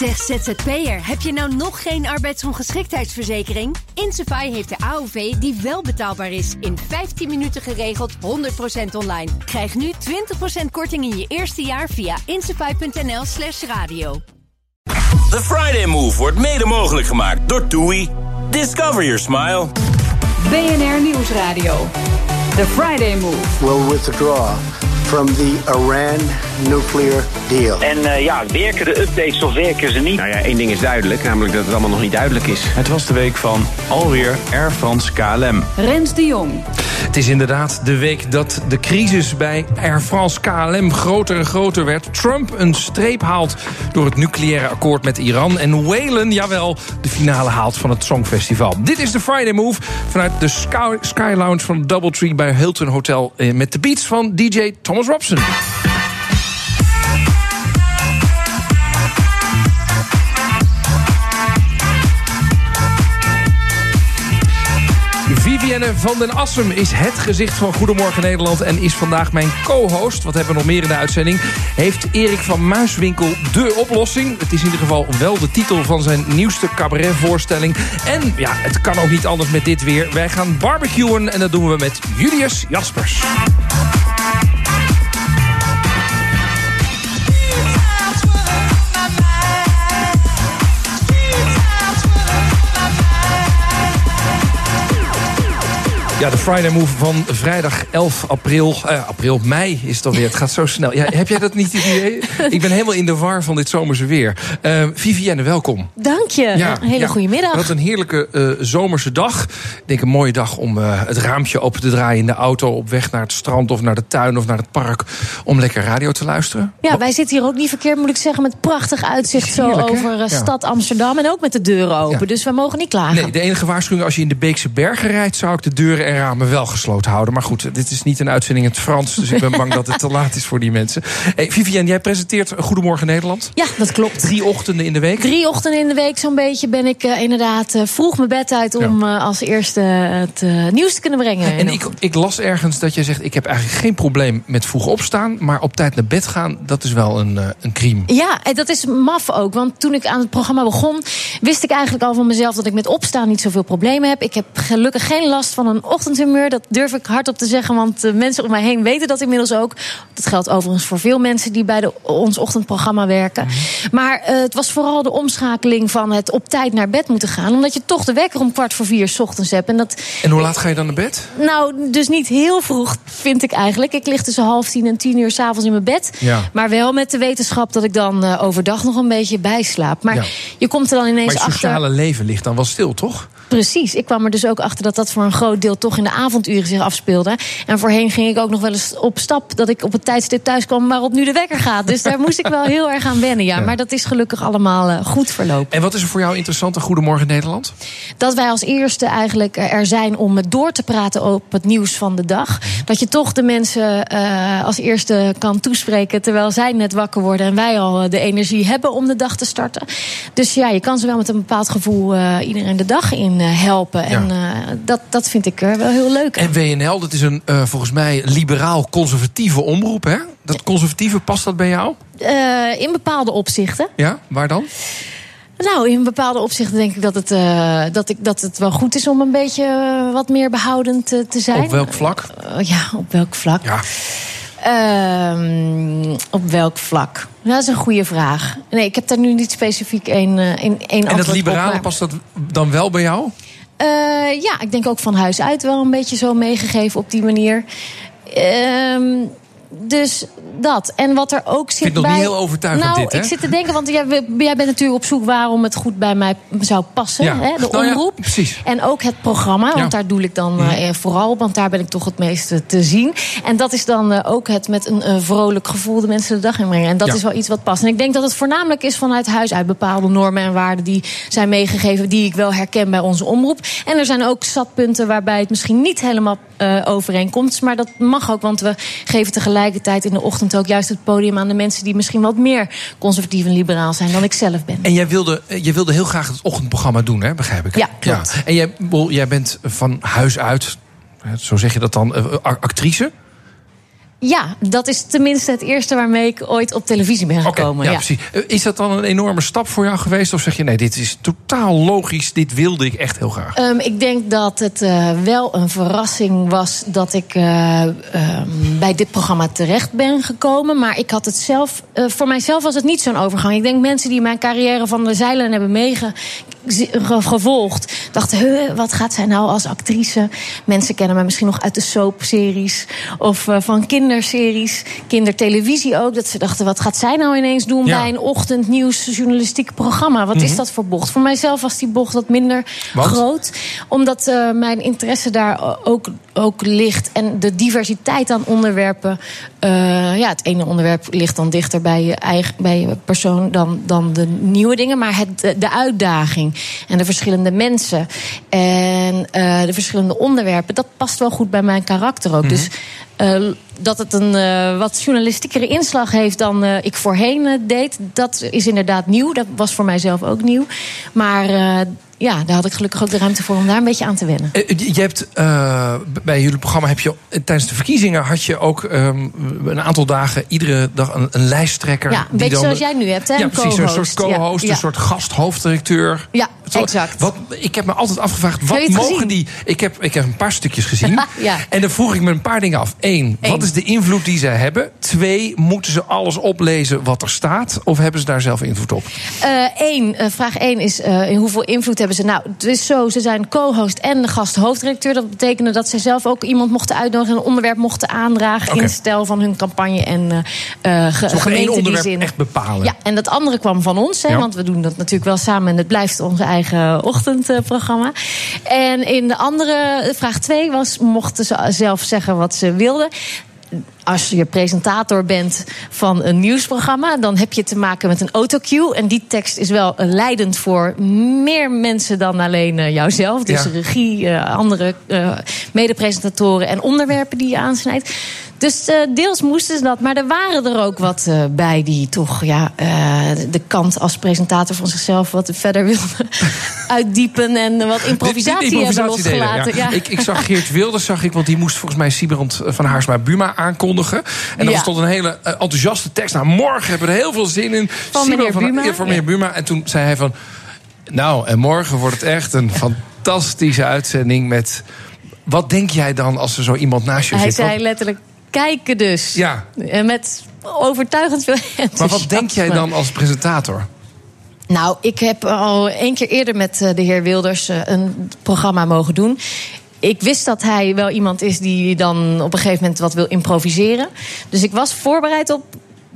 Zeg ZZP'er, heb je nou nog geen arbeidsongeschiktheidsverzekering? Insafai heeft de AOV die wel betaalbaar is. In 15 minuten geregeld, 100% online. Krijg nu 20% korting in je eerste jaar via insafai.nl slash radio. The Friday Move wordt mede mogelijk gemaakt door TUI. Discover your smile. BNR Nieuwsradio. The Friday Move. will withdraw from the Iran nuclear deal. En uh, ja, werken de updates of werken ze niet? Nou ja, één ding is duidelijk, namelijk dat het allemaal nog niet duidelijk is. Het was de week van alweer Air France KLM. Rens de Jong. Het is inderdaad de week dat de crisis bij Air France KLM groter en groter werd. Trump een streep haalt door het nucleaire akkoord met Iran. En Whalen, jawel, de finale haalt van het Songfestival. Dit is de Friday Move vanuit de Sky, Sky Lounge van Doubletree bij Hilton Hotel. eh, Met de beats van DJ Thomas Robson. Van den Assem is het gezicht van Goedemorgen Nederland... en is vandaag mijn co-host. Wat hebben we nog meer in de uitzending? Heeft Erik van Muiswinkel de oplossing? Het is in ieder geval wel de titel van zijn nieuwste cabaretvoorstelling. En ja, het kan ook niet anders met dit weer. Wij gaan barbecuen en dat doen we met Julius Jaspers. Ja, de Friday Move van vrijdag 11 april. eh, april, mei is het alweer. Het gaat zo snel. Ja, heb jij dat niet het idee? Ik ben helemaal in de war van dit zomerse weer. Eh, Vivienne, welkom. Dank je. een hele ja. goede middag. Wat een heerlijke eh, zomerse dag. Ik denk een mooie dag om het raampje open te draaien in de auto... op weg naar het strand of naar de tuin of naar het park... om lekker radio te luisteren. Ja, wij zitten hier ook niet verkeerd, moet ik zeggen, met prachtig uitzicht zo Heerlijk, over Ja. stad Amsterdam. En ook met de deuren open. Dus we mogen niet klagen. Nee, de enige waarschuwing als je in de Beekse Bergen rijdt... zou ik de deuren en ramen wel gesloten houden. Maar goed, dit is niet een uitzending in het Frans... dus ik ben bang dat het te laat is voor die mensen. Hey, Vivienne, jij presenteert Goedemorgen Nederland. Ja, dat klopt. Drie ochtenden in de week. Drie ochtenden in de week zo'n beetje ben ik eh, inderdaad eh, vroeg mijn bed uit... om eh, als eerste het nieuws te kunnen brengen. En ik, ik las ergens dat je zegt... ik heb eigenlijk geen probleem met vroeg opstaan... maar op tijd naar bed gaan, dat is wel een, een crime. Ja, en dat is maf ook. Want toen ik aan het programma begon, wist ik eigenlijk al van mezelf dat ik met opstaan niet zoveel problemen heb. Ik heb gelukkig geen last van een ochtendhumeur. Dat durf ik hardop te zeggen, want de mensen om mij heen weten dat inmiddels ook. Dat geldt overigens voor veel mensen die bij de, ons ochtendprogramma werken. Maar eh, het was vooral de omschakeling van het op tijd naar bed moeten gaan. Omdat je toch de wekker om kwart voor vier 's ochtends hebt. En dat, En hoe laat ga je dan naar bed? nou, dus niet heel vroeg, vind ik eigenlijk. Ik lig tussen half tien en tien uur s'avonds in mijn bed. Ja. Maar wel met de wetenschap dat ik dan eh, overdag nog een beetje bijslaap. Maar Ja. je komt er dan ineens Maar je achter. sociale leven ligt dan wel stil, toch? Precies. Ik kwam er dus ook achter dat dat voor een groot deel toch in de avonduren zich afspeelde. En voorheen ging ik ook nog wel eens op stap dat ik op het tijdstip thuis kwam waarop nu de wekker gaat. Dus daar moest ik wel heel erg aan wennen. Ja. Ja. Maar dat is gelukkig allemaal eh, goed verlopen. En wat is er voor jou interessant aan Goedemorgen Nederland? dat wij als eerste eigenlijk er zijn om door te praten op het nieuws van de dag. Dat je toch de mensen eh, als eerste kan toespreken terwijl zij net wakker worden en wij al eh, de energie hebben om de dag te starten. Dus ja, je kan ze wel met een bepaald gevoel eh, iedereen de dag in eh, helpen. En eh, dat, dat vind ik er wel heel leuk. En WNL, dat is een eh, volgens mij liberaal-conservatieve omroep, hè? Dat conservatieve, past dat bij jou? Eh, in bepaalde opzichten. Ja, waar dan? Nou, in bepaalde opzichten denk ik dat het, eh, dat ik, dat het wel goed is om een beetje wat meer behoudend eh, te zijn. Op welk vlak? Ja, op welk vlak? Ja. Ehm, op welk vlak? Dat is een goede vraag. Nee, ik heb daar nu niet specifiek één, één, één En dat op. liberale, maar- past dat dan wel bij jou? Eh, ja, ik denk ook van huis uit wel een beetje zo meegegeven op die manier. Ehm, dus dat. En wat er ook zit het nog bij... niet heel overtuigend nou, dit, hè? ik zit te denken, want jij, jij bent natuurlijk op zoek waarom het goed bij mij zou passen. Ja. Hè? De Nou ja, omroep. precies. En ook het programma, want Ja. daar doe ik dan eh, vooral op. Want daar ben ik toch het meeste te zien. En dat is dan eh, ook het met een vrolijk gevoel de mensen de dag inbrengen. En dat is wel iets wat past. En ik denk dat het voornamelijk is vanuit huis uit bepaalde normen en waarden die zijn meegegeven, die ik wel herken bij onze omroep. En er zijn ook zatpunten waarbij het misschien niet helemaal eh, overeenkomt. Maar dat mag ook, want we geven tegelijkertijd in de ochtend ook juist het podium aan de mensen die misschien wat meer conservatief en liberaal zijn dan ik zelf ben. En jij wilde, eh, jij wilde heel graag het ochtendprogramma doen, hè? begrijp ik? Ja, klopt. En jij, jij bent van huis uit, zo zeg je dat dan, eh, actrice? Ja, dat is tenminste het eerste waarmee ik ooit op televisie ben gekomen. ja, ja. precies. Eh, Is dat dan een enorme stap voor jou geweest? Of zeg je nee, dit is totaal logisch, dit wilde ik echt heel graag? Ehm, ik denk dat het eh, wel een verrassing was dat ik eh, ehm, bij dit programma terecht ben gekomen. Maar ik had het zelf, voor mijzelf was het niet zo'n overgang. Ik denk mensen die mijn carrière van de zeilen hebben meegevolgd, dachten: "Huh, wat gaat zij nou als actrice? Mensen kennen mij misschien nog uit de soapseries of van kinderseries, kindertelevisie ook. Dat ze dachten: wat gaat zij nou ineens doen Ja. bij een ochtendnieuws journalistiek programma? Wat is dat voor bocht? Voor mijzelf was die bocht wat minder groot. Omdat eh, mijn interesse daar ook, ook ligt. En de diversiteit aan onderwerpen. eh, ja, het ene onderwerp ligt dan dichter bij je eigen bij je persoon dan, dan de nieuwe dingen. Maar het, de- uitdaging en de verschillende mensen. En eh, de verschillende onderwerpen. Dat past wel goed bij mijn karakter ook. Dus. Eh, dat het een eh, wat journalistiekere inslag heeft dan eh, ik voorheen eh, deed, dat is inderdaad nieuw. Dat was voor mijzelf ook nieuw. Maar ja, daar had ik gelukkig ook de ruimte voor om daar een beetje aan te wennen. Eh, Je hebt eh, bij jullie programma heb je tijdens de verkiezingen had je ook ehm, een aantal dagen iedere dag een, een lijsttrekker. Ja, een die beetje dan- zoals jij nu hebt, hè? Ja, een precies, een soort co-host. Ja, een soort gasthoofddirecteur. Ja, Zo, exact. Wat, ik heb me altijd afgevraagd, wat mogen gezien? die... Ik heb, ik heb een paar stukjes gezien. Ja. En dan vroeg ik me een paar dingen af. Eén, Eén. wat is de invloed die ze hebben? Twee, moeten ze alles oplezen wat er staat? Of hebben ze daar zelf invloed op? Eén, eh, vraag 1 is in hoeveel invloed hebben ze? Nou, het is zo, ze zijn co-host en de gasthoofddirecteur. Dat betekende dat ze zelf ook iemand mochten uitnodigen... en een onderwerp mochten aandragen Oké. in stijl van hun campagne en eh, ge- gemeente die onderwerp in- echt bepalen. Ja, en dat andere kwam van ons, hè, Ja. want we doen dat natuurlijk wel samen... en het blijft ons eigen ochtendprogramma. En in de andere, vraag 2 was, mochten ze zelf zeggen wat ze wilden als je presentator bent van een nieuwsprogramma, dan heb je te maken met een autocue. En die tekst is wel eh, leidend voor meer mensen dan alleen eh, jouzelf. Dus Ja. regie, eh, andere eh, medepresentatoren en onderwerpen die je aansnijdt. Dus eh, deels moesten ze dat, maar er waren er ook wat eh, bij die toch ja, eh, de kant als presentator van zichzelf wat verder wilden uitdiepen en wat improvisatie, losgelaten. ja. Ja. Ik, ik zag Geert Wilders, zag ik, want die moest volgens mij Sieberend van Haarsma Buma aankondigen. En Ja. stond een hele enthousiaste tekst. Nou, morgen hebben we er heel veel zin in. Van Buma, van meneer ja. Buma. En toen zei hij van, nou, en morgen wordt het echt een fantastische uitzending met... Wat denk jij dan als er zo iemand naast je Hij zit? zei Wat- letterlijk, kijken dus. Ja. En met overtuigend veel maar wat denk jij dan als presentator? Nou, ik heb al één keer eerder met eh, de heer Wilders eh, een programma mogen doen. Ik wist dat hij wel iemand is die dan op een gegeven moment wat wil improviseren. Dus ik was voorbereid op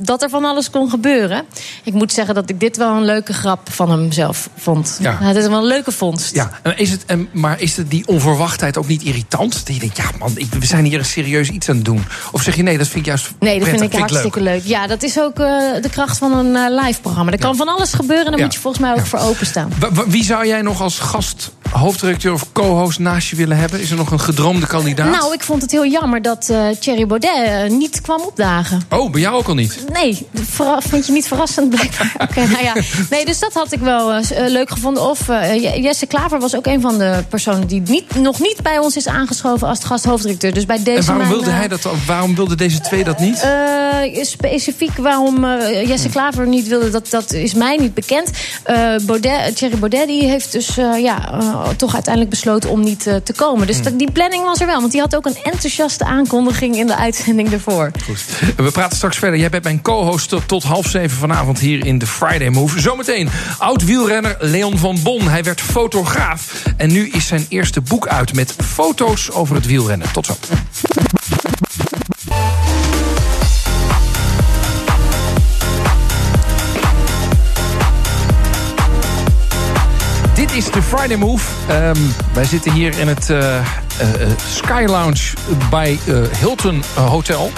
dat er van alles kon gebeuren. Ik moet zeggen dat ik dit wel een leuke grap van hem zelf vond. Ja. Het is wel een leuke vondst. Ja, en is het, maar is het die onverwachtheid ook niet irritant? Dat je denkt, ja man, we zijn hier een serieus iets aan het doen. Of zeg je nee, dat vind ik juist Nee, dat vind ik hartstikke leuk. Ja, dat is ook eh, de kracht van een eh, live programma. Er kan van alles gebeuren en daar Ja. moet je volgens mij ook voor openstaan. Wie zou jij nog als gast, hoofddirecteur of co-host naast je willen hebben? Is er nog een gedroomde kandidaat? Nou, ik vond het heel jammer dat eh Thierry Baudet niet kwam opdagen. Oh, bij jou ook al niet? Nee, vind je niet verrassend blijkbaar. Oké, nou ja. Nee, dus dat had ik wel eh, eh, leuk gevonden. Of eh, Jesse Klaver was ook een van de personen die niet, nog niet bij ons is aangeschoven als gasthoofddirecteur. Dus bij deze En waarom mijn, wilde hij dat? Waarom wilden deze twee dat niet? specifiek waarom Jesse Klaver niet wilde, dat, dat is mij niet bekend. Baudet, Thierry Baudet die heeft dus ja, toch uiteindelijk besloten om niet te komen. Dus dat- die planning was er wel. Want die had ook een enthousiaste aankondiging in de uitzending ervoor. Goed. We praten straks verder. Jij bent mijn co-host tot, half zeven vanavond hier in de Friday Move. Zometeen oud-wielrenner Leon van Bon. Hij werd fotograaf. En nu is zijn eerste boek uit met foto's over het wielrennen. Tot zo. Is de Friday Move. Ehm, wij zitten hier in het eh, eh, eh, Sky Lounge bij Hilton Hotel.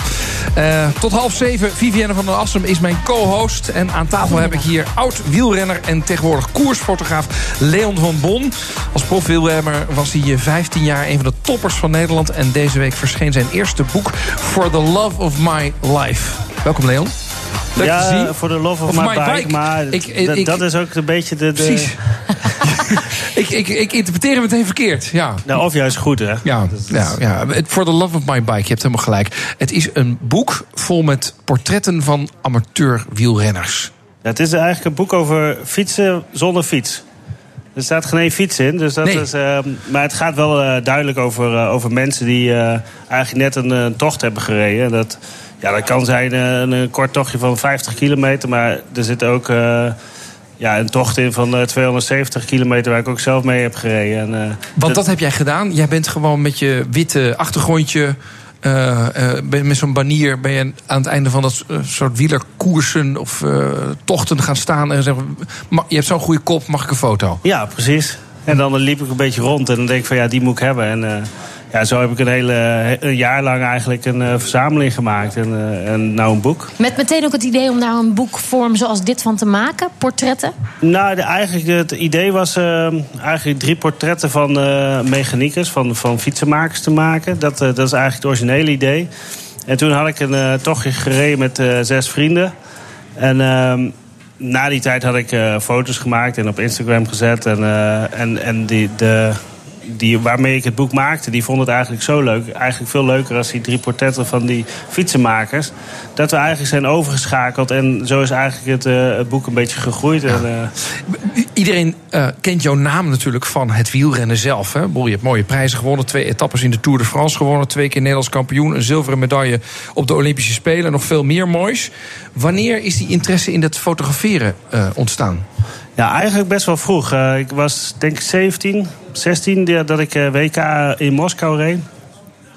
Tot half zeven, Vivienne van der Assem is mijn co-host. En aan tafel heb ik hier oud-wielrenner en tegenwoordig koersfotograaf Leon van Bon. Als profwielrenner was hij eh, 15 jaar een van de toppers van Nederland. En deze week verscheen zijn eerste boek For the Love of My Life. Welkom Leon. Ja, voor de love of, Of my, my bike. bike. Maar Ik- d- ik- dat is ook een beetje de... de Precies. ik, ik, ik interpreteer hem meteen verkeerd. Ja. Nou, of juist goed, hè? Ja, ja, ja. For the love of my bike, je hebt helemaal gelijk. Het is een boek vol met portretten van amateur wielrenners. Ja, het is eigenlijk een boek over fietsen zonder fiets. Er staat geen één fiets in. Dus dat Nee. is, eh, maar het gaat wel eh, duidelijk over, eh, over mensen die eh, eigenlijk net een, tocht hebben gereden. Dat, ja, dat kan zijn eh, een, een kort tochtje van 50 kilometer. Maar er zit ook eh, ja, een tocht in van eh, 270 kilometer waar ik ook zelf mee heb gereden. En, eh, Want dat heb jij gedaan. Jij bent gewoon met je witte achtergrondje. eh, eh, met zo'n banier ben je aan het einde van dat eh, soort wielerkoersen of eh, tochten gaan staan en zeggen: "Ma- Je hebt zo'n goede kop, mag ik een foto? Ja, precies. En dan liep ik een beetje rond en dan denk ik van ja, die moet ik hebben. En eh, ja, zo heb ik een hele een jaar lang eigenlijk een eh, verzameling gemaakt. En, eh, en nou een boek. Met meteen ook het idee om daar een boekvorm zoals dit van te maken, portretten. Nou, de, eigenlijk het idee was eh, eigenlijk drie portretten van eh mechaniekers, van, van fietsenmakers te maken. Dat, dat is eigenlijk het originele idee. En toen had ik een tochtje gereden met zes vrienden. En ehm, na die tijd had ik foto's gemaakt en op Instagram gezet. En, en, en die, de, die, waarmee ik het boek maakte, die vond het eigenlijk zo leuk. Eigenlijk veel leuker als die drie portretten van die fietsenmakers. Dat we eigenlijk zijn overgeschakeld. En zo is eigenlijk het, eh, het boek een beetje gegroeid. En, eh, Iedereen eh, kent jouw naam natuurlijk van het wielrennen zelf. Hè? Je hebt mooie prijzen gewonnen. Twee etappes in de Tour de France gewonnen. Twee keer Nederlands kampioen. Een zilveren medaille op de Olympische Spelen. En nog veel meer moois. Wanneer is die interesse in het fotograferen ontstaan? Ja, eigenlijk best wel vroeg. Eh, ik was denk ik 17, 16 die- dat ik eh, WK in Moskou reed.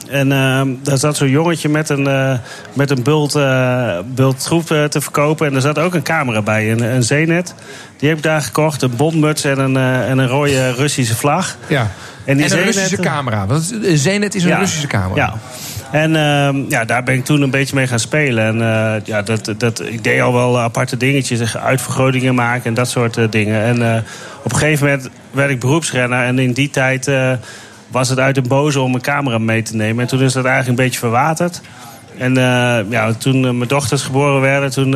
En eh, daar zat zo'n jongetje met een, eh, met een bult, bult troep te verkopen. En er zat ook een camera bij, een, een Zenet. Die heb ik daar gekocht, een bondmuts en een, en een rode Russische vlag. Ja. En, En, die een Russische camera. Want een Zenet is een Ja. Russische camera. Ja. En ehm, ja, daar ben ik toen een beetje mee gaan spelen. En eh, ja, dat, dat, ik deed al wel aparte dingetjes, uitvergrotingen maken en dat soort eh, dingen. En eh, op een gegeven moment werd ik beroepsrenner. En in die tijd was het uit een boze om een camera mee te nemen. En toen is dat eigenlijk een beetje verwaterd. En ja, toen mijn dochters geboren werden, toen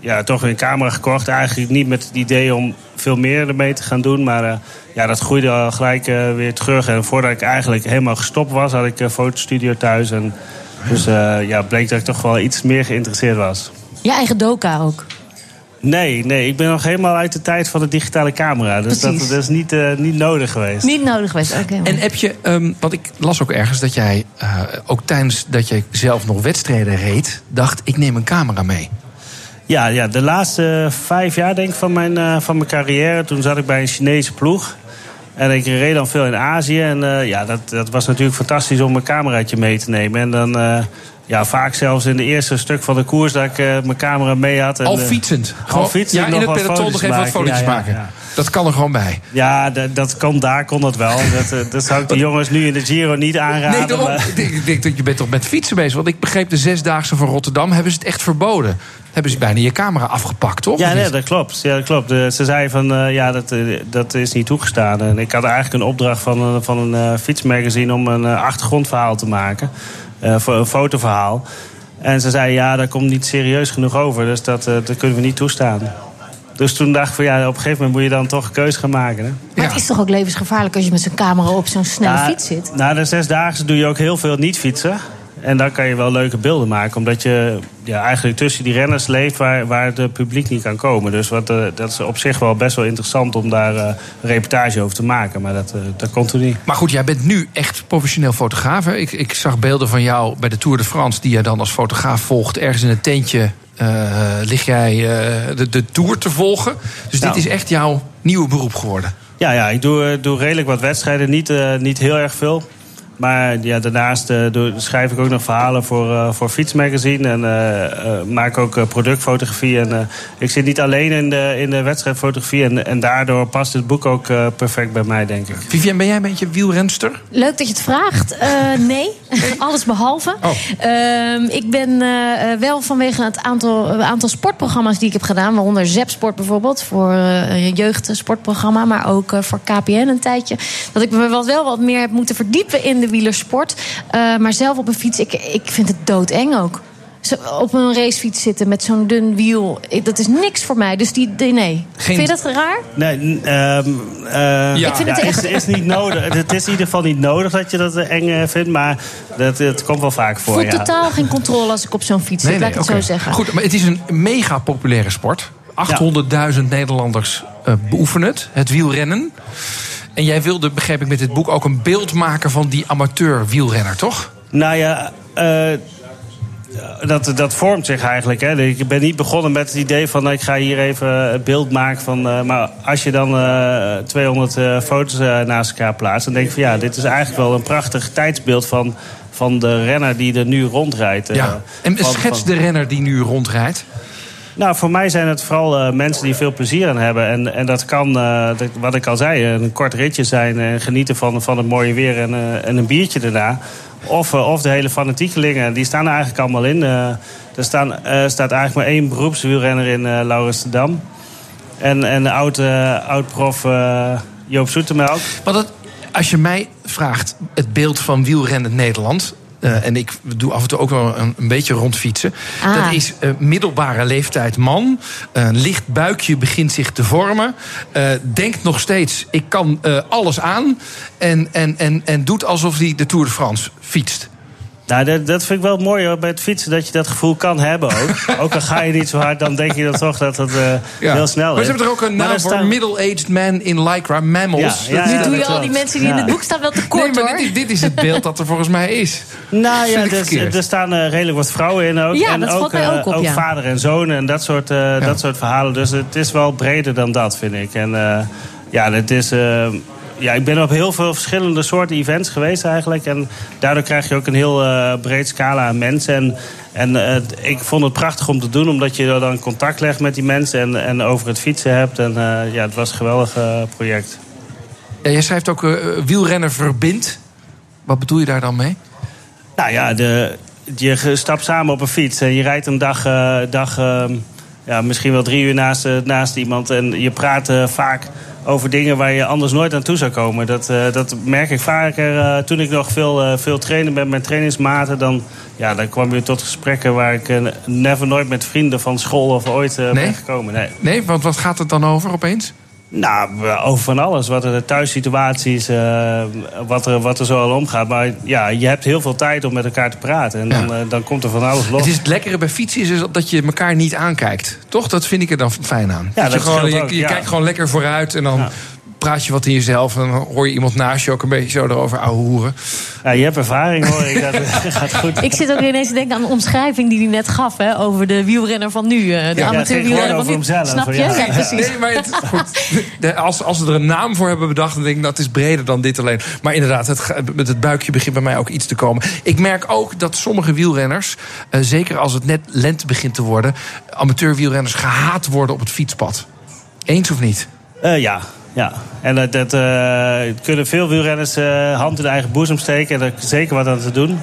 ja, toch weer een camera gekocht. Eigenlijk niet met het idee om veel meer ermee te gaan doen. Maar ja, dat groeide al gelijk eh, weer terug. En voordat ik eigenlijk helemaal gestopt was, had ik een fotostudio thuis. En dus eh, ja, bleek dat ik toch wel iets meer geïnteresseerd was. Je eigen doka ook. Nee, nee, ik ben nog helemaal uit de tijd van de digitale camera. Dus dat, is niet, eh, niet nodig geweest. Niet nodig geweest. Oké. En heb je, ehm, want ik las ook ergens dat jij, eh, ook tijdens dat jij zelf nog wedstrijden reed, dacht: ik neem een camera mee. Ja, ja, de laatste vijf jaar denk ik van mijn, eh, van mijn carrière. Toen zat ik bij een Chinese ploeg. En ik reed dan veel in Azië. En eh, ja, dat, dat was natuurlijk fantastisch om een cameraatje mee te nemen. En dan eh, ja, vaak zelfs in de eerste stuk van de koers dat ik eh, mijn camera mee had. En, Al eh, fietsend. Al fietsend ja, in nog het peloton foto's nog even wat Ja, ja, maken. ja. Dat kan er gewoon bij. Ja, dat, dat kon, daar kon dat wel. Dat, eh, dat zou ik de jongens nu in de Giro niet aanraden. Nee, daarom. maar- Ik denk, dat je bent toch met fietsen bezig. Want ik begreep de zesdaagse van Rotterdam hebben ze het echt verboden. Hebben ze bijna je camera afgepakt, toch? Ja, nee, dat klopt. Ja, dat klopt. Ze zei van, ja, dat, dat is niet toegestaan. En ik had eigenlijk een opdracht van een, van een fietsmagazine... om een achtergrondverhaal te maken. Eh, voor een fotoverhaal. En ze zei, ja, dat komt niet serieus genoeg over. Dus dat, eh, dat kunnen we niet toestaan. Dus toen dacht ik van, ja, op een gegeven moment moet je dan toch een keuze gaan maken. Hè? Maar het is toch ook levensgevaarlijk als je met zo'n camera op zo'n snelle Ja, fiets zit? Na de zesdaagse doe je ook heel veel niet fietsen. En dan kan je wel leuke beelden maken. Omdat je ja, eigenlijk tussen die renners leeft waar, waar het publiek niet kan komen. Dus wat, eh, dat is op zich wel best wel interessant om daar eh, een reportage over te maken. Maar dat, eh, dat kon toen niet. Maar goed, jij bent nu echt professioneel fotograaf. hè? Ik, ik zag beelden van jou bij de Tour de France... die jij dan als fotograaf volgt. Ergens in een tentje lig jij de, de Tour te volgen. Dus dit Ja. is echt jouw nieuwe beroep geworden. Ja, ja ik doe, doe redelijk wat wedstrijden. Niet, niet heel erg veel. Maar ja, daarnaast eh, schrijf ik ook nog verhalen voor, eh voor Fietsmagazine. En eh, eh, maak ook productfotografie. En eh, ik zit niet alleen in de, in de wedstrijdfotografie. En, en daardoor past het boek ook eh, perfect bij mij, denk ik. Vivienne, ben jij een beetje wielrenster? Leuk dat je het vraagt. Eh, nee, alles behalve. Oh. Ehm, ik ben wel vanwege het aantal, aantal sportprogramma's die ik heb gedaan... waaronder ZEP-sport bijvoorbeeld, voor eh, een jeugdsportprogramma... maar ook voor KPN een tijdje... dat ik me wat, wel wat meer heb moeten verdiepen in de wielersport. Eh, maar zelf op een fiets, ik, ik vind het doodeng ook. zo op een racefiets zitten met zo'n dun wiel. Ik- Dat is niks voor mij. Dus die, die- nee. Geen- Vind je dat raar? Nee, ehm, eh, Ik vind het echt- is, is niet nodig. Het is in ieder geval niet nodig dat je dat eh, eng vindt, maar dat, het komt wel vaak voor. voel ja. totaal geen controle als ik op zo'n fiets zit. laat ik het zo zeggen. Goed, maar het is een mega populaire sport. 800.000 Nederlanders eh, beoefenen het, het wielrennen. En jij wilde, begrijp ik met dit boek, ook een beeld maken van die amateur wielrenner, toch? Nou ja, eh, dat, dat vormt zich eigenlijk. Hè. Ik ben niet begonnen met het idee van nou, ik ga hier even het beeld maken van. eh, maar als je dan eh 200 eh, foto's naast elkaar plaatst, dan denk ik van ja, dit is eigenlijk wel een prachtig tijdsbeeld van, van de renner die er nu rondrijdt. Ja. En schets de renner die nu rondrijdt. Nou, voor mij zijn het vooral eh, mensen die veel plezier aan hebben. En, en dat kan, eh, wat ik al zei, een kort ritje zijn en genieten van, van het mooie weer en, eh, en een biertje daarna. Of, of de hele fanatiekelingen, die staan er eigenlijk allemaal in. Er staan, staat eigenlijk maar één beroepswielrenner in, de Dam. En, en oud, oud-prof eh, Joop Zoetemelk. Het, als je mij vraagt, het beeld van wielrennen Nederland. Eh, en ik doe af en toe ook wel een, een beetje rondfietsen. Ah. Dat is eh, middelbare leeftijd man. Een licht buikje begint zich te vormen. eh, denkt nog steeds, ik kan eh, alles aan. En, en, en, en doet alsof hij de Tour de France fietst. Nou, dat, dat vind ik wel mooi hoor, bij het fietsen, dat je dat gevoel kan hebben ook. ook al ga je niet zo hard, dan denk je dan toch dat het eh, heel snel maar is. ze hebben er ook een Maar naam voor. staan- Middle-aged man in Lycra, mammals. Ja, ja, Dat- ja, Nu doe je al die mensen die in het boek staan wel te Nee, kort maar hoor. dit, dit is het beeld dat er volgens mij is. Nou ja, dus, er staan eh, redelijk wat vrouwen in ook. Ja, en dat ook, valt mij eh, ook op, ja. vader en zoon en dat soort, eh, dat soort verhalen. Dus het is wel breder dan dat, vind ik. En eh, ja, het is... ja, ik ben op heel veel verschillende soorten events geweest eigenlijk. En daardoor krijg je ook een heel eh, breed scala aan mensen. En, en eh, ik vond het prachtig om te doen, omdat je dan contact legt met die mensen en, en over het fietsen hebt. En eh, ja, het was een geweldig project. Ja, je schrijft ook wielrenner verbindt. Wat bedoel je daar dan mee? Nou ja, de, je stapt samen op een fiets en je rijdt een dag, dag eh, ja, misschien wel drie uur naast, naast iemand. En je praat vaak over dingen waar je anders nooit aan toe zou komen. Dat, eh, dat merk ik vaker eh, toen ik nog veel, eh, veel trainen ben met trainingsmaten. Dan, ja, dan kwam je tot gesprekken waar ik never nooit met vrienden van school of ooit Nee? ben gekomen. Nee. Nee, want wat gaat het dan over opeens? Nou, over van alles. Wat er de thuissituaties, eh, wat, er, wat er zo al omgaat. Maar ja, je hebt heel veel tijd om met elkaar te praten. En dan, eh, dan komt er van alles los. Het is het lekkere bij fietsen is dat je elkaar niet aankijkt. Toch? Dat vind ik er dan fijn aan. Ja, je dat gewoon, scheelt je, ook, je ja. kijkt gewoon lekker vooruit en dan praat je wat in jezelf. En dan hoor je iemand naast je ook een beetje zo erover ouwe hoeren. Ja, je hebt ervaring hoor. Ik, dat gaat goed. Ik zit ook ineens te denken aan de omschrijving die hij net gaf hè, over de wielrenner van nu. eh, De Ja, amateur ging gewoon wielrenner van nu. hemzelf, Snap je? ja. Ja, precies. Nee, maar het, goed, de- als, als ze er een naam voor hebben bedacht, dan denk ik dat is breder dan dit alleen. Maar inderdaad, het, met het buikje begint bij mij ook iets te komen. Ik merk ook dat sommige wielrenners, eh, zeker als het net lente begint te worden, amateurwielrenners gehaat worden op het fietspad. Eens of niet? Eh, ja, ja. En dat, dat eh, kunnen veel wielrenners eh, hand in de eigen boezem steken. En daar is zeker wat aan te doen.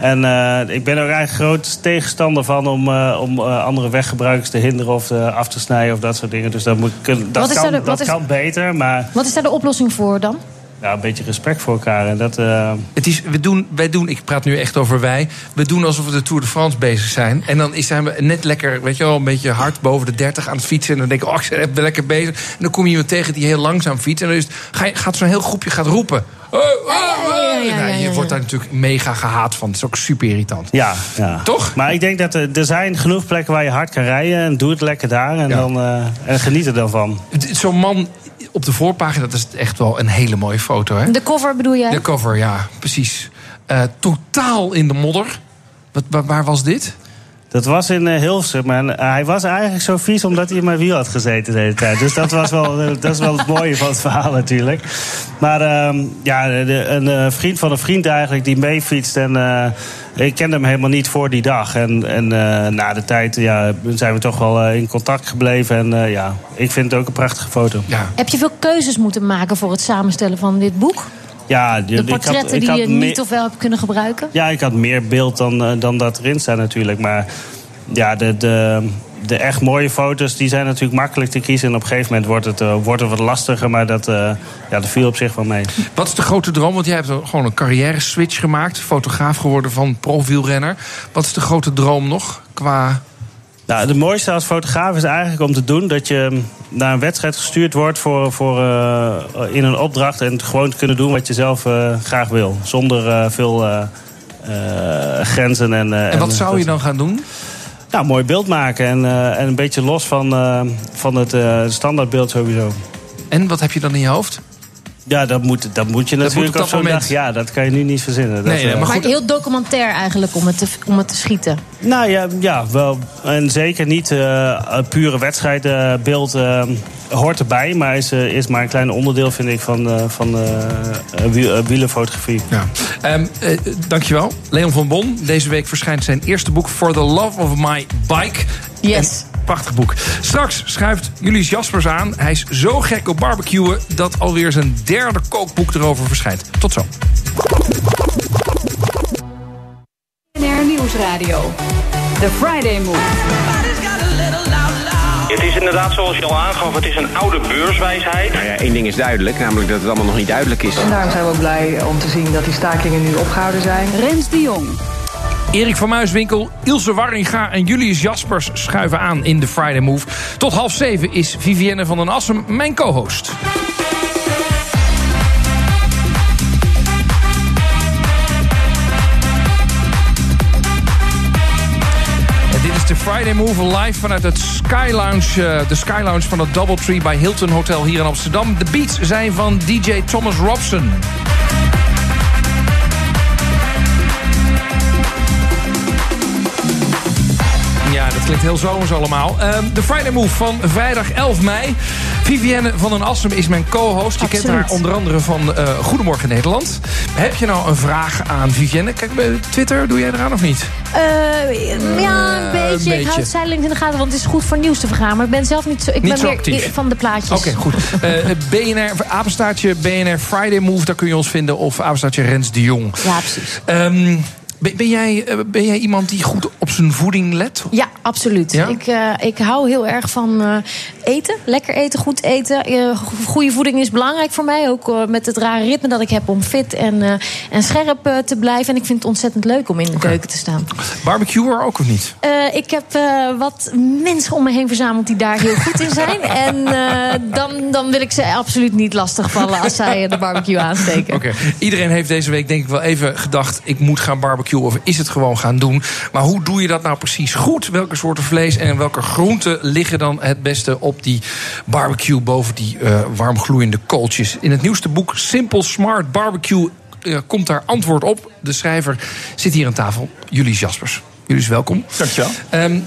En eh, ik ben er eigenlijk groot tegenstander van om, om andere weggebruikers te hinderen of af te snijden of dat soort dingen. Dus dat, moet, dat, kan, de- dat is- kan beter, maar Wat is daar de oplossing voor dan? Ja, een beetje respect voor elkaar. En dat, eh, Het is, we doen, wij doen, ik praat nu echt over wij. We doen alsof we de Tour de France bezig zijn. En dan is- zijn we net lekker, weet je wel, een beetje hard boven de 30 aan het fietsen. En dan denk ik, oh, ik ben lekker bezig. En dan kom je iemand tegen die heel langzaam fietst. En dan is het, ga je, gaat zo'n heel groepje gaat roepen. Oh, oh, oh. ja, ja, Nou, ja, je wordt daar natuurlijk mega gehaat van. Het is ook super irritant. ja, ja. Toch? Maar ik denk dat er, er zijn genoeg plekken waar je hard kan rijden. En doe het lekker daar en, Ja. dan, eh, en geniet er dan van. Zo'n man op de voorpagina, dat is echt wel een hele mooie foto, hè? De cover bedoel jij? De cover, ja, precies. Eh, totaal in de modder. Wat, waar, waar was dit? Dat was in eh, Hilversum. En eh, hij was eigenlijk zo vies omdat hij in mijn wiel had gezeten de hele tijd. Dus dat was wel, eh, dat is wel het mooie van het verhaal natuurlijk. Maar ehm, ja, een vriend van een vriend eigenlijk die meefietst. En ik kende hem helemaal niet voor die dag. En, en na de tijd ja, zijn we toch wel in contact gebleven. En ja, ik vind het ook een prachtige foto. Ja. Heb je veel keuzes moeten maken voor het samenstellen van dit boek? Ja, De ik portretten had, ik die had je me- niet of wel hebt kunnen gebruiken? Ja, ik had meer beeld dan, eh, dan dat erin staat natuurlijk. Maar ja, de, de, de echt mooie foto's die zijn natuurlijk makkelijk te kiezen. En op een gegeven moment wordt het, uh, wordt het wat lastiger. Maar dat, uh, ja, dat viel op zich wel mee. Wat is de grote droom? Want jij hebt gewoon een carrière switch gemaakt. Fotograaf geworden van profielrenner. Wat is de grote droom nog qua nou, het mooiste als fotograaf is eigenlijk om te doen dat je naar een wedstrijd gestuurd wordt voor, voor, uh, in een opdracht en gewoon te kunnen doen wat je zelf uh, graag wil. Zonder uh, veel grenzen. En, en wat zou je dan gaan doen? Nou, mooi beeld maken en, en een beetje los van, van het standaardbeeld sowieso. En wat heb je dan in je hoofd? Ja, dat moet, dat moet je natuurlijk op, op zo'n dag. Ja, dat kan je nu niet verzinnen. Dat, nee, maar, goed. heel documentair eigenlijk om het te, om het te schieten. Nou ja, ja wel. En zeker niet uh, een pure wedstrijdbeeld uh, hoort erbij. Maar is, uh, is maar een klein onderdeel, vind ik, van, van wielenfotografie. Ja. Um, dankjewel. Leon van Bon. Deze week verschijnt zijn eerste boek... For the Love of My Bike. Yes. Prachtig boek. Straks schuift Julius Jaspers aan. Hij is zo gek op barbecuen dat alweer zijn derde kookboek erover verschijnt. Tot zo. BNR Nieuwsradio. The Friday Move. Het is inderdaad, zoals je al aangaf, het is een oude beurswijsheid. Nou ja, één ding is duidelijk, namelijk dat het allemaal nog niet duidelijk is. En daarom zijn we ook blij om te zien dat die stakingen nu opgehouden zijn. Rens de Jong. Erik van Muiswinkel, Ilse Warringa en Julius Jaspers schuiven aan in de Friday Move. Tot half zeven is Vivienne van den Assem mijn co-host. de Friday Move live vanuit het Sky Lounge, uh, de Sky Lounge van het Doubletree bij Hilton Hotel hier in Amsterdam. De beats zijn van DJ Thomas Robson. Het klinkt heel zomers allemaal. Uh, de Friday Move van vrijdag 11 mei. Vivienne van den Assem is mijn co-host. Je kent haar onder andere van uh, Goedemorgen Nederland. Heb je nou een vraag aan Vivienne? Kijk, bij Twitter, doe jij eraan of niet? Uh, ja, een beetje. een beetje. Ik hou het zijdelings in de gaten, want het is goed voor nieuws te vergaan. Maar ik ben zelf niet zo, ik niet ben zo meer actief. van de plaatjes. Oké, okay, goed. Uh, BNR, apenstaartje BNR Friday Move, daar kun je ons vinden. Of apenstaartje Rens de Jong. Ja, precies. Um, ben, ben, jij, ben jij iemand die goed op zijn voeding let? Ja, absoluut. Ja? Ik, uh, ik hou heel erg van uh, eten. Lekker eten, goed eten. Uh, goede voeding is belangrijk voor mij. Ook met het rare ritme dat ik heb om fit en, en scherp te blijven. En ik vind het ontzettend leuk om in de okay. keuken te staan. Barbecue ook of niet? ik heb wat mensen om me heen verzameld die daar heel goed in zijn. en dan, dan wil ik ze absoluut niet lastigvallen als zij de barbecue aansteken. Oké. Okay. Iedereen heeft deze week denk ik wel even gedacht... ik moet gaan barbecuen of is het gewoon gaan doen? Maar hoe doe je dat nou precies goed? Welke soorten vlees en welke groenten liggen dan het beste op die barbecue boven die uh, warmgloeiende kooltjes? In het nieuwste boek Simple Smart Barbecue uh, komt daar antwoord op. De schrijver zit hier aan tafel, Jullie Jaspers. Jullie is welkom. Dankjewel. Um,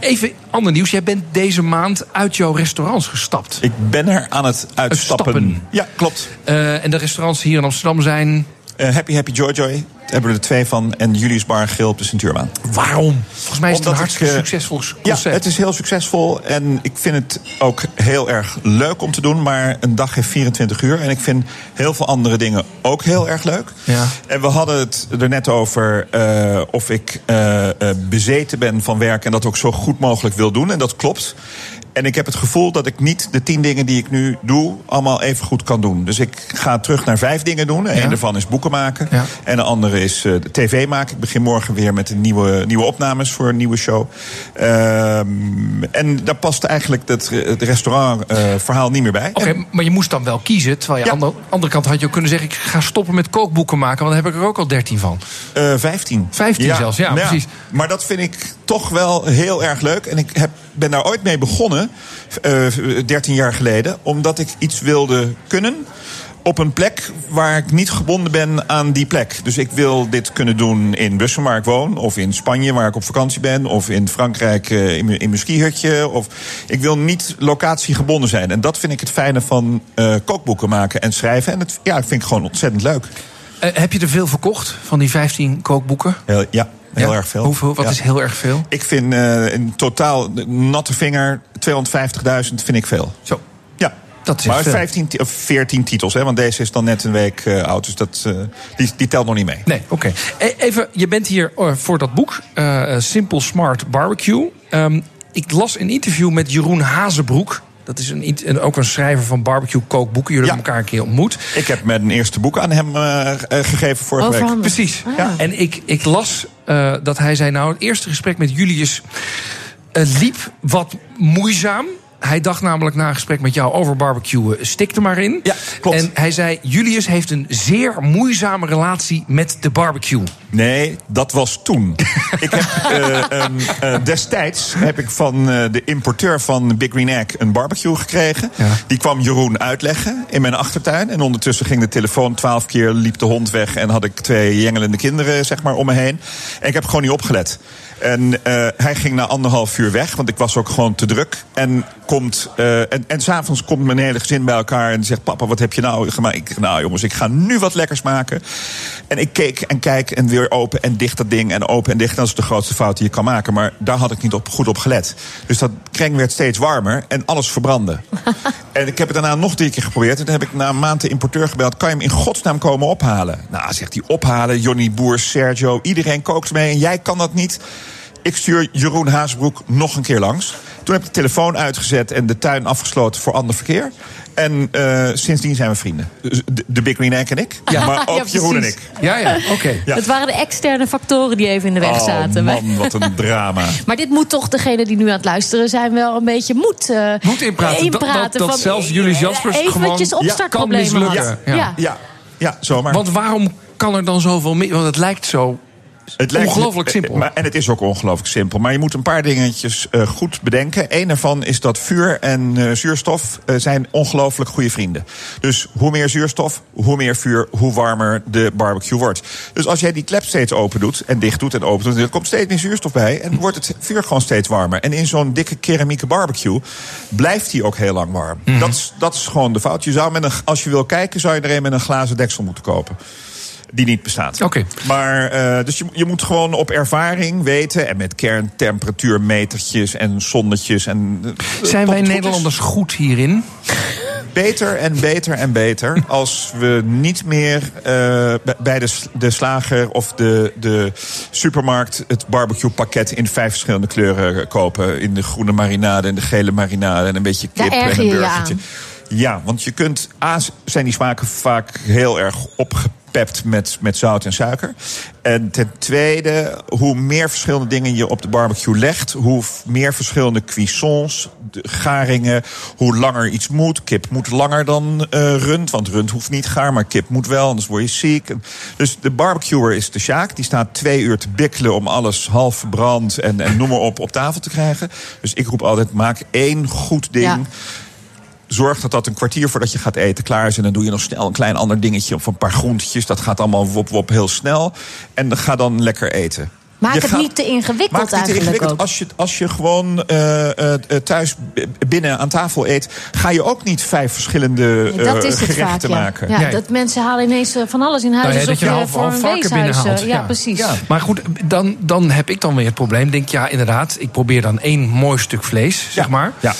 Even ander nieuws. Jij bent deze maand uit jouw restaurants gestapt. Ik ben er aan het uitstappen. Stappen. Ja, klopt. Uh, en de restaurants hier in Amsterdam zijn... Uh, Happy Happy Joy Joy. Daar hebben we er twee van. En Julius Bar Grill op de Centuurbaan. Waarom? Volgens mij is het een hartstikke ik, succesvol concept. Ja, het is heel succesvol. En ik vind het ook heel erg leuk om te doen. Maar een dag heeft 24 uur. En ik vind heel veel andere dingen ook heel erg leuk. Ja. En we hadden het er net over uh, of ik uh, bezeten ben van werk. En dat ook zo goed mogelijk wil doen. En dat klopt. En ik heb het gevoel dat ik niet de tien dingen die ik nu doe, allemaal even goed kan doen. Dus ik ga terug naar vijf dingen doen. Een daarvan is boeken maken. Ja. En de andere is uh, tv maken. Ik begin morgen weer met een nieuwe, nieuwe opnames voor een nieuwe show. Um, en daar past eigenlijk het, het restaurantverhaal uh, niet meer bij. Oké, okay, maar je moest dan wel kiezen. Terwijl je aan de andere kant had je ook kunnen zeggen... ik ga stoppen met kookboeken maken, want dan heb ik er ook al dertien van. Uh, vijftien. Vijftien zelfs, ja, precies. Maar dat vind ik toch wel heel erg leuk. En ik heb, ben daar ooit mee begonnen, uh, 13 jaar geleden, omdat ik iets wilde kunnen op een plek waar ik niet gebonden ben aan die plek. Dus ik wil dit kunnen doen in Bussen, waar ik woon, of in Spanje, waar ik op vakantie ben, of in Frankrijk uh, in, in mijn skihutje. Of ik wil niet locatiegebonden zijn. En dat vind ik het fijne van uh, kookboeken maken en schrijven. En het, ja, ik vind ik gewoon ontzettend leuk. Heb je er veel verkocht van die 15 kookboeken? Ja. Heel ja? erg veel. Hoeveel? Wat ja. is heel erg veel? Ik vind uh, in totaal natte vinger 250.000 vind ik veel. Zo. Ja. Dat is maar veel. 15 of 14 titels, hè, want deze is dan net een week uh, oud. Dus dat, uh, die, die telt nog niet mee. Nee, oké. Okay. Even, je bent hier voor dat boek, Simple Smart Barbecue. Um, ik las een interview met Jeroen Hazebroek. Dat is een, ook een schrijver van barbecue kookboeken. Jullie hebben elkaar een keer ontmoet. Ik heb mijn eerste boek aan hem eh, eh, gegeven vorige week. Precies. Ja. En ik, ik las eh, dat hij zei... nou, het eerste gesprek met Julius eh, liep wat moeizaam. Hij dacht namelijk na een gesprek met jou over barbecuen... stik er maar in. Ja, klopt. En hij zei, Julius heeft een zeer moeizame relatie met de barbecue. Nee, dat was toen. ik heb, eh, eh, destijds heb ik van eh, de importeur van Big Green Egg een barbecue gekregen. Die kwam Jeroen uitleggen in mijn achtertuin. En ondertussen ging de telefoon twaalf keer, liep de hond weg... en had ik twee jengelende kinderen zeg maar, om me heen. En ik heb gewoon niet opgelet. En hij ging na anderhalf uur weg, want ik was ook gewoon te druk. En, komt, eh, en, en s'avonds komt mijn hele gezin bij elkaar en zegt: Papa, wat heb je nou gemaakt? Ik, nou jongens, ik ga nu wat lekkers maken. En ik keek en kijk en weer open en dicht dat ding en open en dicht. Dat is de grootste fout die je kan maken. Maar daar had ik niet op, goed op gelet. Dus dat kreng werd steeds warmer en alles verbrandde. en ik heb het daarna nog drie keer geprobeerd. En toen heb ik na een maand de importeur gebeld: Kan je hem in godsnaam komen ophalen? Nou, zegt hij: Ophalen, Johnny Boer, Sergio, iedereen kookt mee en jij kan dat niet. Ik stuur Jeroen Haasbroek nog een keer langs. Toen heb ik de telefoon uitgezet en de tuin afgesloten voor ander verkeer. En eh, sindsdien zijn we vrienden. Dus de, de Big Green Egg en ik. Ja. Maar ook Ja, Jeroen en ik. Ja, ja, oké. Ja. Het waren de externe factoren die even in de weg Oh, zaten. man, wat een drama. Maar dit moet toch degene die nu aan het luisteren zijn wel een beetje moed, eh Moet inpraten. Dat- dat- dat van, zelfs Julius Jaspers eventjes gewoon kan opstartproblemen had. mislukken. Ja. Ja. Ja, ja zomaar. Want waarom kan er dan zoveel meer? Want het lijkt zo Het lijkt- ongelooflijk simpel. Maar, en het is ook ongelooflijk simpel. Maar je moet een paar dingetjes eh, goed bedenken. Eén daarvan is dat vuur en eh, zuurstof eh, zijn ongelooflijk goede vrienden. Dus hoe meer zuurstof, hoe meer vuur, hoe warmer de barbecue wordt. Dus als jij die klep steeds open doet en dicht doet en open doet... er komt steeds meer zuurstof bij en wordt het vuur gewoon steeds warmer. En in zo'n dikke keramieke barbecue blijft die ook heel lang warm. dat, is, dat is gewoon de fout. Je zou met een, als je wil kijken, zou je er een met een glazen deksel moeten kopen die niet bestaat. Oké. Maar eh, dus je, je moet gewoon op ervaring weten en met kerntemperatuurmetertjes en zonnetjes en. eh, Zijn wij goed Nederlanders goed hierin? Beter en beter en beter als we niet meer eh, bij- de, de slager of de, de supermarkt het barbecue pakket in vijf verschillende kleuren kopen. In de groene marinade en de gele marinade en een beetje Daar kip en een je je burgertje. Ja, want je kunt. A, zijn die smaken vaak heel erg opgepept met, met zout en suiker. En ten tweede, hoe meer verschillende dingen je op de barbecue legt, hoe meer verschillende cuissons, garingen, hoe langer iets moet. Kip moet langer dan eh, rund, want rund hoeft niet gaar, maar kip moet wel, anders word je ziek. Dus de barbecuer is de Sjaak. Die staat twee uur te bikkelen om alles half verbrand en, en noem maar op op tafel te krijgen. Dus ik roep altijd, maak één goed ding. Zorg dat dat een kwartier voordat je gaat eten klaar is. En dan doe je nog snel een klein ander dingetje of een paar groentjes. Dat gaat allemaal wop wop heel snel. En dan ga dan lekker eten. Maak Je het gaat- niet te ingewikkeld Maak het niet te ingewikkeld. Als je, als je gewoon eh, eh, eh, thuis binnen aan tafel eet... ga je ook niet vijf verschillende Ja, dat eh, is het vaak, gerechten ja. maken. Ja, dat mensen halen ineens van alles in huis. Nou ja, alsof dat je je half, voor half een varken weeshuis... binnenhaalt. ja, precies. Maar goed, dan, dan heb ik dan weer het probleem. Denk, ja, inderdaad, ik probeer dan één mooi stuk vlees, zeg maar. Ja.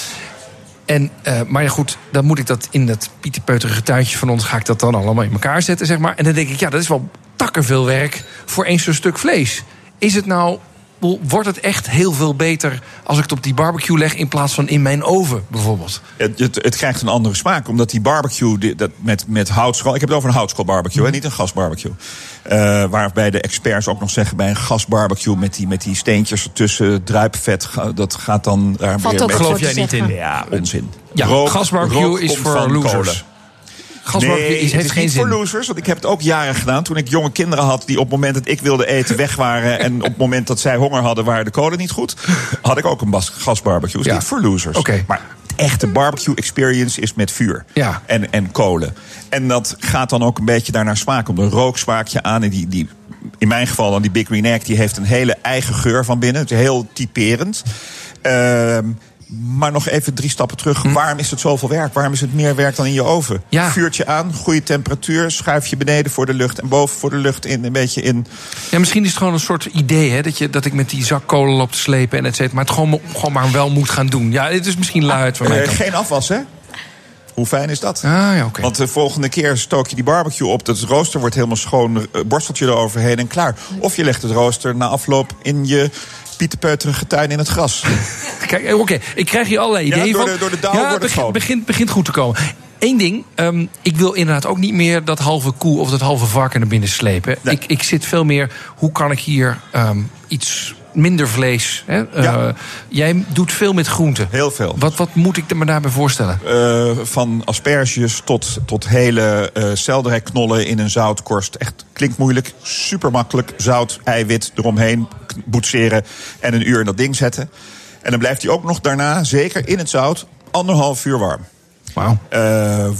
En, eh, maar ja, goed, dan moet ik dat in dat pieterpeuterige tuintje van ons... ga ik dat dan allemaal in elkaar zetten, zeg maar. En dan denk ik, ja, dat is wel takkenveel werk voor één zo'n stuk vlees. Is het nou... Wordt het echt heel veel beter als ik het op die barbecue leg... in plaats van in mijn oven, bijvoorbeeld? Het, het, het krijgt een andere smaak, omdat die barbecue die- dat met, met houtskool... Ik heb het over een houtskool barbecue, hè, niet een gasbarbecue. Eh, waarbij de experts ook nog zeggen bij een gasbarbecue... met die, met die steentjes ertussen, druipvet, dat gaat dan... Daar Valt weer een Geloof jij niet in? Ja, onzin. Ja, Rook- gasbarbecue rook is voor losers. kolen. Gasbarbecue nee, is, heeft het is geen niet zin. voor losers. Want ik heb het ook jaren gedaan. Toen ik jonge kinderen had die op het moment dat ik wilde eten weg waren. en op het moment dat zij honger hadden, waren de kolen niet goed. Had ik ook een gasbarbecue. Is Ja. niet voor losers. Oké. Maar de echte barbecue experience is met vuur. Ja. En, en kolen. En dat gaat dan ook een beetje daarnaar smaken. Om een rooksmaakje aan. En die, die, in mijn geval dan die Big Green Egg. Die heeft een hele eigen geur van binnen. Het is heel typerend. Ehm, maar nog even drie stappen terug. Waarom is het zoveel werk? Waarom is het meer werk dan in je oven? Hm. Ja. Vuurtje aan, goede temperatuur. Schuif je beneden voor de lucht en boven voor de lucht in. Een beetje in. Ja, misschien is het gewoon een soort idee, hè? Dat, je, dat ik met die zak kolen loop te slepen en et cetera. Maar het gewoon, gewoon maar wel moet gaan doen. Ja, dit is misschien luid van mij. Eh, geen afwas, hè? Hoe fijn is dat? Ah, ja, oké. Want de volgende keer stook je die barbecue op. Dat rooster wordt helemaal schoon. eh, Borsteltje eroverheen en klaar. Of je legt het rooster na afloop in je pieterpeuterige tuin in het gras. Kijk, eh, oké, ik krijg hier allerlei Ja, ideeën door van. de- door de dauw ja, wordt het begint, begint goed te komen. Eén ding, ehm, ik wil inderdaad ook niet meer dat halve koe of dat halve varken naar binnen slepen. Ik, ik zit veel meer, hoe kan ik hier ehm, iets minder vlees. Hè? Eh, jij doet veel met groenten. Heel veel. Wat, wat moet ik me daarbij voorstellen? Eh, van asperges tot, tot hele eh selderijknollen in een zoutkorst. Echt klinkt moeilijk, super makkelijk. Zout, eiwit eromheen boetseren en een uur in dat ding zetten. En dan blijft hij ook nog daarna, zeker in het zout, anderhalf uur warm. Wauw.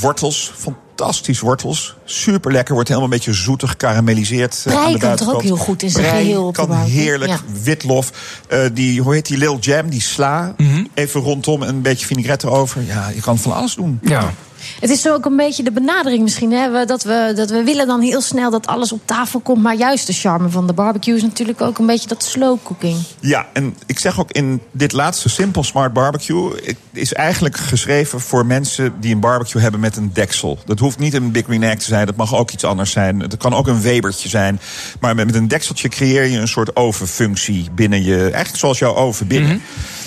Wortels, fantastisch wortels. Super lekker, wordt helemaal een beetje zoetig gekarameliseerd. eh, Prei aan de kan toch ook heel goed in zijn geheel op kan heerlijk. Ja. Witlof, eh, die, hoe heet die Lil Jam, die sla. Mhm. Even rondom en een beetje vinaigrette erover. Ja, je kan van alles doen. Ja. Het is zo ook een beetje de benadering misschien. Hè? we- Dat, we, dat we willen dan heel snel dat alles op tafel komt. Maar juist de charme van de barbecue is natuurlijk ook een beetje dat slow cooking. Ja, en ik zeg ook in dit laatste Simple Smart Barbecue... het is eigenlijk geschreven voor mensen die een barbecue hebben met een deksel. Dat hoeft niet een Big Green Egg te zijn, dat mag ook iets anders zijn. Het kan ook een Webertje zijn. Maar met met een dekseltje creëer je een soort ovenfunctie binnen je... eigenlijk zoals jouw oven binnen.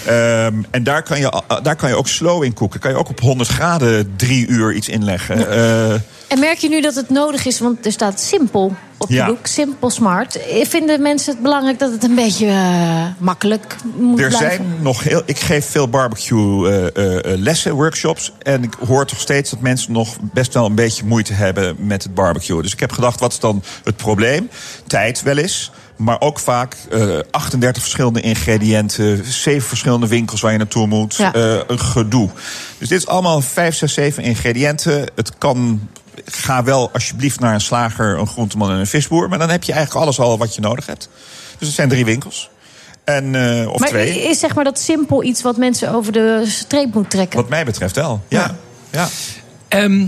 Ehm, en daar kan, je, al- daar kan je ook slow in koken. Kan je ook op 100 graden drie uur iets inleggen. Eh, En merk je nu dat het nodig is, want er staat simpel op je Ja. boek, simpel smart. Eh, Vinden mensen het belangrijk dat het een beetje eh, makkelijk moet Er blijven? zijn nog heel. Ik geef veel barbecue eh, lessen, workshops. En ik hoor toch steeds dat mensen nog best wel een beetje moeite hebben met het barbecue. Dus ik heb gedacht, wat is dan het probleem? Tijd wel eens. Maar ook vaak eh 38 verschillende ingrediënten, 7 verschillende winkels waar je naartoe moet. Ja. een gedoe. Dus dit is allemaal 5, 6, 7 ingrediënten. Het kan. Ga wel alsjeblieft naar een slager, een groenteman en een visboer. Maar dan heb je eigenlijk alles al wat je nodig hebt. Dus het zijn drie winkels. En, eh, of maar twee. is zeg maar dat simpel iets wat mensen over de streep moet trekken? Wat mij betreft wel. Ja. ja. Ehm,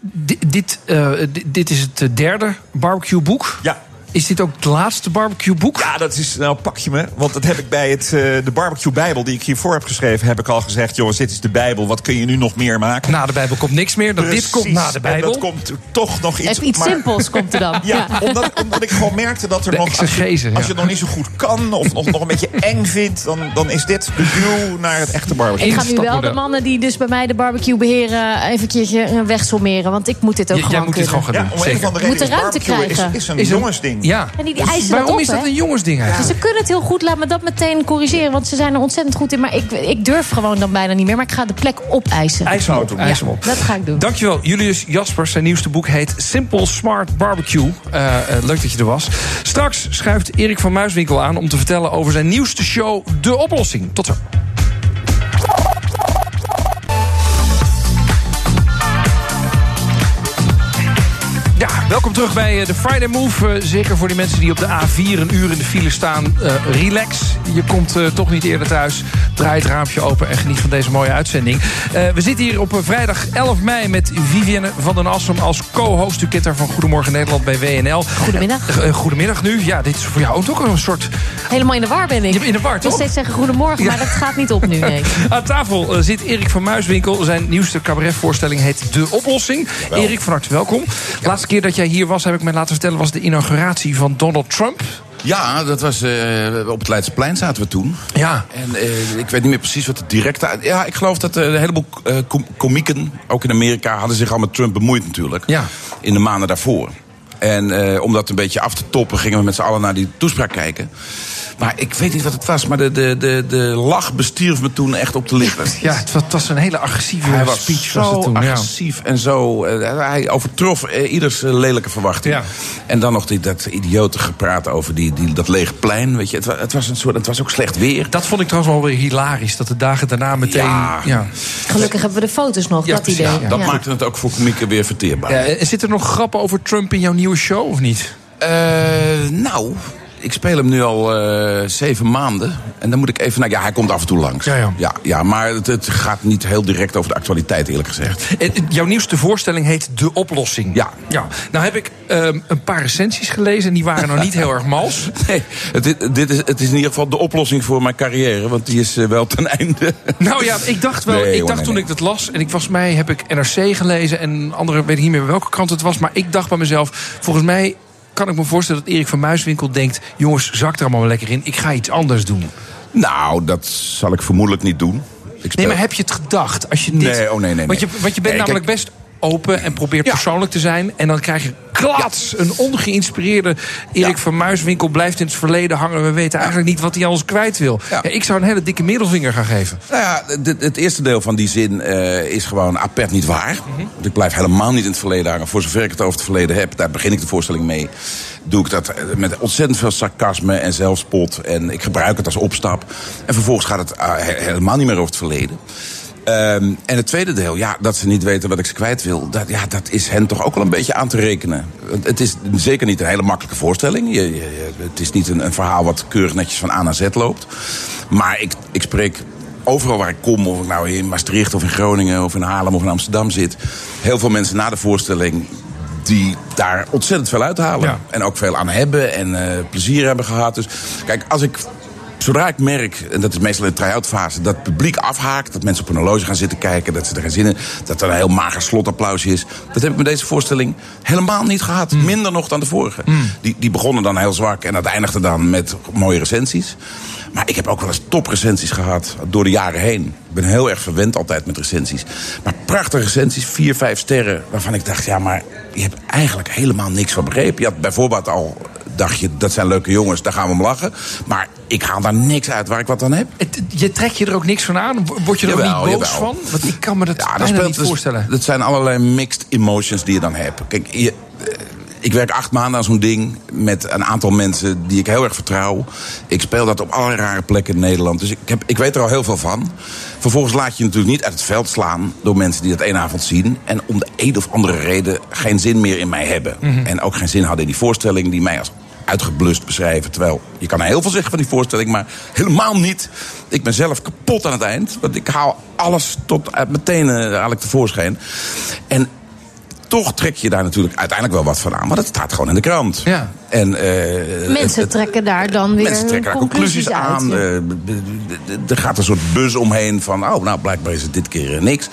di- dit, eh, di- dit is het eh, derde barbecue boek. Ja. Is dit ook het laatste barbecue boek? Ja, dat is, nou pak je me. Want dat heb ik bij het, eh, de barbecue bijbel die ik hiervoor heb geschreven... heb ik al gezegd, jongens, dit is de bijbel. Wat kun je nu nog meer maken? Na de Bijbel komt niks meer. Dat dit komt na de En Bijbel. dat komt toch nog iets... Even iets maar- simpels komt er dan. Ja, Omdat, omdat ik gewoon merkte dat er De nog... Als je, ja. als je het nog niet zo goed kan of nog, nog een beetje eng vindt... Dan, dan is dit de duw naar het echte barbecue. Ik ga nu wel de mannen die dus bij mij de barbecue beheren... even een keertje eh, wegsommeren, want ik moet dit ook J- jij gewoon moet dit gewoon gaan Ja, doen. om zeker. andere Moet reden er ruimte is krijgen. Is, is een Is een- jongensding. Ja. En die, eisen Waarom op, is dat een jongensding eigenlijk? ze kunnen het heel goed, laat me dat meteen corrigeren. Want ze zijn er ontzettend goed in. Maar ik, ik durf gewoon dan bijna niet meer. Maar ik ga de plek opeisen. IJs hem op. doen. Ja, op. dat ga ik doen. Dankjewel, Julius Jaspers. Zijn nieuwste boek heet Simple Smart Barbecue. Eh, eh, leuk dat je er was. Straks schuift Erik van Muiswinkel aan om te vertellen over zijn nieuwste show De Oplossing. Tot zo. Welkom terug bij eh, de Friday Move. Eh, zeker voor die mensen die op de A4 een uur in de file staan. Eh, relax, je komt eh, toch niet eerder thuis. Draai het raampje open en geniet van deze mooie uitzending. Eh, we zitten hier op vrijdag 11 mei met Vivienne van den Assem... als co-host. U kent haar van Goedemorgen Nederland bij WNL. Goedemiddag. Goedemiddag nu. Ja, dit is voor jou ook een soort... Helemaal in de war ben ik. In de war, Ik wil toch? steeds zeggen goedemorgen, maar dat gaat niet op nu. Nee. Aan tafel zit Erik van Muiswinkel. Zijn nieuwste cabaretvoorstelling heet De Oplossing. Erik, van harte welkom. Laatste keer dat jij hier was, heb ik mij laten vertellen... was de inauguratie van Donald Trump. Ja, dat was eh, op het Leidseplein zaten we toen. Ja. En eh, ik weet niet meer precies wat het directe... Ja, ik geloof dat eh, een heleboel komieken, ook in Amerika... hadden zich al met Trump bemoeid natuurlijk. Ja. In de maanden daarvoor. En om dat een beetje af te toppen... gingen we met z'n allen naar die toespraak kijken. Maar ik weet niet wat het was, maar de, de, de, de lach bestierf me toen echt op de lippen. Ja, het was, het was een hele agressieve Hij was speech. zo was het toen, ja. agressief en zo. eh, hij overtrof eh, ieders eh, lelijke verwachting. Ja. En dan nog die, dat idiote gepraat over die, die, dat lege plein. Weet je, het, het, was een soort, het was ook slecht weer. Dat vond ik trouwens wel weer hilarisch. Dat de dagen daarna meteen... Ja. ja. Gelukkig hebben we de foto's nog, Ja, dat idee. Ja, Dat Ja. maakte het ook voor komieken weer verteerbaar. Eh, zit er nog grappen over Trump in jouw nieuwe show, of niet? Eh, nou, ik speel hem nu al eh, zeven maanden. En dan moet ik even... Nou ja, hij komt af en toe langs. Ja, ja. ja, ja, maar het, het gaat niet heel direct over de actualiteit, eerlijk gezegd. En, eh, jouw nieuwste voorstelling heet De Oplossing. Ja. ja. Nou heb ik ehm, een paar recensies gelezen... en die waren nou niet heel erg mals. Nee, het, dit is, het is in ieder geval de oplossing voor mijn carrière. Want die is eh, wel ten einde. Nou ja, ik dacht wel. Nee, ik dacht toen nee. ik dat las. En ik volgens mij heb ik NRC gelezen. En andere weet ik niet meer welke krant het was. Maar ik dacht bij mezelf. Volgens mij kan ik me voorstellen dat Erik van Muiswinkel denkt... jongens, zak er allemaal wel lekker in, ik ga iets anders doen. Nou, dat zal ik vermoedelijk niet doen. Nee, maar heb je het gedacht? Als je dit, Nee, oh, nee, nee, Want je, nee. want je bent Nee, namelijk kijk- best open en probeert persoonlijk te zijn. En dan krijg je klats. Een ongeïnspireerde Erik van Muiswinkel blijft in het verleden hangen. We weten eigenlijk niet wat hij anders kwijt wil. Ik zou een hele dikke middelvinger gaan geven. Nou ja, het eerste deel van die zin eh, is gewoon apert niet waar. Want ik blijf helemaal niet in het verleden hangen. Voor zover ik het over het verleden heb, daar begin ik de voorstelling mee. Doe ik dat eh, met ontzettend veel sarcasme en zelfspot. En ik gebruik het als opstap. En vervolgens gaat het eh, he- helemaal niet meer over het verleden. Ehm, en het tweede deel, ja, dat ze niet weten wat ik ze kwijt wil... Dat, ja, dat is hen toch ook wel een beetje aan te rekenen. Het is zeker niet een hele makkelijke voorstelling. Je, je- je- het is niet een, een verhaal wat keurig netjes van A naar Z loopt. Maar ik, ik spreek overal waar ik kom, of ik nou in Maastricht of in Groningen of in Haarlem of in Amsterdam zit, heel veel mensen na de voorstelling die daar ontzettend veel uithalen. En ook veel aan hebben en eh, plezier hebben gehad. Dus kijk, als ik. Zodra ik merk, en dat is meestal in de try-out fase, dat het publiek afhaakt, dat mensen op een horloge gaan zitten kijken, dat ze er geen zin in, dat er een heel mager slotapplausje is. Dat heb ik met deze voorstelling helemaal niet gehad. Minder nog dan de vorige. Die, die begonnen dan heel zwak en dat eindigde dan met mooie recensies. Maar ik heb ook wel eens toprecensies gehad door de jaren heen. Ik ben heel erg verwend altijd met recensies. Maar prachtige recensies, vier, vijf sterren. Waarvan ik dacht, ja, maar je hebt eigenlijk helemaal niks van begrepen. Je had bijvoorbeeld al, dacht je, dat zijn leuke jongens, daar gaan we om lachen. Maar ik haal daar niks uit waar ik wat aan heb. Je trekt je er ook niks van aan? Word je er ook niet boos jawel. van? Want ik kan me dat Ja, dat bijna speelt niet dus- voorstellen. Dat zijn allerlei mixed emotions die je dan hebt. Kijk, je, eh, ik werk acht maanden aan zo'n ding met een aantal mensen die ik heel erg vertrouw. Ik speel dat op allerlei rare plekken in Nederland. Dus ik, heb, ik weet er al heel veel van. Vervolgens laat je je natuurlijk niet uit het veld slaan door mensen die dat één avond zien. En om de een of andere reden geen zin meer in mij hebben. Mhm. En ook geen zin hadden in die voorstelling die mij als uitgeblust beschrijven. Terwijl je kan heel veel zeggen van die voorstelling, maar helemaal niet. Ik ben zelf kapot aan het eind. Want ik haal alles tot tenen haal ik tevoorschijn. En toch trek je daar natuurlijk uiteindelijk wel wat van aan. Maar dat staat gewoon in de krant. Ja. En, eh, Mensen het- trekken daar dan weer Mensen trekken daar conclusies, uit, aan. Eh, Er gaat een soort buzz omheen van... oh, nou, blijkbaar is het dit keer eh, niks.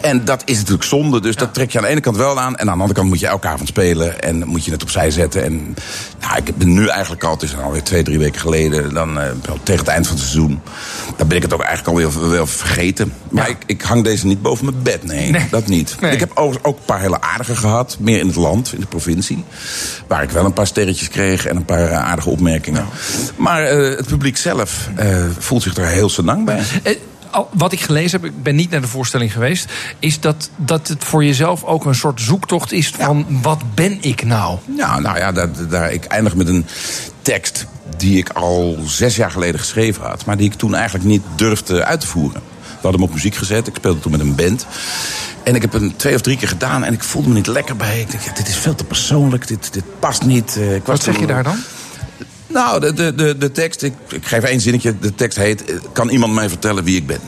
En dat is natuurlijk zonde. Dus dat trek je aan de ene kant wel aan. En aan de andere kant moet je elke avond spelen. En moet je het opzij zetten. En nou, ik ben nu eigenlijk al... het is alweer twee, drie weken geleden... Dan, eh, tegen het eind van het seizoen... dan ben ik het ook eigenlijk alweer wel vergeten. Maar ik, ik hang deze niet boven mijn bed. Nee, dat niet. Nee. Ik heb overigens ook een paar hele aardige gehad. Meer in het land, in de provincie. Waar ik wel een paar sterretjes kreeg en een paar aardige opmerkingen. Maar eh, het publiek zelf eh, voelt zich er heel senang bij. Eh, Wat ik gelezen heb, ik ben niet naar de voorstelling geweest... is dat, dat het voor jezelf ook een soort zoektocht is van... wat ben ik nou? Ja, nou ja, daar, daar, ik eindig met een tekst die ik al zes jaar geleden geschreven had... maar die ik toen eigenlijk niet durfde uit te voeren. We hadden hem op muziek gezet, ik speelde toen met een band... En ik heb hem twee of drie keer gedaan en ik voelde me niet lekker bij. Ik dacht, ja, dit is veel te persoonlijk, dit, dit past niet. Eh, ik Wat zeg je daar dan? Nou, de, de, de, de tekst, ik, ik geef één zinnetje. De tekst heet, eh, kan iemand mij vertellen wie ik ben?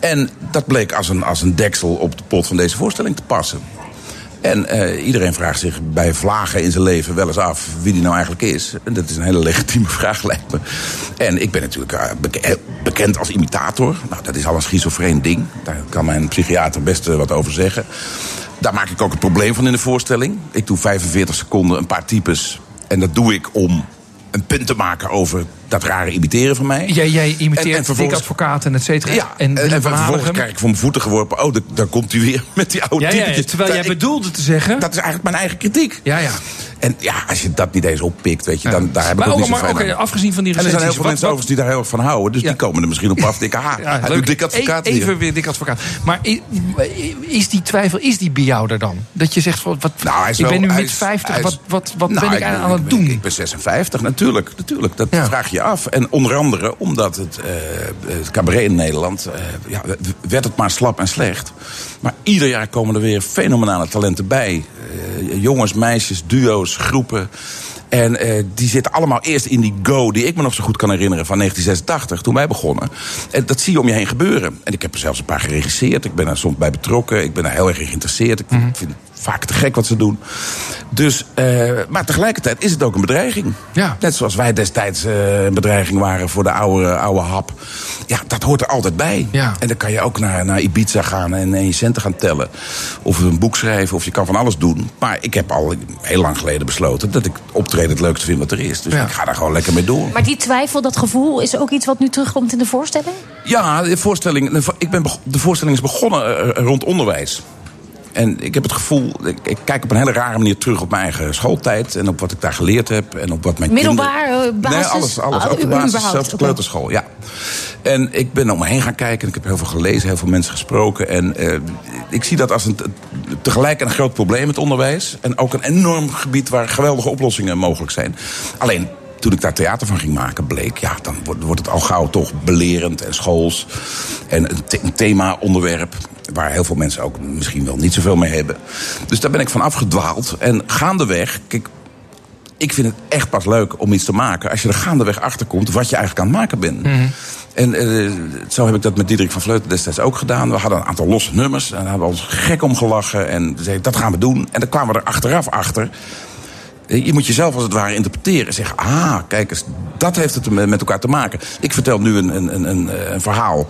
En dat bleek als een, als een deksel op de pot van deze voorstelling te passen. En eh, iedereen vraagt zich bij vlagen in zijn leven wel eens af wie die nou eigenlijk is. En dat is een hele legitieme vraag, lijkt me. En ik ben natuurlijk eh, bekend als imitator. Nou, dat is al een schizofreen ding. Daar kan mijn psychiater best eh, wat over zeggen. Daar maak ik ook een probleem van in de voorstelling. Ik doe 45 seconden een paar types. En dat doe ik om een punt te maken over dat rare imiteren van mij. Jij, jij imiteert En- en vervolgens- Advocaat en et cetera. Ja, en, vervolgens krijg ik voor mijn voeten geworpen. Oh, da- daar komt hij weer met die oude Ja, ja, ja, typetjes. terwijl jij Ik- bedoelde te zeggen... Dat is eigenlijk mijn eigen kritiek. Ja, ja. En ja, als je dat niet eens oppikt, weet je, dan daar heb ik Maar ook ook- niet maar oké, afgezien van die En er zijn heel recensies, veel wat- mensen wat- overigens die daar heel erg van houden. Dus die komen er misschien op af. Dikke ha, Ja, hij doet dik advocaat hier. Even weer dik advocaat. Maar is die twijfel, is die bij jou er dan? Dat je zegt, van, wat, Nou, hij is ik ben nu is- 50, hij is- wat, wat, wat Nou, ben ik aan het doen? Ik ben 56, natuurlijk. natuurlijk. Dat vraag je af. En onder andere omdat het, het cabaret in Nederland... eh, ja, werd het maar slap en slecht. Maar ieder jaar komen er weer fenomenale talenten bij. Eh, jongens, meisjes, duo's, groepen. En die zitten allemaal eerst in die go die ik me nog zo goed kan herinneren van 1986, toen wij begonnen. En dat zie je om je heen gebeuren. En ik heb er zelfs een paar geregisseerd. Ik ben er soms bij betrokken. Ik ben er heel erg in geïnteresseerd. Ik vind, vind vaak te gek wat ze doen. Dus, eh, maar tegelijkertijd is het ook een bedreiging. Ja. Net zoals wij destijds eh, een bedreiging waren voor de oude, oude hap. Ja, dat hoort er altijd bij. Ja. En dan kan je ook naar, naar Ibiza gaan en, en je centen gaan tellen. Of een boek schrijven, of je kan van alles doen. Maar ik heb al heel lang geleden besloten dat ik optreden het leukste vind wat er is. Dus Ja. ik ga daar gewoon lekker mee door. Maar die twijfel, dat gevoel, is ook iets wat nu terugkomt in de voorstelling? Ja, de voorstelling, ik ben, de voorstelling is begonnen eh, rond onderwijs. En ik heb het gevoel, ik, ik kijk op een hele rare manier terug op mijn eigen schooltijd. En op wat ik daar geleerd heb. En op wat mijn Middelbaar, kinderen... eh, basis? Nee, alles. alles Oh, ook de basis, zelfs de kleuterschool, ja. En ik ben om me heen gaan kijken. En ik heb heel veel gelezen, heel veel mensen gesproken. En eh, ik zie dat als een, tegelijk een groot probleem, het onderwijs. En ook een enorm gebied waar geweldige oplossingen mogelijk zijn. Alleen, toen ik daar theater van ging maken, bleek... ja, dan wordt, wordt het al gauw toch belerend en schools. En een, the- een thema-onderwerp waar heel veel mensen ook misschien wel niet zoveel mee hebben. Dus daar ben ik van afgedwaald. En gaandeweg, kijk, ik vind het echt pas leuk om iets te maken... als je er gaandeweg achter komt wat je eigenlijk aan het maken bent. En eh, zo heb ik dat met Diederik van Vleuten destijds ook gedaan. We hadden een aantal losse nummers en daar hebben we ons gek om gelachen. En toen zei ik, dat gaan we doen. En dan kwamen we er achteraf achter... Je moet jezelf als het ware interpreteren. En zeggen, ah, kijk eens, dat heeft het met elkaar te maken. Ik vertel nu een, een, een, een, een verhaal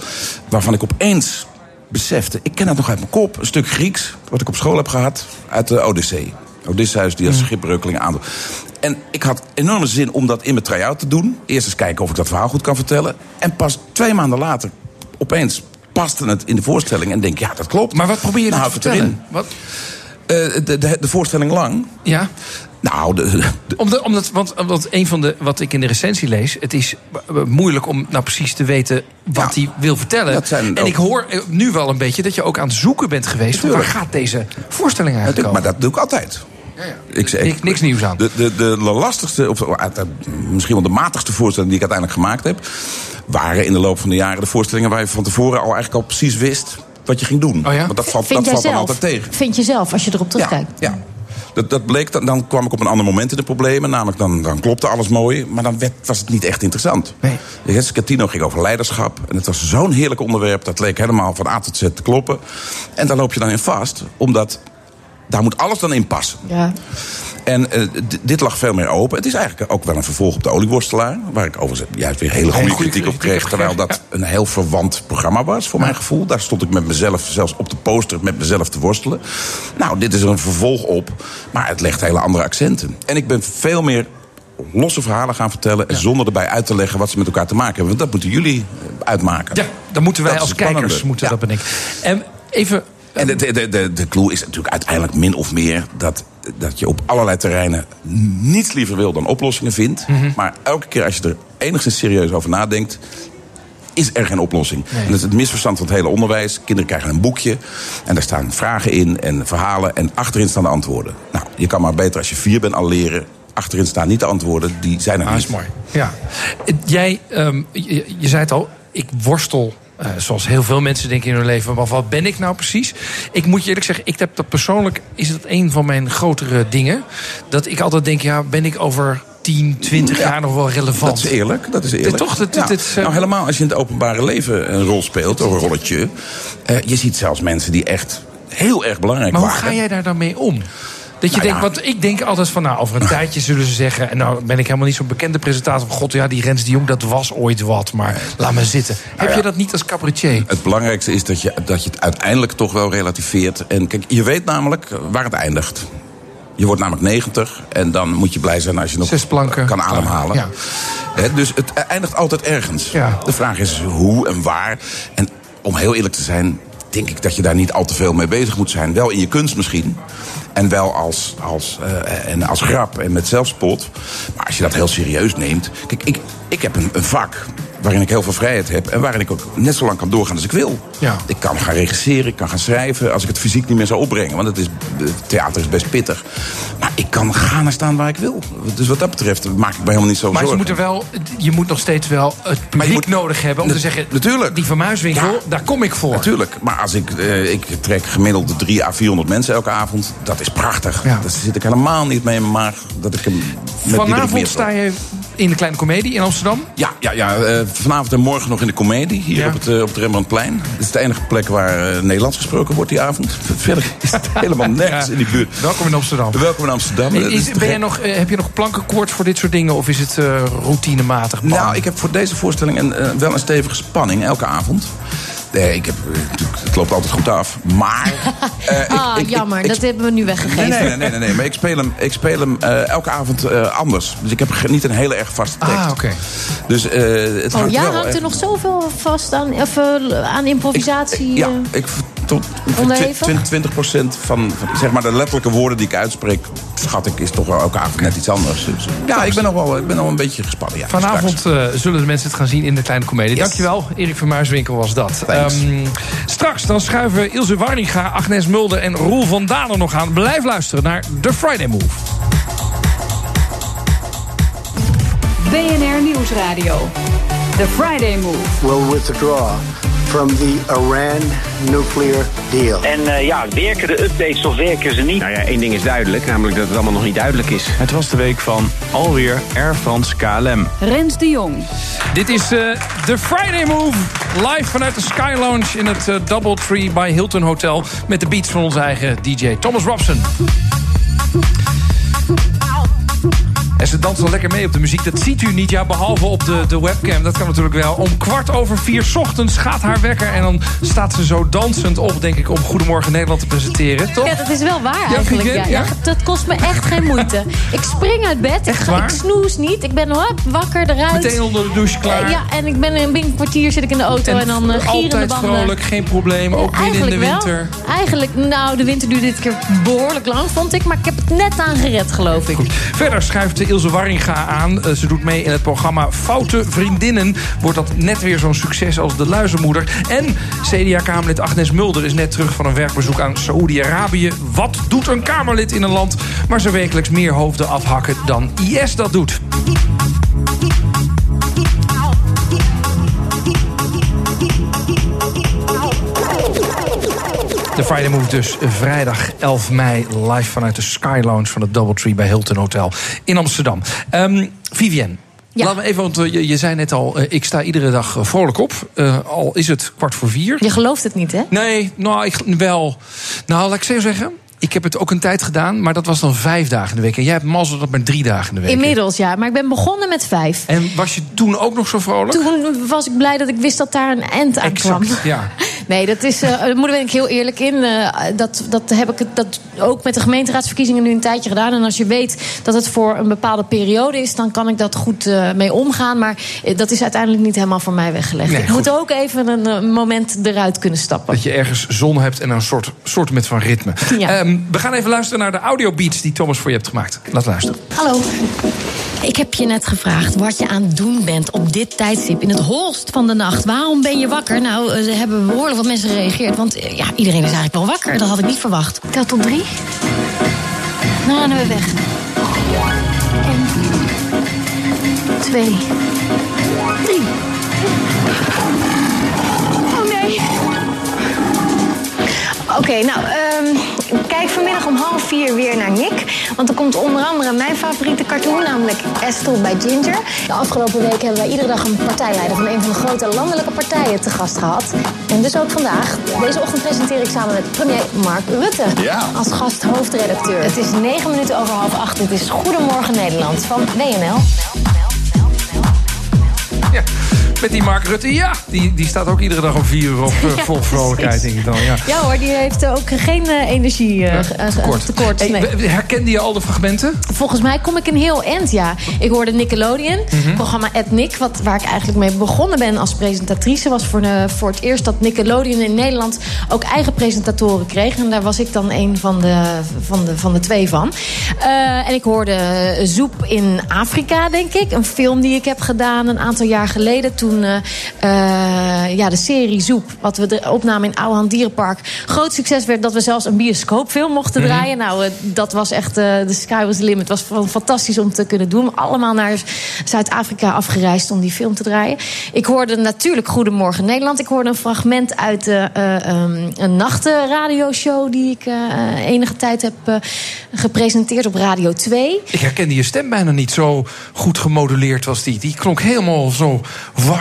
waarvan ik opeens besefte... ik ken dat nog uit mijn kop, een stuk Grieks... wat ik op school heb gehad, uit de Odyssee. Odysseus die als schipbreukeling aan. En ik had enorme zin om dat in mijn try-out te doen. Eerst eens kijken of ik dat verhaal goed kan vertellen. En pas twee maanden later, opeens paste het in de voorstelling. En denk, ja, dat klopt. Maar wat probeer je nou, te vertellen? Wat? Eh, de, de, de voorstelling lang. Ja. Nou, de, Omdat, omdat, want, want een van de, wat ik in de recensie lees... het is eh, moeilijk om nou precies te weten wat hij wil vertellen. dat zijn en ook- ik hoor eh, nu wel een beetje dat je ook aan het zoeken bent geweest... van waar gaat deze voorstelling eigenlijk maar over? dat doe ik altijd. Ik zeg, Niks- niks nieuws aan. De, de, de lastigste, of eh, misschien wel de matigste voorstellingen die ik uiteindelijk gemaakt heb, waren in de loop van de jaren de voorstellingen waar je van tevoren al eigenlijk al precies wist wat je ging doen. Oh ja? Want dat valt, Vind dat valt dan altijd tegen. Vind je zelf, als je erop terugkijkt? Ja. Dat, dat bleek, dan, dan kwam ik op een ander moment in de problemen. Namelijk, dan, dan klopte alles mooi. Maar dan werd, was het niet echt interessant. Nee. De hele Scatino ging over leiderschap. En het was zo'n heerlijk onderwerp. Dat leek helemaal van A tot Z te kloppen. En daar loop je dan in vast. Omdat daar moet alles dan in passen. Ja. En eh, dit lag veel meer open. Het is eigenlijk ook wel een vervolg op de olieworstelaar. Waar ik overigens juist weer hele goede kritiek op kreeg. Terwijl dat een heel verwant programma was, voor mijn gevoel. Daar stond ik met mezelf, zelfs op de poster, met mezelf te worstelen. Nou, dit is er een vervolg op. Maar het legt hele andere accenten. En ik ben veel meer losse verhalen gaan vertellen. Zonder erbij uit te leggen wat ze met elkaar te maken hebben. Want dat moeten jullie eh, uitmaken. Ja, dan moeten wij Dat als kijkers moeten Ja. dat bedenken. En even... En de, de, de, de, clue is natuurlijk uiteindelijk min of meer dat, dat je op allerlei terreinen niets liever wil dan oplossingen vindt. Mhm. Maar elke keer als je er enigszins serieus over nadenkt, is er geen oplossing. En dat is het misverstand van het hele onderwijs. Kinderen krijgen een boekje en daar staan vragen in en verhalen en achterin staan de antwoorden. Nou, je kan maar beter als je vier bent al leren. Achterin staan niet de antwoorden, die zijn er Ah, niet. is mooi. Ja. Jij, ehm, je, je zei het al, ik worstel. Eh, zoals heel veel mensen denken in hun leven, maar wat ben ik nou precies? Ik moet je eerlijk zeggen, ik heb dat persoonlijk, is het een van mijn grotere dingen. Dat ik altijd denk, ja, ben ik over 10, 20 jaar nog wel relevant? Dat is eerlijk, dat is eerlijk. Toch, dat- Ja. dat nou, helemaal als je in het openbare leven een rol speelt, of een rolletje. eh, je ziet zelfs mensen die echt heel erg belangrijk Maar hoe waren. ga jij daar dan mee om? Dat je Nou denkt, ja. want ik denk altijd van, nou, over een tijdje zullen ze zeggen... en nou ben ik helemaal niet zo'n bekende presentator van... god, ja, die Rens de Jong, dat was ooit wat, maar laat me zitten. Heb Nou ja. je dat niet als cabaretier? Het belangrijkste is dat je, dat je het uiteindelijk toch wel relativeert. En kijk, je weet namelijk waar het eindigt. Je wordt namelijk 90 en dan moet je blij zijn als je nog Zes planken. kan ademhalen. Ja. Dus het eindigt altijd ergens. Ja. De vraag is hoe en waar. En om heel eerlijk te zijn, denk ik dat je daar niet al te veel mee bezig moet zijn. Wel in je kunst misschien. En wel als, als, eh, en als grap en met zelfspot. Maar als je dat heel serieus neemt. Kijk, ik, ik heb een, een vak waarin ik heel veel vrijheid heb. En waarin ik ook net zo lang kan doorgaan als ik wil. Ja. Ik kan gaan regisseren, ik kan gaan schrijven. Als ik het fysiek niet meer zou opbrengen. Want het, is, het theater is best pittig. Maar ik kan gaan en staan waar ik wil. Dus wat dat betreft maak ik me helemaal niet zo Maar zorgen. moeten wel, je moet nog steeds wel het publiek nodig hebben om te zeggen... Natuurlijk. Die Van Muiswinkel, daar kom ik voor. Natuurlijk, maar als ik, eh, ik trek gemiddeld 3 à 400 mensen elke avond, dat is prachtig. Daar zit ik helemaal niet mee in mijn maag dat ik hem met Vanavond sta je in de Kleine Comedie in Amsterdam. Ja, ja, ja eh, vanavond en morgen nog in de comedie hier Ja. op, het, eh, op het Rembrandtplein. Dit is de enige plek waar eh, Nederlands gesproken wordt die avond. Verder is het helemaal nergens in die buurt. Welkom in Amsterdam. Welkom in Amsterdam. Is- ben je gek. nog, heb je nog plankenkoord voor dit soort dingen of is het routinematig? Nou, ik heb voor deze voorstelling een, wel een stevige spanning elke avond. Nee, ik heb, eh, het loopt altijd goed af. Maar. eh, ik- ah, ik- jammer, ik- dat hebben we nu weggegeven. nee, nee, nee, nee, nee, maar ik speel hem, ik speel hem eh, elke avond eh, anders. Dus ik heb niet een hele erg vaste tekst. Ah, oké. Dus eh, het Oh hangt ja, wel hangt er nog zoveel vast aan, of, aan improvisatie? Ja, ik tot Onderhevig? 20, 20 van, van zeg maar de letterlijke woorden die ik uitspreek, schat ik, is toch wel elke avond net iets anders. Dus, ja, ik ben nog wel, ik ben nog wel een beetje gespannen. Ja, Vanavond eh, zullen de mensen het gaan zien in de Kleine Comedie. Dankjewel, Erik van Muiswinkel was dat. Ehm, straks dan schuiven Ilse Warninga, Agnes Mulder en Roel van Dalen nog aan. Blijf luisteren naar The Friday Move. BNR Nieuwsradio. The Friday Move. will withdraw from the Iran nuclear deal. En eh, ja, werken de updates of werken ze niet? Nou ja, één ding is duidelijk, namelijk dat het allemaal nog niet duidelijk is. Het was de week van alweer Air France KLM. Rens de Jong. Dit is eh The Friday Move. Live vanuit de Sky Lounge in het eh, Doubletree by Hilton Hotel. Met de beats van onze eigen DJ Thomas Robson. En ze danst al lekker mee op de muziek. Dat ziet u niet, ja, behalve op de, de webcam. Dat kan natuurlijk wel. Om kwart over vier 's ochtends gaat haar wekker. En dan staat ze zo dansend op, denk ik, om Goedemorgen Nederland te presenteren. Toch? Ja, dat is wel waar Ja, eigenlijk. Ja, dat kost me echt geen moeite. Ik spring uit bed, ik, Echt ga, waar? ik snoes niet. Ik ben hop, wakker eruit. Meteen onder de douche klaar. Ja, en ik ben in een kwartier zit ik in de auto en, dan uh, altijd vrolijk, geen probleem. Ook midden in de Eigenlijk wel. winter. Eigenlijk, nou, de winter duurde dit keer behoorlijk lang, vond ik. Maar ik heb het net aan gered, geloof ik. Verder schuift Ilse Warringa aan. Eh, ze doet mee in het programma Foute Vriendinnen. Wordt dat net weer zo'n succes als De Luizenmoeder. En CDA-Kamerlid Agnes Mulder is net terug van een werkbezoek aan Saoedi-Arabië. Wat doet een Kamerlid in een land waar ze wekelijks meer hoofden afhakken dan IS dat doet? De Friday Move dus vrijdag 11 mei live vanuit de Sky Lounge van het Doubletree bij Hilton Hotel in Amsterdam. Vivienne. Laten we even, want eh, je, je zei net al, eh, ik sta iedere dag eh, vrolijk op. Al is het kwart voor vier. Je gelooft het niet, hè? Nee, nou, ik, wel. Nou, laat ik zo zeggen. Ik heb het ook een tijd gedaan, maar dat was dan vijf dagen in de week. En jij hebt mazzel dat maar drie dagen in de week. Inmiddels, ja. Maar ik ben begonnen met vijf. En was je toen ook nog zo vrolijk? Toen was ik blij dat ik wist dat daar een eind aan kwam. Ja. Nee, dat is, uh, daar ben ik heel eerlijk in. Uh, dat, dat heb ik dat ook met de gemeenteraadsverkiezingen nu een tijdje gedaan. En als je weet dat het voor een bepaalde periode is, dan kan ik dat goed uh, mee omgaan. Maar dat is uiteindelijk niet helemaal voor mij weggelegd. Nee, ik goed. moet ook even een moment eruit kunnen stappen. Dat je ergens zon hebt en een soort, soort met van ritme. Ja. Um, we gaan even luisteren naar de audiobeats die Thomas voor je hebt gemaakt. Laat luisteren. Hallo. Ik heb je net gevraagd wat je aan het doen bent op dit tijdstip in het holst van de nacht. Waarom ben je wakker? Nou, er hebben behoorlijk wat mensen gereageerd. Want ja, iedereen is eigenlijk wel wakker. Dat had ik niet verwacht. Tel tot drie. Nou, dan zijn we weg. En twee. Drie. Oh nee. Oké, okay, nou, um, kijk vanmiddag om half vier weer naar Nick. Want er komt onder andere mijn favoriete cartoon, namelijk Estel bij Ginger. De afgelopen week hebben wij iedere dag een partijleider van een van de grote landelijke partijen te gast gehad. En dus ook vandaag. Deze ochtend presenteer ik samen met premier Mark Rutte Ja. als gast hoofdredacteur. Het is negen minuten over half acht. Dit is Goedemorgen Nederland van WNL. Ja, met die Mark Rutte, ja, die, die staat ook iedere dag om vier uur op uh, Ja, vol vrolijkheid, denk ik dan. Ja. Ja hoor, die heeft ook geen uh, energie uh, tekort. tekort Hey, nee. herkende je al de fragmenten? Volgens mij kom ik een heel eind, ja. Ik hoorde Nickelodeon, mm -hmm. programma Ed Nick... Wat, waar ik eigenlijk mee begonnen ben als presentatrice... was voor, de, voor het eerst dat Nickelodeon in Nederland... ook eigen presentatoren kreeg. En daar was ik dan een van de, van de, van de twee van. Uh, en ik hoorde Zoep in Afrika, denk ik. Een film die ik heb gedaan een aantal jaar geleden... toen toen eh, eh, ja, de serie Zoep, wat we de opnamen in Ouwehand Dierenpark, groot succes werd dat we zelfs een bioscoopfilm mochten Mhm. draaien. Nou, eh, dat was echt, de sky was the limit. Het was fantastisch om te kunnen doen. Allemaal naar Zuid-Afrika afgereisd om die film te draaien. Ik hoorde natuurlijk Goedemorgen Nederland. Ik hoorde een fragment uit de, ehm, een nachtradioshow die ik enige tijd heb gepresenteerd op Radio 2. Ik herkende je stem bijna niet. Zo goed gemoduleerd was die. Die klonk helemaal zo